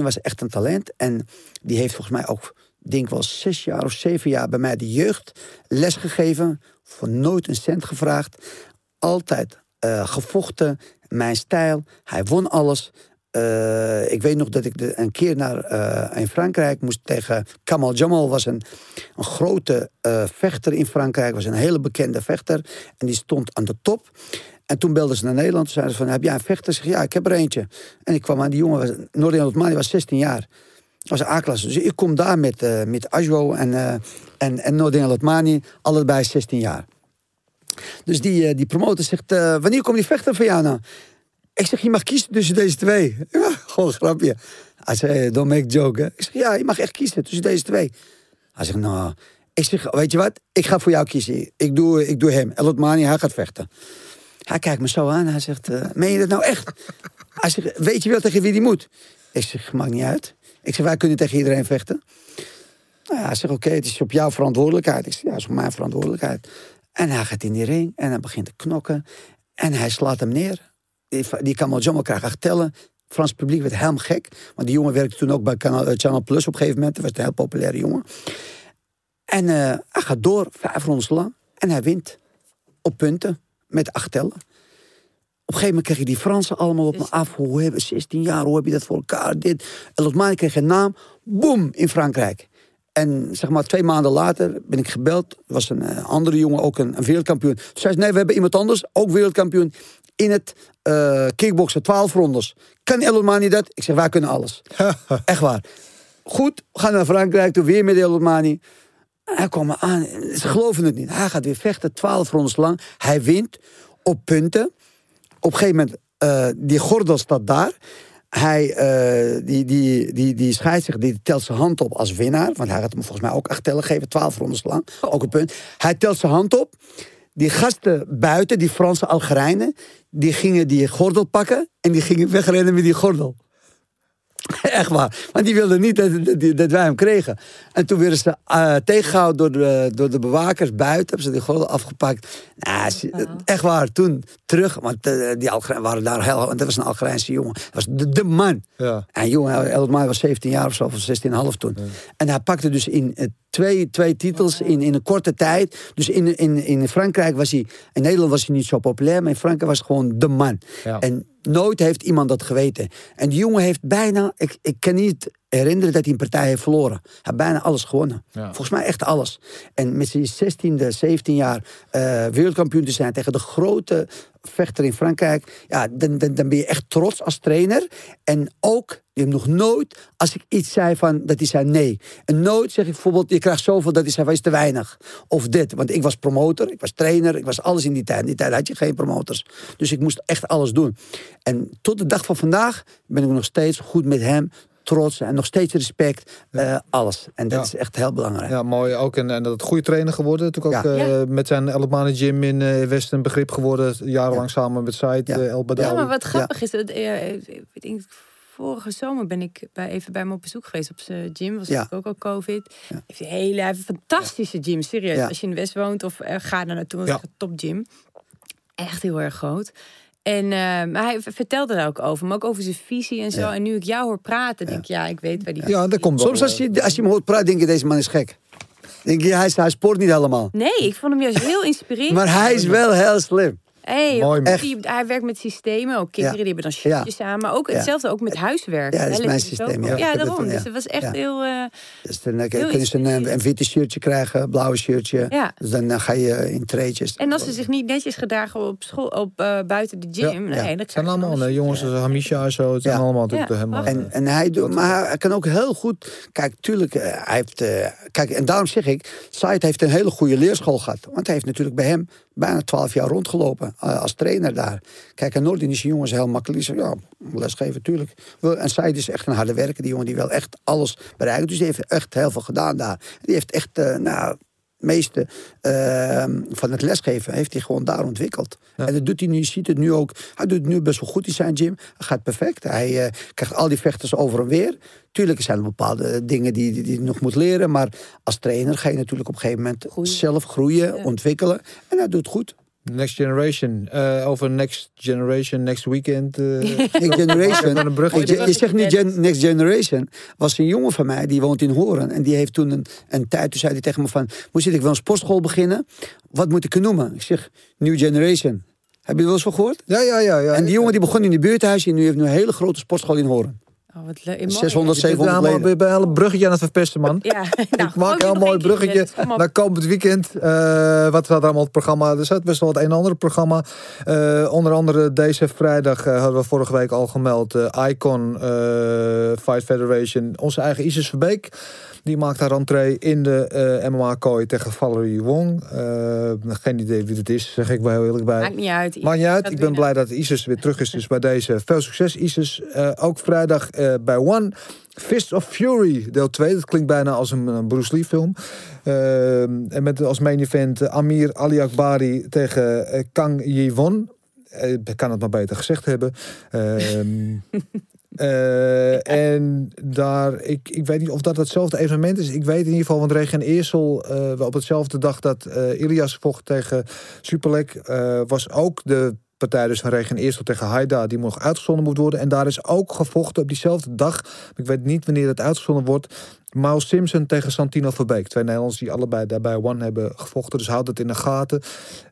Was echt een talent. En die heeft volgens mij ook, denk wel zes jaar of zeven jaar... bij mij de jeugd les gegeven. Voor nooit een cent gevraagd. Altijd uh, gevochten, mijn stijl. Hij won alles. Uh, ik weet nog dat ik een keer naar uh, in Frankrijk moest tegen Kamal Jamal. was een, een grote uh, vechter in Frankrijk. was een hele bekende vechter. En die stond aan de top. En toen belden ze naar Nederland. Zeiden ze van, heb jij een vechter? Zeg, ja, ik heb er eentje. En ik kwam aan, die jongen, was, Nordin Otmani was 16 jaar. Was A-klasse. Dus ik kom daar met, uh, met Ajo en, en, en Nordin Otmani. Allebei 16 jaar. Dus die, die promotor zegt, wanneer komt die vechter van jou nou? Ik zeg, je mag kiezen tussen deze twee. Ja, gewoon een grapje. Hij zei, don't make joke. Hè? Ik zeg, ja, je mag echt kiezen tussen deze twee. Hij zegt, nou... Ik zeg, weet je wat? Ik ga voor jou kiezen. Ik doe, ik doe hem. Mani, hij gaat vechten. Hij kijkt me zo aan. Hij zegt, uh, meen je dat nou echt? Hij zegt, weet je wel tegen wie die moet? Ik zeg, maakt niet uit. Ik zeg, wij kunnen tegen iedereen vechten. Nou ja, hij zegt, oké, okay, het is op jouw verantwoordelijkheid. Ik zeg, ja, het is op mijn verantwoordelijkheid. En hij gaat in die ring en hij begint te knokken. En hij slaat hem neer die, kan wel krijgen tellen. Frans publiek werd helemaal gek. Want die jongen werkte toen ook bij Channel, Channel Plus op een gegeven moment. Dat was een heel populaire jongen. En uh, hij gaat door, vijf rondes lang. En hij wint. Op punten. Met acht tellen. Op een gegeven moment kreeg je die Fransen allemaal op me af. Hoe hebben 16 jaar, hoe heb je dat voor elkaar? Dit. En Lotmani kreeg een naam. Boom, in Frankrijk. En zeg maar twee maanden later ben ik gebeld. Er was een uh, andere jongen, ook een, een wereldkampioen. Toen zei ze, nee, we hebben iemand anders, ook wereldkampioen in het uh, kickboksen, 12 rondes. Kan Elomani dat? Ik zeg, wij kunnen alles. Echt waar. Goed, we gaan naar Frankrijk, toen weer met Elomani. Hij kwam me aan, ze geloven het niet. Hij gaat weer vechten, 12 rondes lang. Hij wint op punten. Op een gegeven moment, uh, die gordel staat daar. Hij, uh, die, die, die, die scheidsrechter, die telt zijn hand op als winnaar. Want hij gaat hem volgens mij ook acht tellen geven, 12 rondes lang. Ook een punt. Hij telt zijn hand op. Die gasten buiten, die Franse Algerijnen, die gingen die gordel pakken en die gingen wegrennen met die gordel. Echt waar. Want die wilden niet dat, dat, dat, wij hem kregen. En toen werden ze uh, tegengehouden door de, door de bewakers buiten. Hebben ze die gordel afgepakt. Nou, wow. Echt waar. Toen terug. Want uh, die Algerijnen waren daar heel... Want dat was een Algerijnse jongen. Dat was de, de man. Ja. En jongen, Elmai was 17 jaar of zo. Of 16,5 toen. Ja. En hij pakte dus in uh, twee, twee titels in, in een korte tijd. Dus in, in, in Frankrijk was hij... In Nederland was hij niet zo populair. Maar in Frankrijk was hij gewoon de man. Ja. En nooit heeft iemand dat geweten. En die jongen heeft bijna... Ik, ik kan niet herinneren dat hij een partij heeft verloren. Hij heeft bijna alles gewonnen. Ja. Volgens mij echt alles. En met zijn 16e, 17 jaar uh, wereldkampioen te zijn tegen de grote vechter in Frankrijk. Ja, dan, dan, dan ben je echt trots als trainer. En ook, je hebt nog nooit, als ik iets zei van, dat hij zei nee. En nooit zeg ik bijvoorbeeld, je krijgt zoveel, dat hij zei, is te weinig. Of dit, want ik was promotor, ik was trainer, ik was alles in die tijd. In die tijd had je geen promotors. Dus ik moest echt alles doen. En tot de dag van vandaag ben ik nog steeds goed met hem trots en nog steeds respect. Uh, alles. En dat Ja. is echt heel belangrijk. Ja, mooi ook. En, en dat het goede trainer geworden. Natuurlijk ook Ja. eh, met zijn Elbmane Gym in eh Westen begrip geworden. Jarenlang samen met Said Ja. uh, El Badawi. Ja, maar wat grappig is, dat, eh, ik denk, vorige zomer ben ik bij, even bij hem op bezoek geweest op zijn gym. Was Ja. natuurlijk ook al COVID. Ja. Heeft een hele heeft een fantastische gym, serieus. Ja. Als je in de West woont of eh, ga daar naartoe, Ja. een top gym. Echt heel erg groot. En eh, maar hij vertelde daar ook over, maar ook over zijn visie en zo. Ja. En nu ik jou hoor praten, denk ik, ja, ik weet waar die. Ja, daar komt wel, Soms als je, als je hem hoort praten, denk je, deze man is gek. Denk je, hij, hij sport niet helemaal. Nee, ik vond hem juist heel inspirerend. Maar hij is wel heel slim. Hey, Mooi, ook man. die- hij werkt met systemen. Ook kinderen Ja. die hebben dan shirtjes samen. Maar ook Ja. hetzelfde ook met huiswerk. Ja, dat is mijn systeem, ja. Ja, het daarom. ja. Dus het was echt Ja. heel... eh, Dus dan eh, Heel kunnen ze een, een inspirerend. witte shirtje krijgen, een blauwe shirtje. Ja. Dus dan eh, ga je in treetjes. en als ze zich niet netjes gedragen op school, op, eh, buiten de gym. Ja. Nee, Ja. dat Het zijn allemaal eh, jongens als Hamisha en zo. Het zijn Ja. allemaal natuurlijk Ja, helemaal... En, en hij doet, maar hij kan ook heel goed. Kijk, tuurlijk, eh, hij heeft. eh, kijk, en daarom zeg ik, Said heeft een hele goede leerschool gehad. Want hij heeft natuurlijk bij hem bijna twaalf jaar rondgelopen eh, als trainer daar. Kijk, en Noordin is een jongen is heel makkelijk. Die ja, lesgeven, tuurlijk. Wel, En Said is echt een harde werker. Die jongen die wil echt alles bereiken. Dus die heeft echt heel veel gedaan daar. Die heeft echt, eh, nou, meeste eh, van het lesgeven heeft hij gewoon daar ontwikkeld. En dat doet hij nu, je ziet het nu ook. Hij doet het nu best wel goed in zijn gym. Hij gaat perfect. Hij eh, krijgt al die vechters over en weer. Tuurlijk zijn er bepaalde dingen die die, nog moet leren. Maar als trainer ga je natuurlijk op een gegeven moment Groeien. zelf groeien, Ja. ontwikkelen. En hij doet goed. Next Generation. Eh, over Next Generation, Next Weekend. eh, Next Generation. Een bruggetje. Je, je zegt nu gen- Next Generation. Was een jongen van mij, die woont in Horen. En die heeft toen een, een tijd, toen zei hij tegen me van... Moest ik wel een sportschool beginnen? Wat moet ik er noemen? Ik zeg, New Generation. Heb je er wel eens van gehoord? Ja, ja, ja. ja. En die jongen die begon in de buurthuis en nu heeft nu een hele grote sportschool in Horen. Oh, wat leuk. Mooi. 600, Je bent 700 helemaal leden. bij een bruggetje aan het verpesten, man. Ja, nou, ik maak een heel mooi bruggetje naar komend weekend. Eh, wat staat er allemaal op het programma? Er staat best wel het een en ander programma. Eh, onder andere deze vrijdag eh, hadden we vorige week al gemeld. Icon eh, Fight Federation. Onze eigen Isis Verbeek. Die maakt haar entree in de eh, MMA-kooi tegen Valerie Wong. Eh, geen idee wie het is, zeg ik wel heel eerlijk bij. Maakt niet uit. Maakt niet uit. Ik ben blij dat Isis weer terug is. Dus bij deze veel succes, Isis. Eh, ook vrijdag bij One. Fist of Fury, deel 2. Dat klinkt bijna als een, een Bruce Lee film. En met als main event Amir Ali Akbari tegen Kang Yi-won. Eh, ik kan het maar beter gezegd hebben. Eh, en daar, ik, ik weet niet of dat hetzelfde evenement is. Ik weet in ieder geval, want Regen Eersel, wel op hetzelfde dag dat eh Ilias vocht tegen Superlek, was ook de partij dus van Regen Eersel tegen Haida, die nog uitgezonden moet worden. En daar is ook gevochten op diezelfde dag. Ik weet niet wanneer het uitgezonden wordt. Miles Simpson tegen Santino Verbeek. Twee Nederlanders die allebei daarbij One hebben gevochten. Dus houd het in de gaten.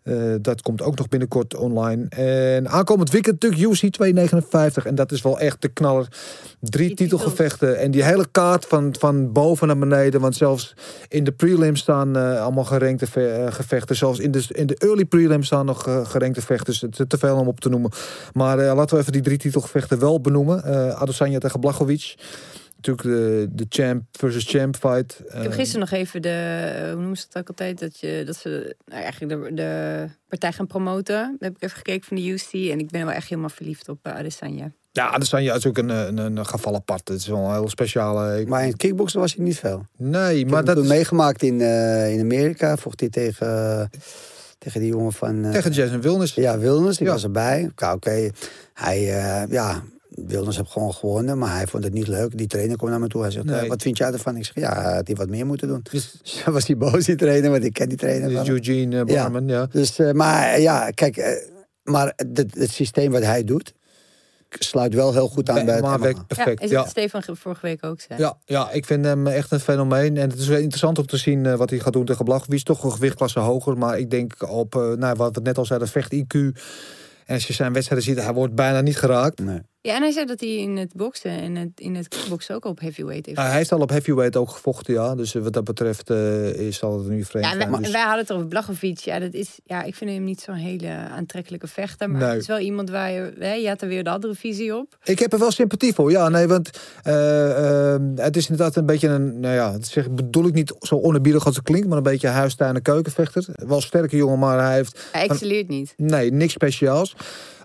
Eh, dat komt ook nog binnenkort online. En aankomend weekend natuurlijk UC 259. En dat is wel echt de knaller. Drie titelgevechten. En die hele kaart van, van boven naar beneden. Want zelfs in de prelims staan eh, allemaal gerankte ve- eh, gevechten. Zelfs in de, in de early prelims staan nog eh, gerankte vechters. Het is te veel om op te noemen. Maar laten we even die drie titelgevechten wel benoemen. Adesanya tegen Blachowicz. Natuurlijk de, de champ versus champ fight. Ik heb gisteren nog even de, eh, hoe noemen ze het ook altijd, dat, je, dat ze nou, eigenlijk de, de partij gaan promoten. Daar heb ik even gekeken van de UC en ik ben wel echt helemaal verliefd op uh, Adesanya. Ja, Adesanya is ook een, een, een geval apart. Het is wel een heel speciale... ik- Maar in kickboksen was hij niet veel. nee, Ik maar dat is toen meegemaakt in, eh, in Amerika. Vocht hij tegen, eh, tegen die jongen van... eh, tegen Jason Wilnis. Ja, Wilnes, ik Ja. was erbij. Oké, hij, eh, ja, Wilnes heeft gewoon gewonnen, maar hij vond het niet leuk. Die trainer kwam naar me toe. Hij zegt, Nee. eh, wat vind jij ervan? Ik zeg, ja, hij had hij wat meer moeten doen. Dus, Dus was hij boos, die trainer, want ik ken die trainer dus. Eugene eh, Ja. Barman, ja. Dus, eh, maar ja, kijk, maar het, het systeem wat hij doet, sluit wel heel goed aan bij het maar werkt perfect. ja, is Ja, wat Stefan ge- vorige week ook zei. ja, ja, ik vind hem echt een fenomeen. En het is wel interessant om te zien wat hij gaat doen tegen Blachowicz. Toch een gewichtklasse hoger. Maar ik denk op, nou, wat we net al zeiden, vecht IQ. En als je zijn wedstrijden ziet, hij wordt bijna niet geraakt. Nee. Ja, en hij zei dat hij in het boksen en het, in het kickboksen ook op heavyweight heeft. Hij heeft al op heavyweight ook gevochten, ja. Dus eh, wat dat betreft eh, is het nu vreemd ja, en wij. Dus- wij hadden het over Blachowicz. Ja, dat is, ja, ik vind hem niet zo'n hele aantrekkelijke vechter. Maar Nee. het is wel iemand waar je... Hè, je had er weer de andere visie op. Ik heb er wel sympathie voor, ja. Nee, want eh, eh, het is inderdaad een beetje een... Nou ja, dat zeg, bedoel ik niet zo onerbiedig als het klinkt... maar een beetje huistuin- en keukenvechter. Wel sterke jongen, maar hij heeft... Hij excelleert niet. Nee, niks speciaals.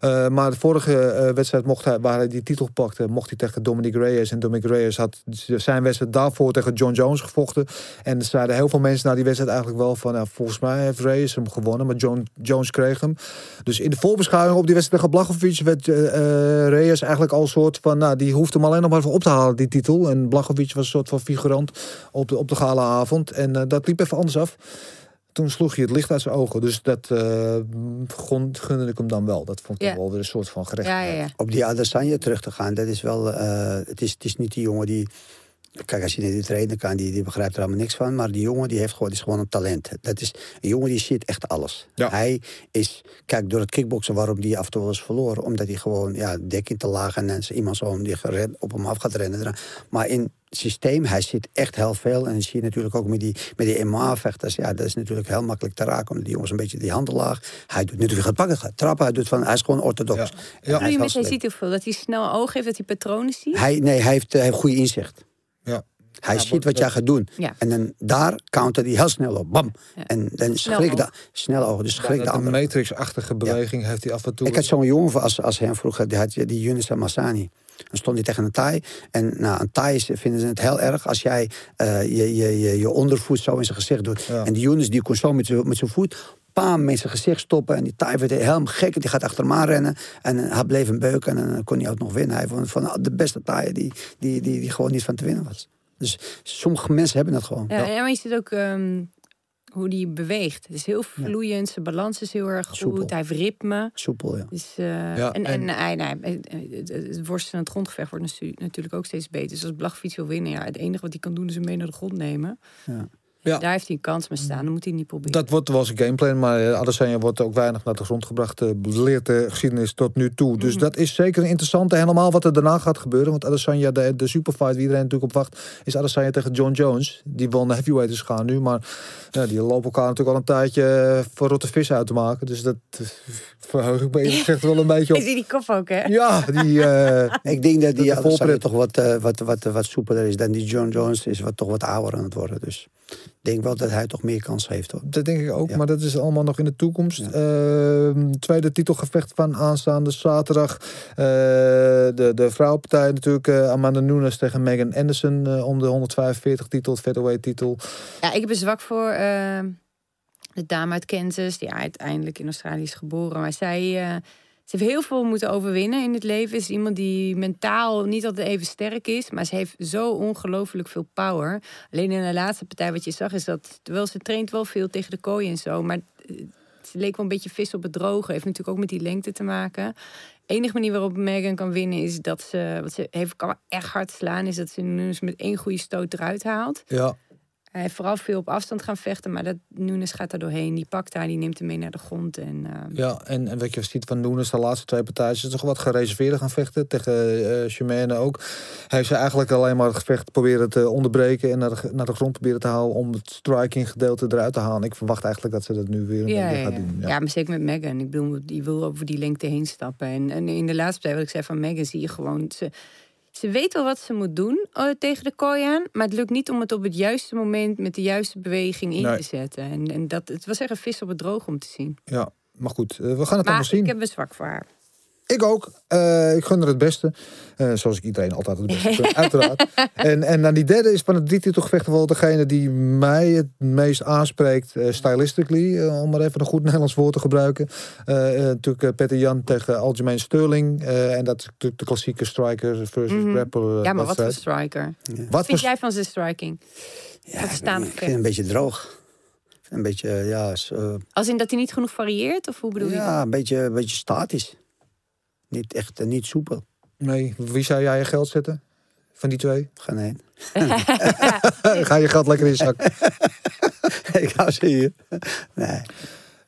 Eh, maar de vorige eh, wedstrijd mocht hij, waar hij die titel pakte, mocht hij tegen Dominic Reyes. En Dominic Reyes had zijn wedstrijd daarvoor tegen John Jones gevochten. En er zeiden heel veel mensen na die wedstrijd eigenlijk wel van, nou, volgens mij heeft Reyes hem gewonnen, maar John Jones kreeg hem. Dus in de voorbeschouwing op die wedstrijd tegen Blachowicz werd eh, Reyes eigenlijk al een soort van, nou, die hoeft hem alleen nog maar even op te halen, die titel. En Blachowicz was een soort van figurant op de, op de gala avond. En dat liep even anders af. Toen sloeg hij het licht uit zijn ogen. Dus dat eh, gun- gunde ik hem dan wel. Dat vond ik Ja. wel weer een soort van gerecht. Ja, ja, ja. Op die Adesanya terug te gaan, dat is wel, eh, het, is, het is niet die jongen die Kijk, als je naar die trainer kan, die, die begrijpt er allemaal niks van. Maar die jongen die heeft gewoon, die is gewoon een talent. Dat is een jongen die ziet echt alles. Ja. Hij is, kijk, door het kickboksen waarom die af en toe wel eens verloren. Omdat hij gewoon, ja, dekking te laag en iemand zo om die gered, op hem af gaat rennen. Maar in systeem, hij zit echt heel veel. En dan zie je natuurlijk ook met die, met die MMA-vechters. Ja, dat is natuurlijk heel makkelijk te raken. Omdat die jongens een beetje die handen laag. Hij doet natuurlijk gaat pakken, gaat trappen. Hij, doet van, hij is gewoon orthodox. Ja. Hij je met hij ziet heel veel. Dat hij snel oog heeft, dat hij patronen ziet. Hij, nee, hij heeft, eh, hij heeft goede inzicht. Ja. Hij Ja, ziet wat jij gaat doen. Ja. En dan daar countert hij heel snel op. Bam. Ja. En dan schrik oog. de, snel ogen. Dus schrik andere. Matrix-achtige beweging heeft hij af en toe. Ik had zo'n jongen als, als hem vroeger, die, had, die Yunus Massani. Dan stond hij tegen een Thai. En nou, een Thai is- vinden ze het heel erg als jij eh, je, je, je, je ondervoet zo in zijn gezicht doet. Ja. En die Yunus die kon zo met zijn met zijn voet paam met zijn gezicht stoppen. En die Thai werd helemaal gek. en Die gaat achter hem aan rennen. En eh, hij bleef een beuken. En dan kon hij ook nog winnen. Hij vond van de beste Thai die, die, die, die gewoon niet van te winnen was. Dus sommige mensen hebben dat gewoon. Ja, en maar je ziet ook ehm, hoe die beweegt. Het is heel vloeiend, zijn balans is heel erg goed. Soepel. Hij heeft ritme. Soepel, ja. Dus, eh, Ja, en, en- en, hij- nou, het- het, het worstelen en het grondgevecht wordt natu- natuurlijk ook steeds beter. Dus als Blachfiets wil winnen, ja, het enige wat hij kan doen is hem mee naar de grond nemen. Ja. Ja. Daar heeft hij een kans mee staan, dan moet hij niet proberen. Dat wordt wel zijn gameplan, maar eh, Adesanya wordt ook weinig naar de grond gebracht. eh, Leert de geschiedenis tot nu toe. Dus dat is zeker een interessante. Helemaal wat er daarna gaat gebeuren. Want Adesanya, de, de superfight wie iedereen natuurlijk op wacht, is Adesanya tegen John Jones. Die won de heavyweight is gaan nu. Maar ja, die lopen elkaar natuurlijk al een tijdje eh, voor rotte vis uit te maken. Dus dat verheug ik me eerlijk gezegd wel een beetje op. zie die kop ook, hè? Ja, die... eh, Ik denk dat die de Adesanya toch wat, eh, wat, wat, wat soepeler is dan die John Jones. Is wat, toch wat ouder aan het worden. Dus denk wel dat hij toch meer kans heeft. Hoor. Dat denk ik ook, Ja. maar dat is allemaal nog in de toekomst. Ja. Ehm, tweede titelgevecht van aanstaande zaterdag. Eh, de, de vrouwenpartij natuurlijk. eh, Amanda Nunes tegen Megan Anderson eh, om de 145 titel, het featherweight titel. Ja, ik heb een zwak voor ehm, de dame uit Kansas, die uiteindelijk in Australië is geboren. Maar zij, eh, ze heeft heel veel moeten overwinnen in het leven. Is iemand die mentaal niet altijd even sterk is, maar ze heeft zo ongelooflijk veel power. Alleen in de laatste partij wat je zag is dat, terwijl ze traint wel veel tegen de kooi en zo, maar eh, ze leek wel een beetje vis op het droge. Heeft natuurlijk ook met die lengte te maken. enige manier waarop Megan kan winnen is dat ze, wat ze heeft, kan echt hard slaan, is dat ze Nunes met één goede stoot eruit haalt. Ja, Hij heeft vooral veel op afstand gaan vechten, maar dat Nunes gaat er doorheen. Die pakt haar, die neemt hem mee naar de grond. En, eh, ja. En, en wat je ziet van Nunes, de laatste twee partijen, is toch wat gereserveerder gaan vechten. Tegen Shimane ook. Hij heeft ze eigenlijk alleen maar het gevecht proberen te onderbreken en naar de, naar de grond proberen te halen om het striking gedeelte eruit te halen. Ik verwacht eigenlijk dat ze dat nu weer een ja, ja, gaat ja. doen. ja, maar zeker met Megan. Ik bedoel, die wil over die lengte heen stappen. En, en in de laatste partij, wat ik zei van Megan, zie je gewoon... Ze, ze weet wel wat ze moet doen eh, tegen de kooi aan. Maar het lukt niet om het op het juiste moment met de juiste beweging in Nee. te zetten. En, en dat, het was echt een vis op het droog om te zien. Ja, maar goed, eh, we gaan het allemaal zien. ik heb een zwak voor haar. Ik ook. Eh, ik gun er het beste. Eh, zoals ik iedereen altijd het beste gun, uiteraard. En, en dan die derde is van het drie titelgevechten wel degene die mij het meest aanspreekt. eh stylistically, eh, om maar even een goed Nederlands woord te gebruiken. Natuurlijk Peter Jan tegen Algemeen Sterling. Eh, en dat is natuurlijk de klassieke striker versus Mhm. grappler. eh, Ja, maar wat voor striker. Wat Wat vind jij van zijn striking? Ja, Wat ik, staan ik vind het een beetje droog. Een beetje, ja, eh, Als in dat hij niet genoeg varieert? Of hoe bedoel je? ja, een beetje, een beetje statisch. Niet echt, eh, niet soepel. Nee, wie zou jij je geld zetten? Van die twee? Geen één. Ga je geld lekker in je zak. ik hou ze hier. Nee.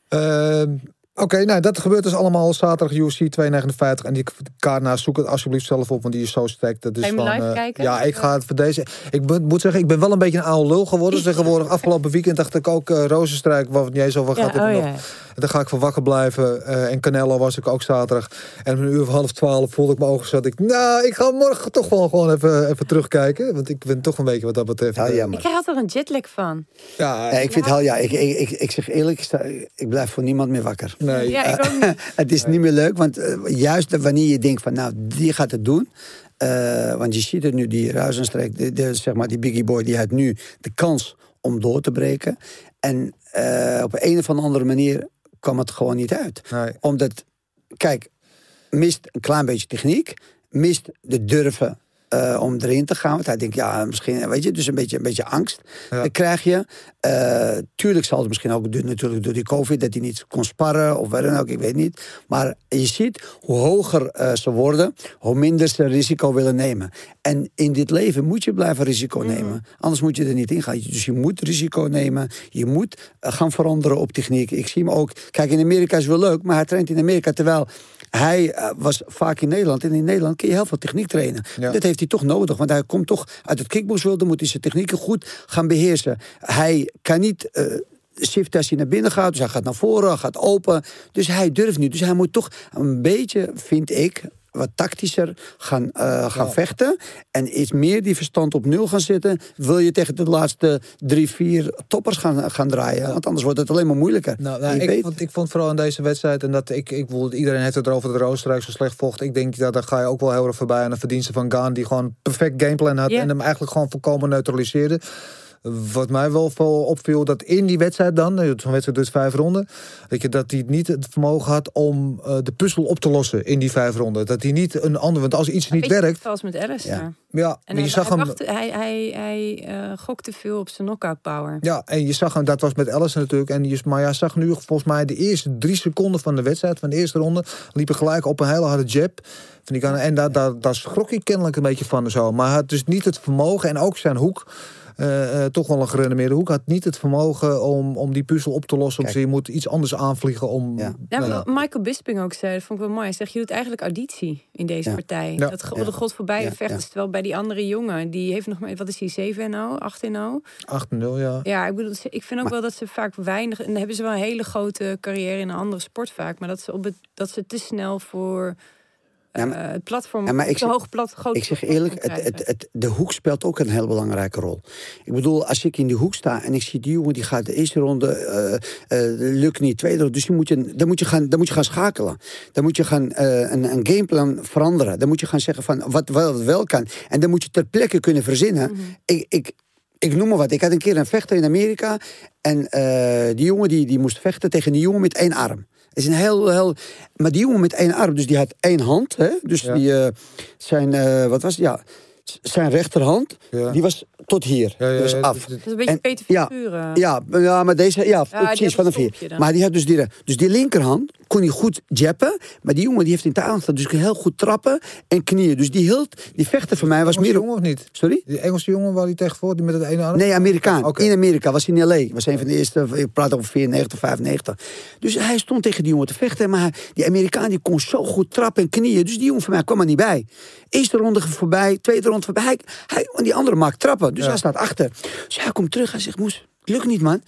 Ehm, Oké, nou dat gebeurt dus allemaal zaterdag UFC 259. En die kaart naast zoek het alsjeblieft zelf op, want die is zo sterk. Dat is live eh, kijken? Ja, ik ga het voor deze. Ik ben- moet zeggen, ik ben wel een beetje een oude lul geworden. Tegenwoordig afgelopen weekend dacht ik ook uh, Rozenstrijk, waar het niet eens over Ja, gaat. heb oh nog- ja. Daar ga ik voor wakker blijven. Eh, en Canelo was ik ook zaterdag. En om een uur of half twaalf voelde ik mijn ogen zat ik. Nou, ik ga morgen toch wel gewoon even, even terugkijken. Want ik ben toch een beetje wat dat betreft. Ja, eh, jammer. Ik krijg altijd een jetlag van. ja, Ja, ik vind het ja, ik, ik, ik, ik zeg eerlijk, ik, sta- ik blijf voor niemand meer wakker. Nee. Ja, ik ook niet. Het is niet meer leuk, want eh, juist wanneer je denkt van nou, die gaat het doen. eh, want je ziet het nu, die Ruizenstreek, de, de, zeg maar die Biggie Boy, die had nu de kans om door te breken. En eh, op een of andere manier kwam het gewoon niet uit. Nee. Omdat, kijk, mist een klein beetje techniek, mist de durven eh, om erin te gaan. Want hij denkt, ja, misschien, weet je, dus een beetje, een beetje angst Ja. eh, krijg je. Eh, tuurlijk zal het misschien ook door, natuurlijk door die COVID dat hij niet kon sparren of wat dan ook, ik weet niet. Maar je ziet hoe hoger ze worden, hoe minder ze risico willen nemen. En in dit leven moet je blijven risico nemen. Anders moet je er niet in gaan. Dus je moet risico nemen. Je moet gaan veranderen op techniek. Ik zie hem ook. Kijk, in Amerika is wel leuk, maar hij traint in Amerika terwijl. Hij eh, was vaak in Nederland. En in Nederland kun je heel veel techniek trainen. Ja. Dat heeft hij toch nodig. Want hij komt toch uit het kickboxworld. Dan moet hij zijn technieken goed gaan beheersen. Hij kan niet... eh shiften als hij naar binnen gaat. Dus hij gaat naar voren, gaat open. Dus hij durft niet. Dus hij moet toch een beetje, vind ik wat tactischer gaan, eh, gaan Ja. vechten. En iets meer die verstand op nul gaan zetten. Wil je tegen de laatste drie, vier toppers gaan, gaan draaien. Want anders wordt het alleen maar moeilijker. Nou, nou, ik, weet- vond, ik vond vooral in deze wedstrijd, en dat ik, ik bedoel, iedereen heeft het erover dat Oostenrijk zo slecht vocht. Ik denk dat daar ga je ook wel heel erg voorbij aan de verdiensten van Gaan, die gewoon perfect gameplan had Ja. en hem eigenlijk gewoon volkomen neutraliseerde. Wat mij wel veel opviel, dat in die wedstrijd dan, eh, zo'n wedstrijd dus vijf ronden, weet je, dat hij niet het vermogen had om eh, de puzzel op te lossen in die vijf ronden. Dat hij niet een ander, want als iets niet werkt, Als met Alice. Ja. Ja. En maar hij, je zag hij, hem. wachtte- hij, hij, hij eh, gokte veel op zijn knockout power. Ja, en je zag hem, dat was met Ellison natuurlijk. En je, maar ja, zag nu volgens mij de eerste drie seconden van de wedstrijd, van de eerste ronde, liepen gelijk op een hele harde jab. En daar, daar, daar schrok hij kennelijk een beetje van zo. Maar hij had dus niet het vermogen, en ook zijn hoek, eh, eh, toch wel een gerenommeerde hoek, had niet het vermogen om, om die puzzel op te lossen. Ze, je moet iets anders aanvliegen om. Ja. Ja, nou wat Michael Bisping ook zei, dat vond ik wel mooi. Hij zegt, je doet eigenlijk auditie in deze Ja. partij. Ja. Dat de god voorbij ja. Terwijl bij die andere jongen, die heeft nog maar, wat is die, 7 en 0, 8 en 0? 8-0, ja. Ja, ik bedoel, ik vind ook wel dat ze vaak weinig, en dan hebben ze wel een hele grote carrière in een andere sport vaak, maar dat ze, op het, dat ze te snel voor eh, Ja, maar- het platform, Ja, maar ik te zeg- hoog plat, groot Ik zeg eerlijk, het, het, het, de hoek speelt ook een heel belangrijke rol. Ik bedoel, als ik in die hoek sta en ik zie die jongen die gaat de eerste ronde, eh, eh, lukt niet, tweede ronde. Dus die moet je, dan, moet je gaan, dan moet je gaan schakelen. Dan moet je gaan eh, een, een gameplan veranderen. Dan moet je gaan zeggen van wat wel, wel kan. En dan moet je ter plekke kunnen verzinnen. ik, ik, ik noem maar wat. Ik had een keer een vechter in Amerika. En eh, die jongen die, die moest vechten tegen die jongen met één arm. Het is een heel, heel... Maar die jongen met één arm, dus die had één hand. Hè? Dus Ja. die, eh, zijn, eh, wat was het? Ja, zijn rechterhand, Ja. die was tot hier. Ja, ja, dus af. Dat is een beetje En- Peter ja, Figuren. Ja, ja, maar deze, ja, precies, een van een vier. stokje dan. Maar die had dus die, dus die linkerhand kon hij goed jappen. Maar die jongen die heeft in Thailand gestaan, dus kon heel goed trappen en knieën. Dus die hield, die vechter voor mij was meer... jongen of niet? Sorry? Die Engelse jongen waar hij tegen voor, die met het ene arm? Nee, Amerikaan. In Amerika. Was in L.A. Was een van de eerste, ik praat over 94, 95. Dus hij stond tegen die jongen te vechten. Maar die Amerikaan die kon zo goed trappen en knieën. Dus die jongen van mij kwam er niet bij. Eerste ronde voorbij, tweede ronde voorbij. Hij, hij, en die andere maakt trappen. Dus Ja. hij staat achter. Dus hij komt terug. Hij zegt, Moes, lukt niet man.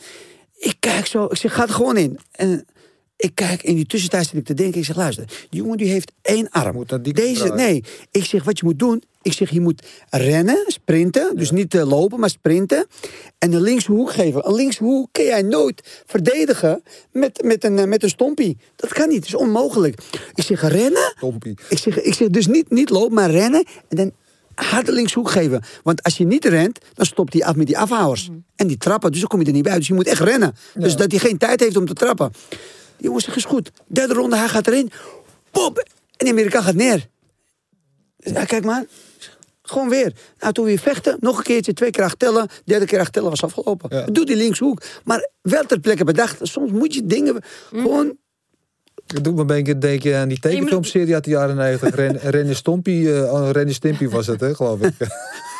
Ik kijk zo. Ik zeg, ga er gewoon in. En ik kijk, in die tussentijd zit ik te denken. Ik zeg, luister, die jongen die heeft één arm. Moet die Deze, nee. Ik zeg, wat je moet doen. Ik zeg, je moet rennen, sprinten. Dus niet eh, lopen, maar sprinten. En een linkse hoek geven. Een linkse hoek kun jij nooit verdedigen met, met, een, eh, met een stompie. Dat kan niet, dat is onmogelijk. Ik zeg, rennen. Tompie. Ik zeg, ik zeg dus niet, niet lopen, maar rennen. En dan harde linkshoek geven. Want als je niet rent, dan stopt hij af met die afhouders. En die trappen, dus dan kom je er niet bij. Dus je moet echt rennen. Dus dat hij geen tijd heeft om te trappen. Die jongen zegt, is goed. Derde ronde, hij gaat erin. Pop! En de Amerikaan gaat neer. Dus, nou, kijk maar. Gewoon weer. Nou, toen weer vechten, nog een keertje, twee keer acht tellen. Derde keer acht tellen was afgelopen. Ja. Doe die linkshoek. Maar wel ter plekke bedacht. Soms moet je dingen gewoon... Het doet me een beetje denken aan die tekenfilmserie uit de jaren 90. Ren, Rennie Stompie, Rennie Stimpy was het, hè, geloof ik.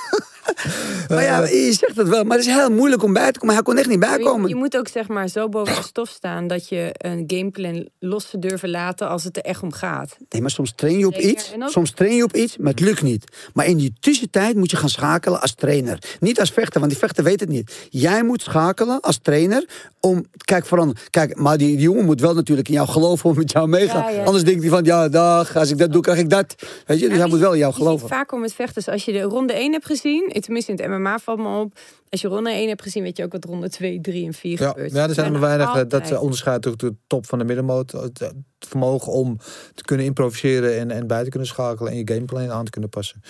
Maar ja, je zegt het wel. Maar het is heel moeilijk om bij te komen. Hij kon echt niet Je, bijkomen. je moet ook zeg maar zo boven de stof staan dat je een gameplan los te durven laten als het er echt om gaat. Nee, maar soms train je op Zeker. iets. Ook- Soms train je op iets, maar het lukt niet. Maar in die tussentijd moet je gaan schakelen als trainer. Niet als vechter, want die vechter weet het niet. Jij moet schakelen als trainer om... Kijk, verander. Kijk, maar die, die jongen moet wel natuurlijk in jou geloven om met jou meegaan. Ja, ja. Anders denkt hij van, ja, dag, als ik dat doe, krijg ik dat. Weet je, dus hij moet wel in jou Je geloven. vaak om met vechters, als je de ronde 1 hebt gezien, eh, tenminste in het MMA valt me op, als je ronde 1 hebt gezien, weet je ook wat ronde 2, 3 en 4 Ja, gebeurt. ja, er zijn Bijna weinig. eh, Dat eh, onderscheidt ook de top van de middenmoot. Eh, vermogen om te kunnen improviseren en, en bij te kunnen schakelen en je gameplan aan te kunnen passen.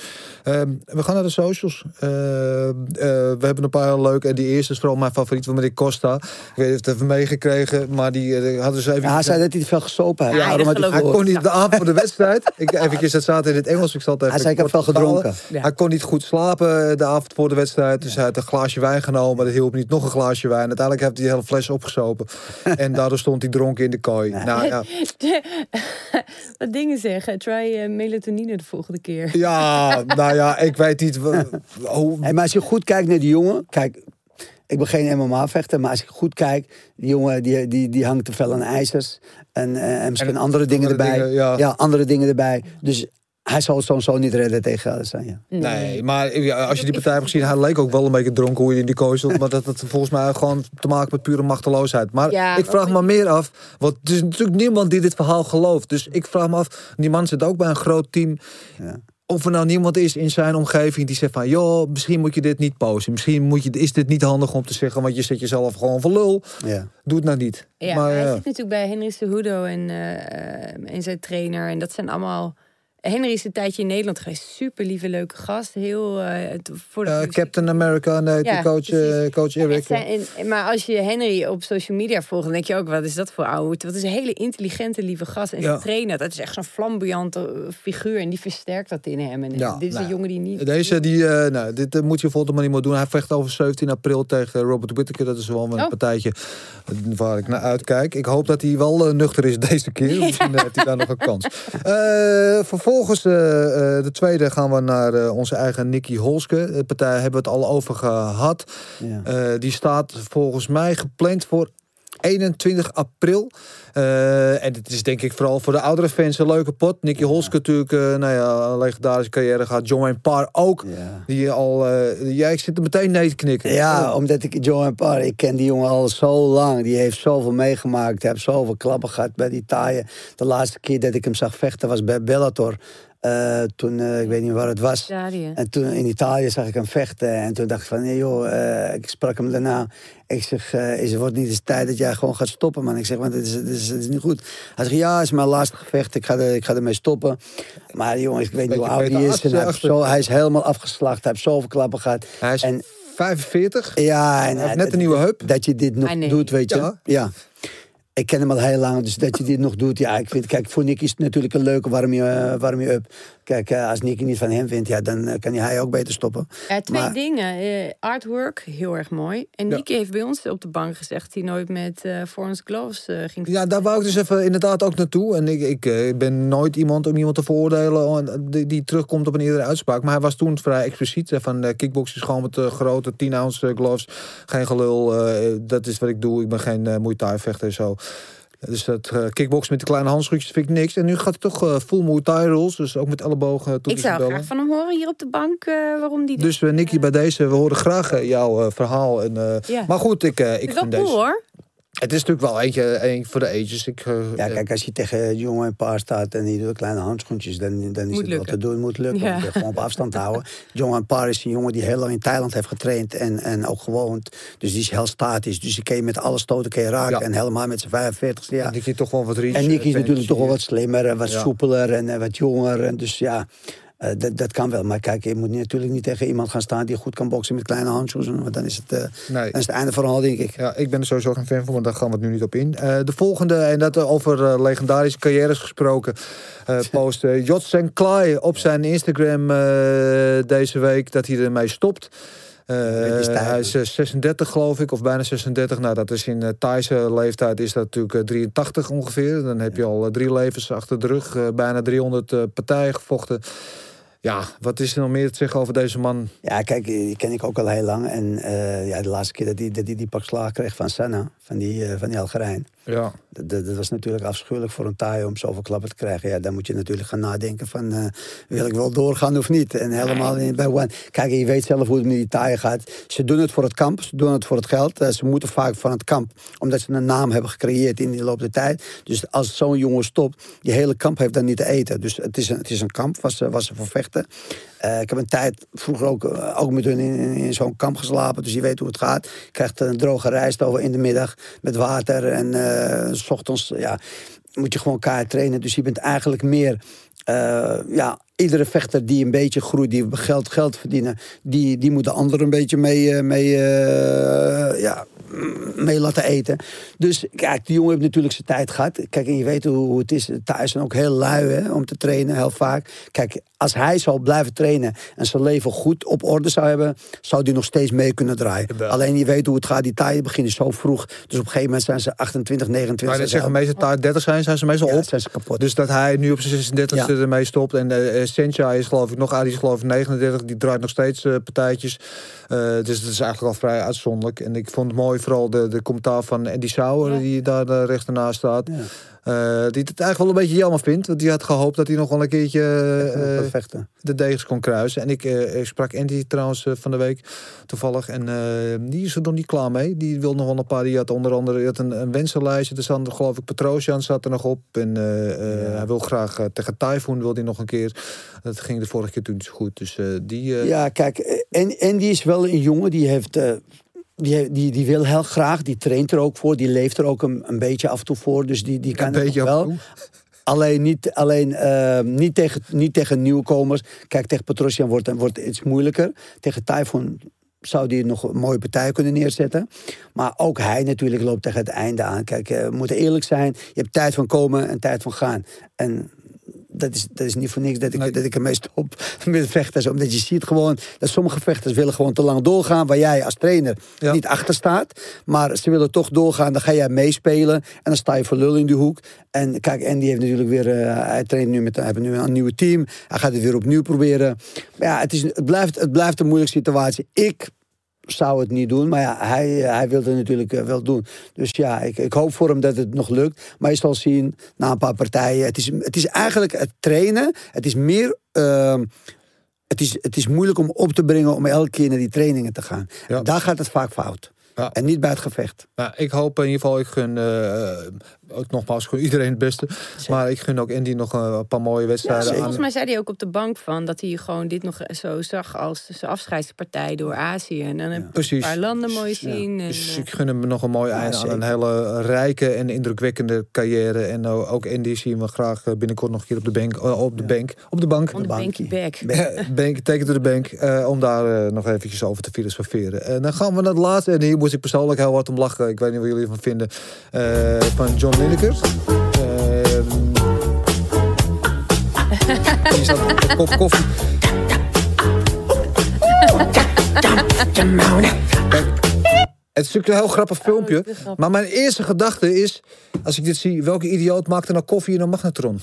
Ehm, we gaan naar de socials. Eh, eh, we hebben een paar leuke. En die eerste is vooral mijn favoriet van meneer Costa. Ik weet niet of het even meegekregen, maar die eh, hadden ze even. Ja, hij zei dat hij te veel gesopen had. Ja, had hij kon niet de avond voor de wedstrijd. Ik eventjes, dat staat in het Engels. Ik zal het even Hij zei, ik heb veel gedronken. Hij kon niet goed slapen de avond voor de wedstrijd. Dus hij had een glaasje wijn genomen. Dat hielp niet. Nog een glaasje wijn. Uiteindelijk heeft hij de hele fles opgesopen. en daardoor stond hij dronken in de kooi. Nou ja. Wat dingen zeggen. Try eh, melatonine de volgende keer. ja, nou ja, ik weet niet. Hey, maar als je goed kijkt naar die jongen, kijk, ik ben geen MMA-vechter, maar als ik goed kijk, die jongen die, die, die hangt te veel aan ijzers en, eh, en misschien En andere dingen andere erbij. dingen, ja. andere dingen erbij. Dus hij zal het sowieso niet redden tegen Adesanya. Nee, maar ja, als je die partij hebt gezien, hij leek ook wel een beetje dronken hoe je in die kooi stond. Maar dat had volgens mij gewoon te maken met pure machteloosheid. Maar Ja, ik vraag maar- me meer af, want er is natuurlijk niemand die dit verhaal gelooft. Dus ik vraag me af, die man zit ook bij een groot team. Ja. Of er nou niemand is in zijn omgeving die zegt van... joh, misschien moet je dit niet posten. Misschien moet je, is dit niet handig om te zeggen... want je zet jezelf gewoon voor lul. Ja. Doe het nou niet. Ja, maar, hij ja. zit natuurlijk bij Henry Cejudo en, eh, eh, en zijn trainer. En dat zijn allemaal... Henry is een tijdje in Nederland geweest. Super lieve, leuke gast. Heel... eh, voor de Eh, Captain America, nee, Ja, die coach, eh, coach Eric. zijn- en- maar als je Henry op social media volgt, dan denk je ook, wat is dat voor oud? Wat is een hele intelligente, lieve gast. En Ja. trainer, dat is echt zo'n flamboyante figuur. En die versterkt dat in hem. En Ja, dit is nou een jongen die niet... Deze, die, nou, dit moet je volgende maar niet meer doen. Hij vecht over 17 april tegen Robert Whittaker. Dat is wel een Oh. partijtje waar ik naar uitkijk. Ik hoop dat hij wel nuchter is deze keer. Misschien heeft hij daar nog een kans. Eh, vervolgens, eh, eh, de tweede, gaan we naar eh, onze eigen Nicky Holske. De partij hebben we het al over gehad. Ja. Eh, die staat volgens mij gepland voor 21 april. Eh, en het is denk ik vooral voor de oudere fans een leuke pot. Nicky Holske natuurlijk, eh, nou ja, een legendarische carrière gehad. John Parr ook. Ja. Die al, ja, ik zit er meteen nee te knikken. Ja, omdat ik Joe Parr, ik ken die jongen al zo lang. Die heeft zoveel meegemaakt. Hij heeft zoveel klappen gehad bij die taaien. De laatste keer dat ik hem zag vechten was bij Bellator. Eh, toen, eh, ik weet niet waar het was. Italië. En toen in Italië zag ik hem vechten. En toen dacht ik van, nee joh, eh, ik sprak hem daarna. Ik zeg, is, het wordt niet eens tijd dat jij gewoon gaat stoppen, man. Ik zeg, want het is, het is, het is niet goed. Hij zegt, ja, het is mijn laatste gevecht. Ik ga, er, ik ga ermee stoppen. Maar jongens, ik weet niet hoe oud hij is. En hij, zo, hij is helemaal afgeslacht. Hij heeft zoveel klappen gehad. Hij is En 45. ja, en Hij heeft net een nieuwe heup. Dat je dit nog doet, weet je. Ja. Ik ken hem al heel lang, dus dat je dit nog doet. Ja, ik vind, kijk, voor Nicky is het natuurlijk een leuke warm je, eh, warm je up. Kijk, eh, als Nicky niet van hem vindt, ja, dan eh, kan hij ook beter stoppen. Ja, twee Maar- dingen. Artwork, heel erg mooi. En Ja. Nicky heeft bij ons op de bank gezegd dat hij nooit met Forens Gloves ging Ja, daar wou ik dus even inderdaad ook naartoe. En ik, ik ben nooit iemand om iemand te veroordelen die, die terugkomt op een eerdere uitspraak. Maar hij was toen vrij expliciet. Van uh, kickbox is gewoon met grote 10 ounce eh, gloves. Geen gelul. eh, dat is wat ik doe. Ik ben geen uh, Muay Thai vechter en zo. Dus dat uh, kickbox met de kleine handschoentjes vind ik niks. En nu gaat hij toch uh, full Muay Thai. Dus ook met ellebogen uh, Ik zou graag van hem horen hier op de bank uh, waarom die... Dus Nicky, bij deze, we horen graag jouw verhaal. En, ja. Maar goed, ik, ik vind deze... cool hoor. Het is natuurlijk wel eentje, eentje voor de ages. Ik, uh, ja, kijk, als je tegen jongen en paar staat en die doet kleine handschoentjes, dan, dan is Moet het wel te doen. Moet lukken. Ja. Gewoon op afstand houden. Jongen en paar is een jongen die heel lang in Thailand heeft getraind en, en ook gewoond. Dus die is heel statisch. Dus die kan je met alle stoten kan je raken. Ja. En helemaal met zijn 45 ja. En Nicky toch wel wat reach. En Nicky is eh, natuurlijk toch wel wat slimmer en wat Ja. soepeler en eh, wat jonger. En dus ja, eh, dat, dat kan wel. Maar kijk, je moet natuurlijk niet tegen iemand gaan staan die goed kan boksen met kleine handschoenen. Want dan is het, eh, Nee. dan is het einde verhaal, denk ik. Ja, ik ben er sowieso geen fan van, maar daar gaan we het nu niet op in. Eh, de volgende, en dat over legendarische carrières gesproken, post uh, Jotsen Klai op zijn Instagram deze week dat hij ermee stopt. Uh, hij is uh, 36 geloof ik, of bijna 36. Nou, dat is in uh, Thaise leeftijd is dat natuurlijk uh, 83 ongeveer. Dan heb je al uh, drie levens achter de rug. uh, bijna 300 partijen gevochten. Ja, wat is er nog meer te zeggen over deze man? Ja, kijk, die ken ik ook al heel lang. En uh, ja, de laatste keer dat hij dat die, die pak slaag kreeg van Senna, van die, uh, van die Algerijn. Ja. Dat, dat, dat, was natuurlijk afschuwelijk voor een taai om zoveel klappen te krijgen. Ja, dan moet je natuurlijk gaan nadenken van, uh, wil ik wel doorgaan of niet? En helemaal in, bij one. Kijk, je weet zelf hoe het met die taaien gaat. Ze doen het voor het kamp, ze doen het voor het geld. Uh, ze moeten vaak van het kamp, omdat ze een naam hebben gecreëerd in de loop der tijd. Dus als zo'n jongen stopt, die hele kamp heeft dan niet te eten. Dus het is een, het is een kamp, was, was ze voor vechten. Uh, ik heb een tijd vroeger ook, ook met hun in, in, in zo'n kamp geslapen. Dus je weet hoe het gaat. Je krijgt een droge rijst over in de middag met water. En uh, s ochtends, ja. moet je gewoon keihard trainen. Dus je bent eigenlijk meer... eh, ja, iedere vechter die een beetje groeit, die geld, geld verdienen... die, die moet de ander een beetje mee, eh, mee, eh, ja, mee laten eten. Dus kijk, die jongen heeft natuurlijk zijn tijd gehad. Kijk, en je weet hoe, hoe het is. Thuis zijn ook heel lui hè, om te trainen, heel vaak. Kijk, als hij zou blijven trainen en zijn leven goed op orde zou hebben... zou hij nog steeds mee kunnen draaien. Alleen je weet hoe het gaat. Die tijden beginnen zo vroeg. Dus op een gegeven moment zijn ze 28, 29. Maar dat zeggen meestal taart 30 zijn, zijn ze meestal Ja, op. zijn ze kapot. Dus dat hij nu op zijn 36 e Ja. ermee stopt. En eh Sencha is geloof ik nog, die is geloof ik 39. Die draait nog steeds eh, partijtjes. Eh, dus dat is eigenlijk al vrij uitzonderlijk. En ik vond het mooi vooral de, de commentaar van Andy Sauer. Ja. Die daar eh, rechts ernaast staat. Ja. Eh, die het eigenlijk wel een beetje jammer vindt. Want die had gehoopt dat hij nog wel een keertje eh, vechten. de degens kon kruisen. En ik, eh, ik sprak Andy trouwens van de week toevallig. En die is er nog niet klaar mee. Die wil nog wel een paar. Die had onder andere die had een, een wensenlijstje. Er zat geloof ik Petrosian zat er nog op. En hij wil graag tegen Typhoon wil hij nog een keer. Dat ging de vorige keer toen niet zo goed. Dus die... Ja, kijk, en, en die is wel een jongen die heeft. Die, die, die wil heel graag, die traint er ook voor, die leeft er ook een, een beetje af en toe voor. Dus die, die kan het wel. Alleen, niet, alleen eh, niet, tegen, niet tegen nieuwkomers. Kijk, tegen Petrosian wordt, wordt het iets moeilijker. Tegen Typhoon zou die nog een mooie partij kunnen neerzetten. Maar ook hij natuurlijk loopt tegen het einde aan. Kijk, eh, we moeten eerlijk zijn. Je hebt tijd van komen en tijd van gaan. En dat is, dat is niet voor niks dat ik, Nee. dat ik ermee stop met vechters. Omdat je ziet gewoon dat sommige vechters willen gewoon te lang doorgaan. Waar jij als trainer Ja. niet achter staat. Maar ze willen toch doorgaan. Dan ga jij meespelen. En dan sta je voor lul in die hoek. En kijk, Andy heeft natuurlijk weer... eh, hij traint nu met hij heeft nu een nieuw team. Hij gaat het weer opnieuw proberen. Maar ja, het, is, het, blijft, het blijft een moeilijke situatie. Ik zou het niet doen. Maar ja, hij, eh, hij wil het natuurlijk eh, wel doen. Dus ja, ik, ik hoop voor hem dat het nog lukt. Maar je zal zien, na een paar partijen... Het is, het is eigenlijk het trainen. Het is meer... ehm, het is, het is moeilijk om op te brengen om elke keer naar die trainingen te gaan. Ja. Daar gaat het vaak fout. Ja. En niet bij het gevecht. Nou, ik hoop in ieder geval, ik gun eh, ook nogmaals gewoon iedereen het beste. Maar ik gun ook Andy nog eh, een paar mooie wedstrijden aan. Volgens mij zei hij ook op de bank van dat hij gewoon dit nog zo zag als zijn afscheidspartij door Azië. En dan heb je een Precies. paar landen mooi Ja. zien. En, Dus eh, ik gun hem nog een mooi einde aan een hele rijke en indrukwekkende carrière. En eh, ook Andy zien we graag binnenkort nog een keer op de bank. op de bank. Op de bank. bankie. back. bank it to the bank. eh, om daar nog eventjes over te filosoferen. En dan gaan we naar het laatste. En hier moest ik persoonlijk heel hard om lachen. Ik weet niet wat jullie ervan vinden. eh, van John Lineker. Ehm, staat een kop koffie. Het is natuurlijk een heel grappig filmpje. Maar mijn eerste gedachte is, als ik dit zie, welke idioot maakt er nou koffie in een magnetron?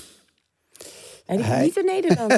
En die Hij- niet in Nederland.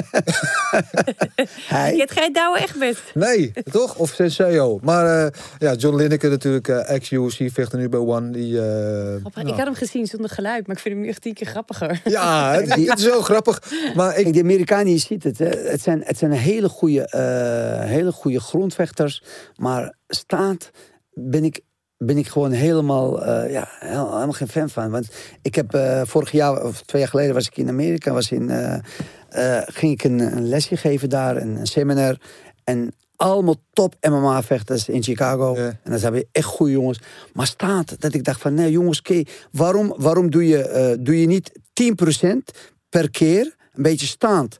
Hij, Ik heb geen douwe echt. Nee, toch? Of Senseo. Maar eh, ja, John Lineker natuurlijk, eh, ex-UFC, vechter nu bij One. Die, eh, Ik had hem gezien zonder geluid, maar ik vind hem nu echt tien keer grappiger. ja, het, het is heel grappig. Maar ik, Kijk, die Amerikanen, je ziet het. Hè. Het, zijn, het zijn hele goede, eh, hele goede grondvechters. Maar staat ben ik, ben ik gewoon helemaal, eh, ja, helemaal geen fan van. Want ik heb eh, vorig jaar, of twee jaar geleden, was ik in Amerika. Was in, eh, ging ik een, een lesje geven daar, een, een seminar. En allemaal top MMA-vechters in Chicago. Ja. En dat zijn weer echt goede jongens. Maar staat dat ik dacht van, nee jongens, oké, waarom, waarom doe, je, doe je niet 10% per keer een beetje staand?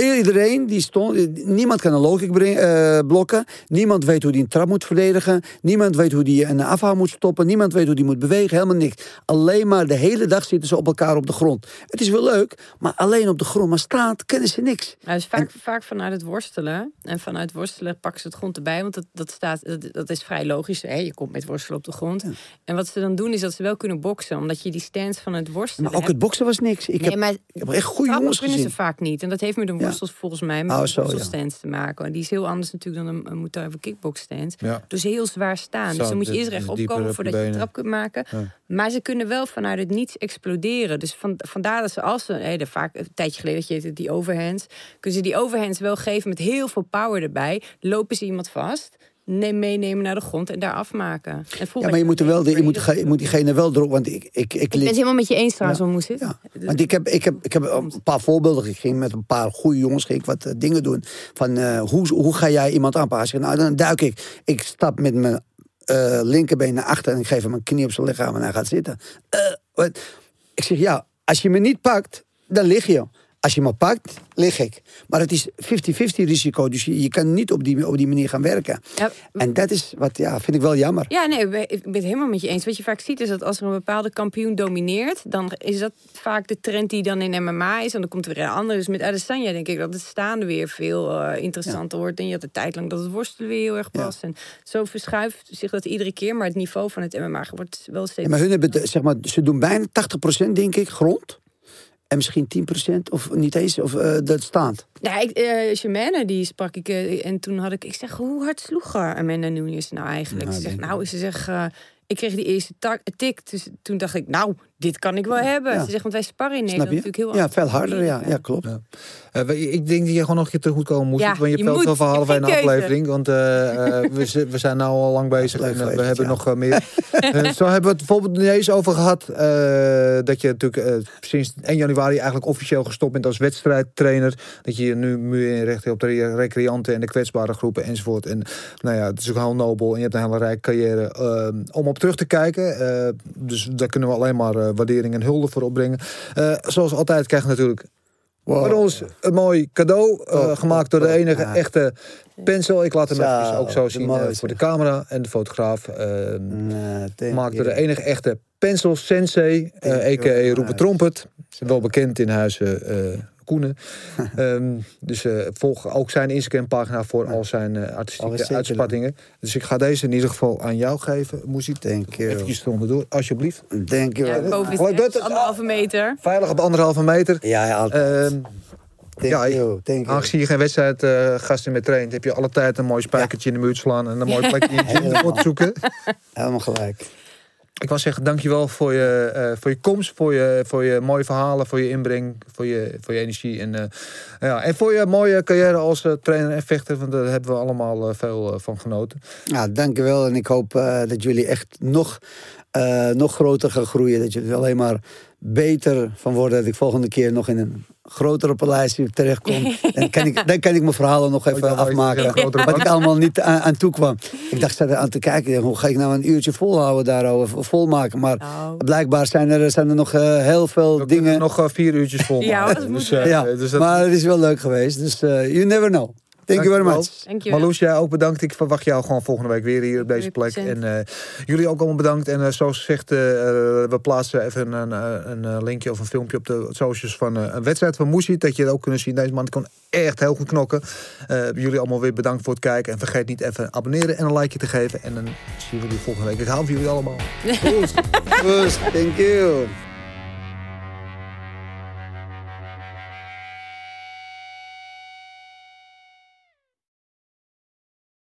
Iedereen die stond, niemand kan een logic brengen, eh, blokken. Niemand weet hoe die een trap moet verdedigen. Niemand weet hoe die een afhaal moet stoppen. Niemand weet hoe die moet bewegen. Helemaal niks. Alleen maar de hele dag zitten ze op elkaar op de grond. Het is wel leuk, maar alleen op de grond. Maar staat kennen ze niks. Nou, dus vaak, vaak vanuit het worstelen. En vanuit worstelen pakken ze het grond erbij. Want dat, dat, staat, dat, dat is vrij logisch. Hè? Je komt met worstelen op de grond. En wat ze dan doen is dat ze wel kunnen boksen. Omdat je die stance van het worstelen Maar ook hebt. het boksen was niks. Ik Nee, heb, maar ik heb echt goede jongens kunnen gezien. ze vaak niet. En dat heeft met een worstels volgens mij met Oh, een te maken. En die is heel anders natuurlijk dan een, een Muay kickbox. Ja. Dus heel zwaar staan. Zo, dus dan moet je dus- eerst dus rechtop dieper komen op je voordat je de benen. trap kunt maken. Maar ze kunnen wel vanuit het niets exploderen. Dus van, vandaar dat ze als ze, hè, de, vaak een tijdje geleden dat je het, die overhands, kunnen ze die overhands wel geven met heel veel power erbij. Lopen ze iemand vast, neem, meenemen naar de grond en daar afmaken. En Ja, maar je moet, er wel, de- je moet, Ik je moet diegene wel erop. Want ik, ik, ik, ben het helemaal met je eens trouwens, Ja. hoe moest het? Ja, want ik heb, ik, heb, ik heb een paar voorbeelden. Ik ging met een paar goede jongens ging ik wat eh, dingen doen. Van eh, hoe, hoe ga jij iemand aanpassen? Nou, dan duik ik. Ik stap met mijn eh, linkerbeen naar achter en ik geef hem een knie op zijn lichaam en hij gaat zitten. Eh, wat? Ik zeg, ja, als je me niet pakt, dan lig je. Als je me pakt, lig ik. Maar het is 50-50 risico, dus je, je kan niet op die, op die manier gaan werken. Ja, En dat is wat, ja, vind ik wel jammer. Ja, nee, ik ben het helemaal met je eens. Wat je vaak ziet is dat als er een bepaalde kampioen domineert, dan is dat vaak de trend die dan in MMA is. En dan komt er weer een andere. Dus met Adesanya denk ik dat het staande weer veel eh, interessanter wordt. En je had de tijd lang dat het worstelen weer heel erg Ja. past. En zo verschuift zich dat iedere keer. Maar het niveau van het MMA wordt wel steeds... Maar hun hebben, zeg maar, ze doen bijna 80% denk ik grond. En misschien 10% of niet eens, of eh, dat staat. Ja, ik, Shemane, die sprak ik. eh, en toen had ik. Ik zeg, hoe hard sloeg Amanda Nunes nou eigenlijk? Nou, ze zegt, nou, ze zegt. ik kreeg die eerste tik. Dus toen dacht ik, nou, dit kan ik wel hebben. Ja. Ze zegt, want wij sparren in Snap Nederland je? natuurlijk heel Ja, veel harder, ja, ja klopt. Ja. Eh, ik denk dat je gewoon nog een keer terug moet komen, moet Ja, want je je hebt een geen keuze. aflevering. Want eh, eh, we, we zijn nu al lang bezig en we hebben ja. nog meer. Zo hebben we het bijvoorbeeld niet eens over gehad eh, dat je natuurlijk eh, sinds 1 januari eigenlijk officieel gestopt bent als wedstrijdtrainer. Dat je je nu meer inricht op de re- recreanten en de kwetsbare groepen enzovoort. En nou ja, het is ook heel nobel en je hebt een hele rijke carrière eh, om op terug te kijken. Eh, dus daar kunnen we alleen maar waardering en hulde voor opbrengen. Eh, zoals altijd krijg je natuurlijk Wow. voor ons een mooi cadeau, eh, Oh, gemaakt door de oh, enige ja. echte pencil. Ik laat hem Zo, even ook zo zien eh, voor de camera en de fotograaf. eh, thank gemaakt door de enige echte pencil sensei, eh a.k.a. Roepen. Trompet. Wel bekend in huizen eh Koenen. Ehm, dus eh, volg ook zijn Instagram pagina voor al zijn eh, artistieke uitspattingen. Dus ik ga deze in ieder geval aan jou geven, Moesie. Thank you. Eventjes eronder alsjeblieft. Ja, Ja, het dat- echt anderhalve meter. Veilig op anderhalve meter. ja, altijd. Ehm, thank ja, you. Thank you. Aangezien je geen wedstrijd eh, gasten meer traint, heb je alle tijd een mooi spijkertje in de muur te slaan en een mooi plekje in je te zoeken. Helemaal gelijk. Ik wil zeggen, dankjewel voor je, eh, voor je komst, voor je, voor je mooie verhalen, voor je inbreng, voor je, voor je energie. En, eh, ja, en voor je mooie carrière als eh, trainer en vechter, want daar hebben we allemaal veel van genoten. Ja, dankjewel. En ik hoop dat jullie echt nog, nog groter gaan groeien. Dat jullie er alleen maar beter van worden. Dat ik volgende keer nog in een grotere paleis terechtkom. dan, kan ik, dan kan ik mijn verhalen nog even Oh, afmaken. Wat ik allemaal niet aan, aan toe kwam. Ik dacht, zat er aan te kijken. Hoe ga ik nou een uurtje volhouden daarover, volmaken? Maar Nou. blijkbaar zijn er, zijn er nog eh, heel veel We dingen. nog eh, vier uurtjes vol. Ja, dus, eh, ja, dus dat, maar het is wel leuk geweest. Dus you never know. Thank you very Dankjewel. much. Dankjewel. Marloes, jij ook bedankt. Ik verwacht jou gewoon volgende week weer hier op deze plek. 100%. En eh, jullie ook allemaal bedankt. En eh, zoals gezegd, eh, we plaatsen even een, een, een linkje of een filmpje op de socials van eh, een wedstrijd van Moesie. Dat je het ook kunnen zien. Deze man kon echt heel goed knokken. Eh, jullie allemaal weer bedankt voor het kijken. En vergeet niet even abonneren en een likeje te geven. En dan zien we jullie volgende week. Ik hou van jullie allemaal. Goed. Thank you.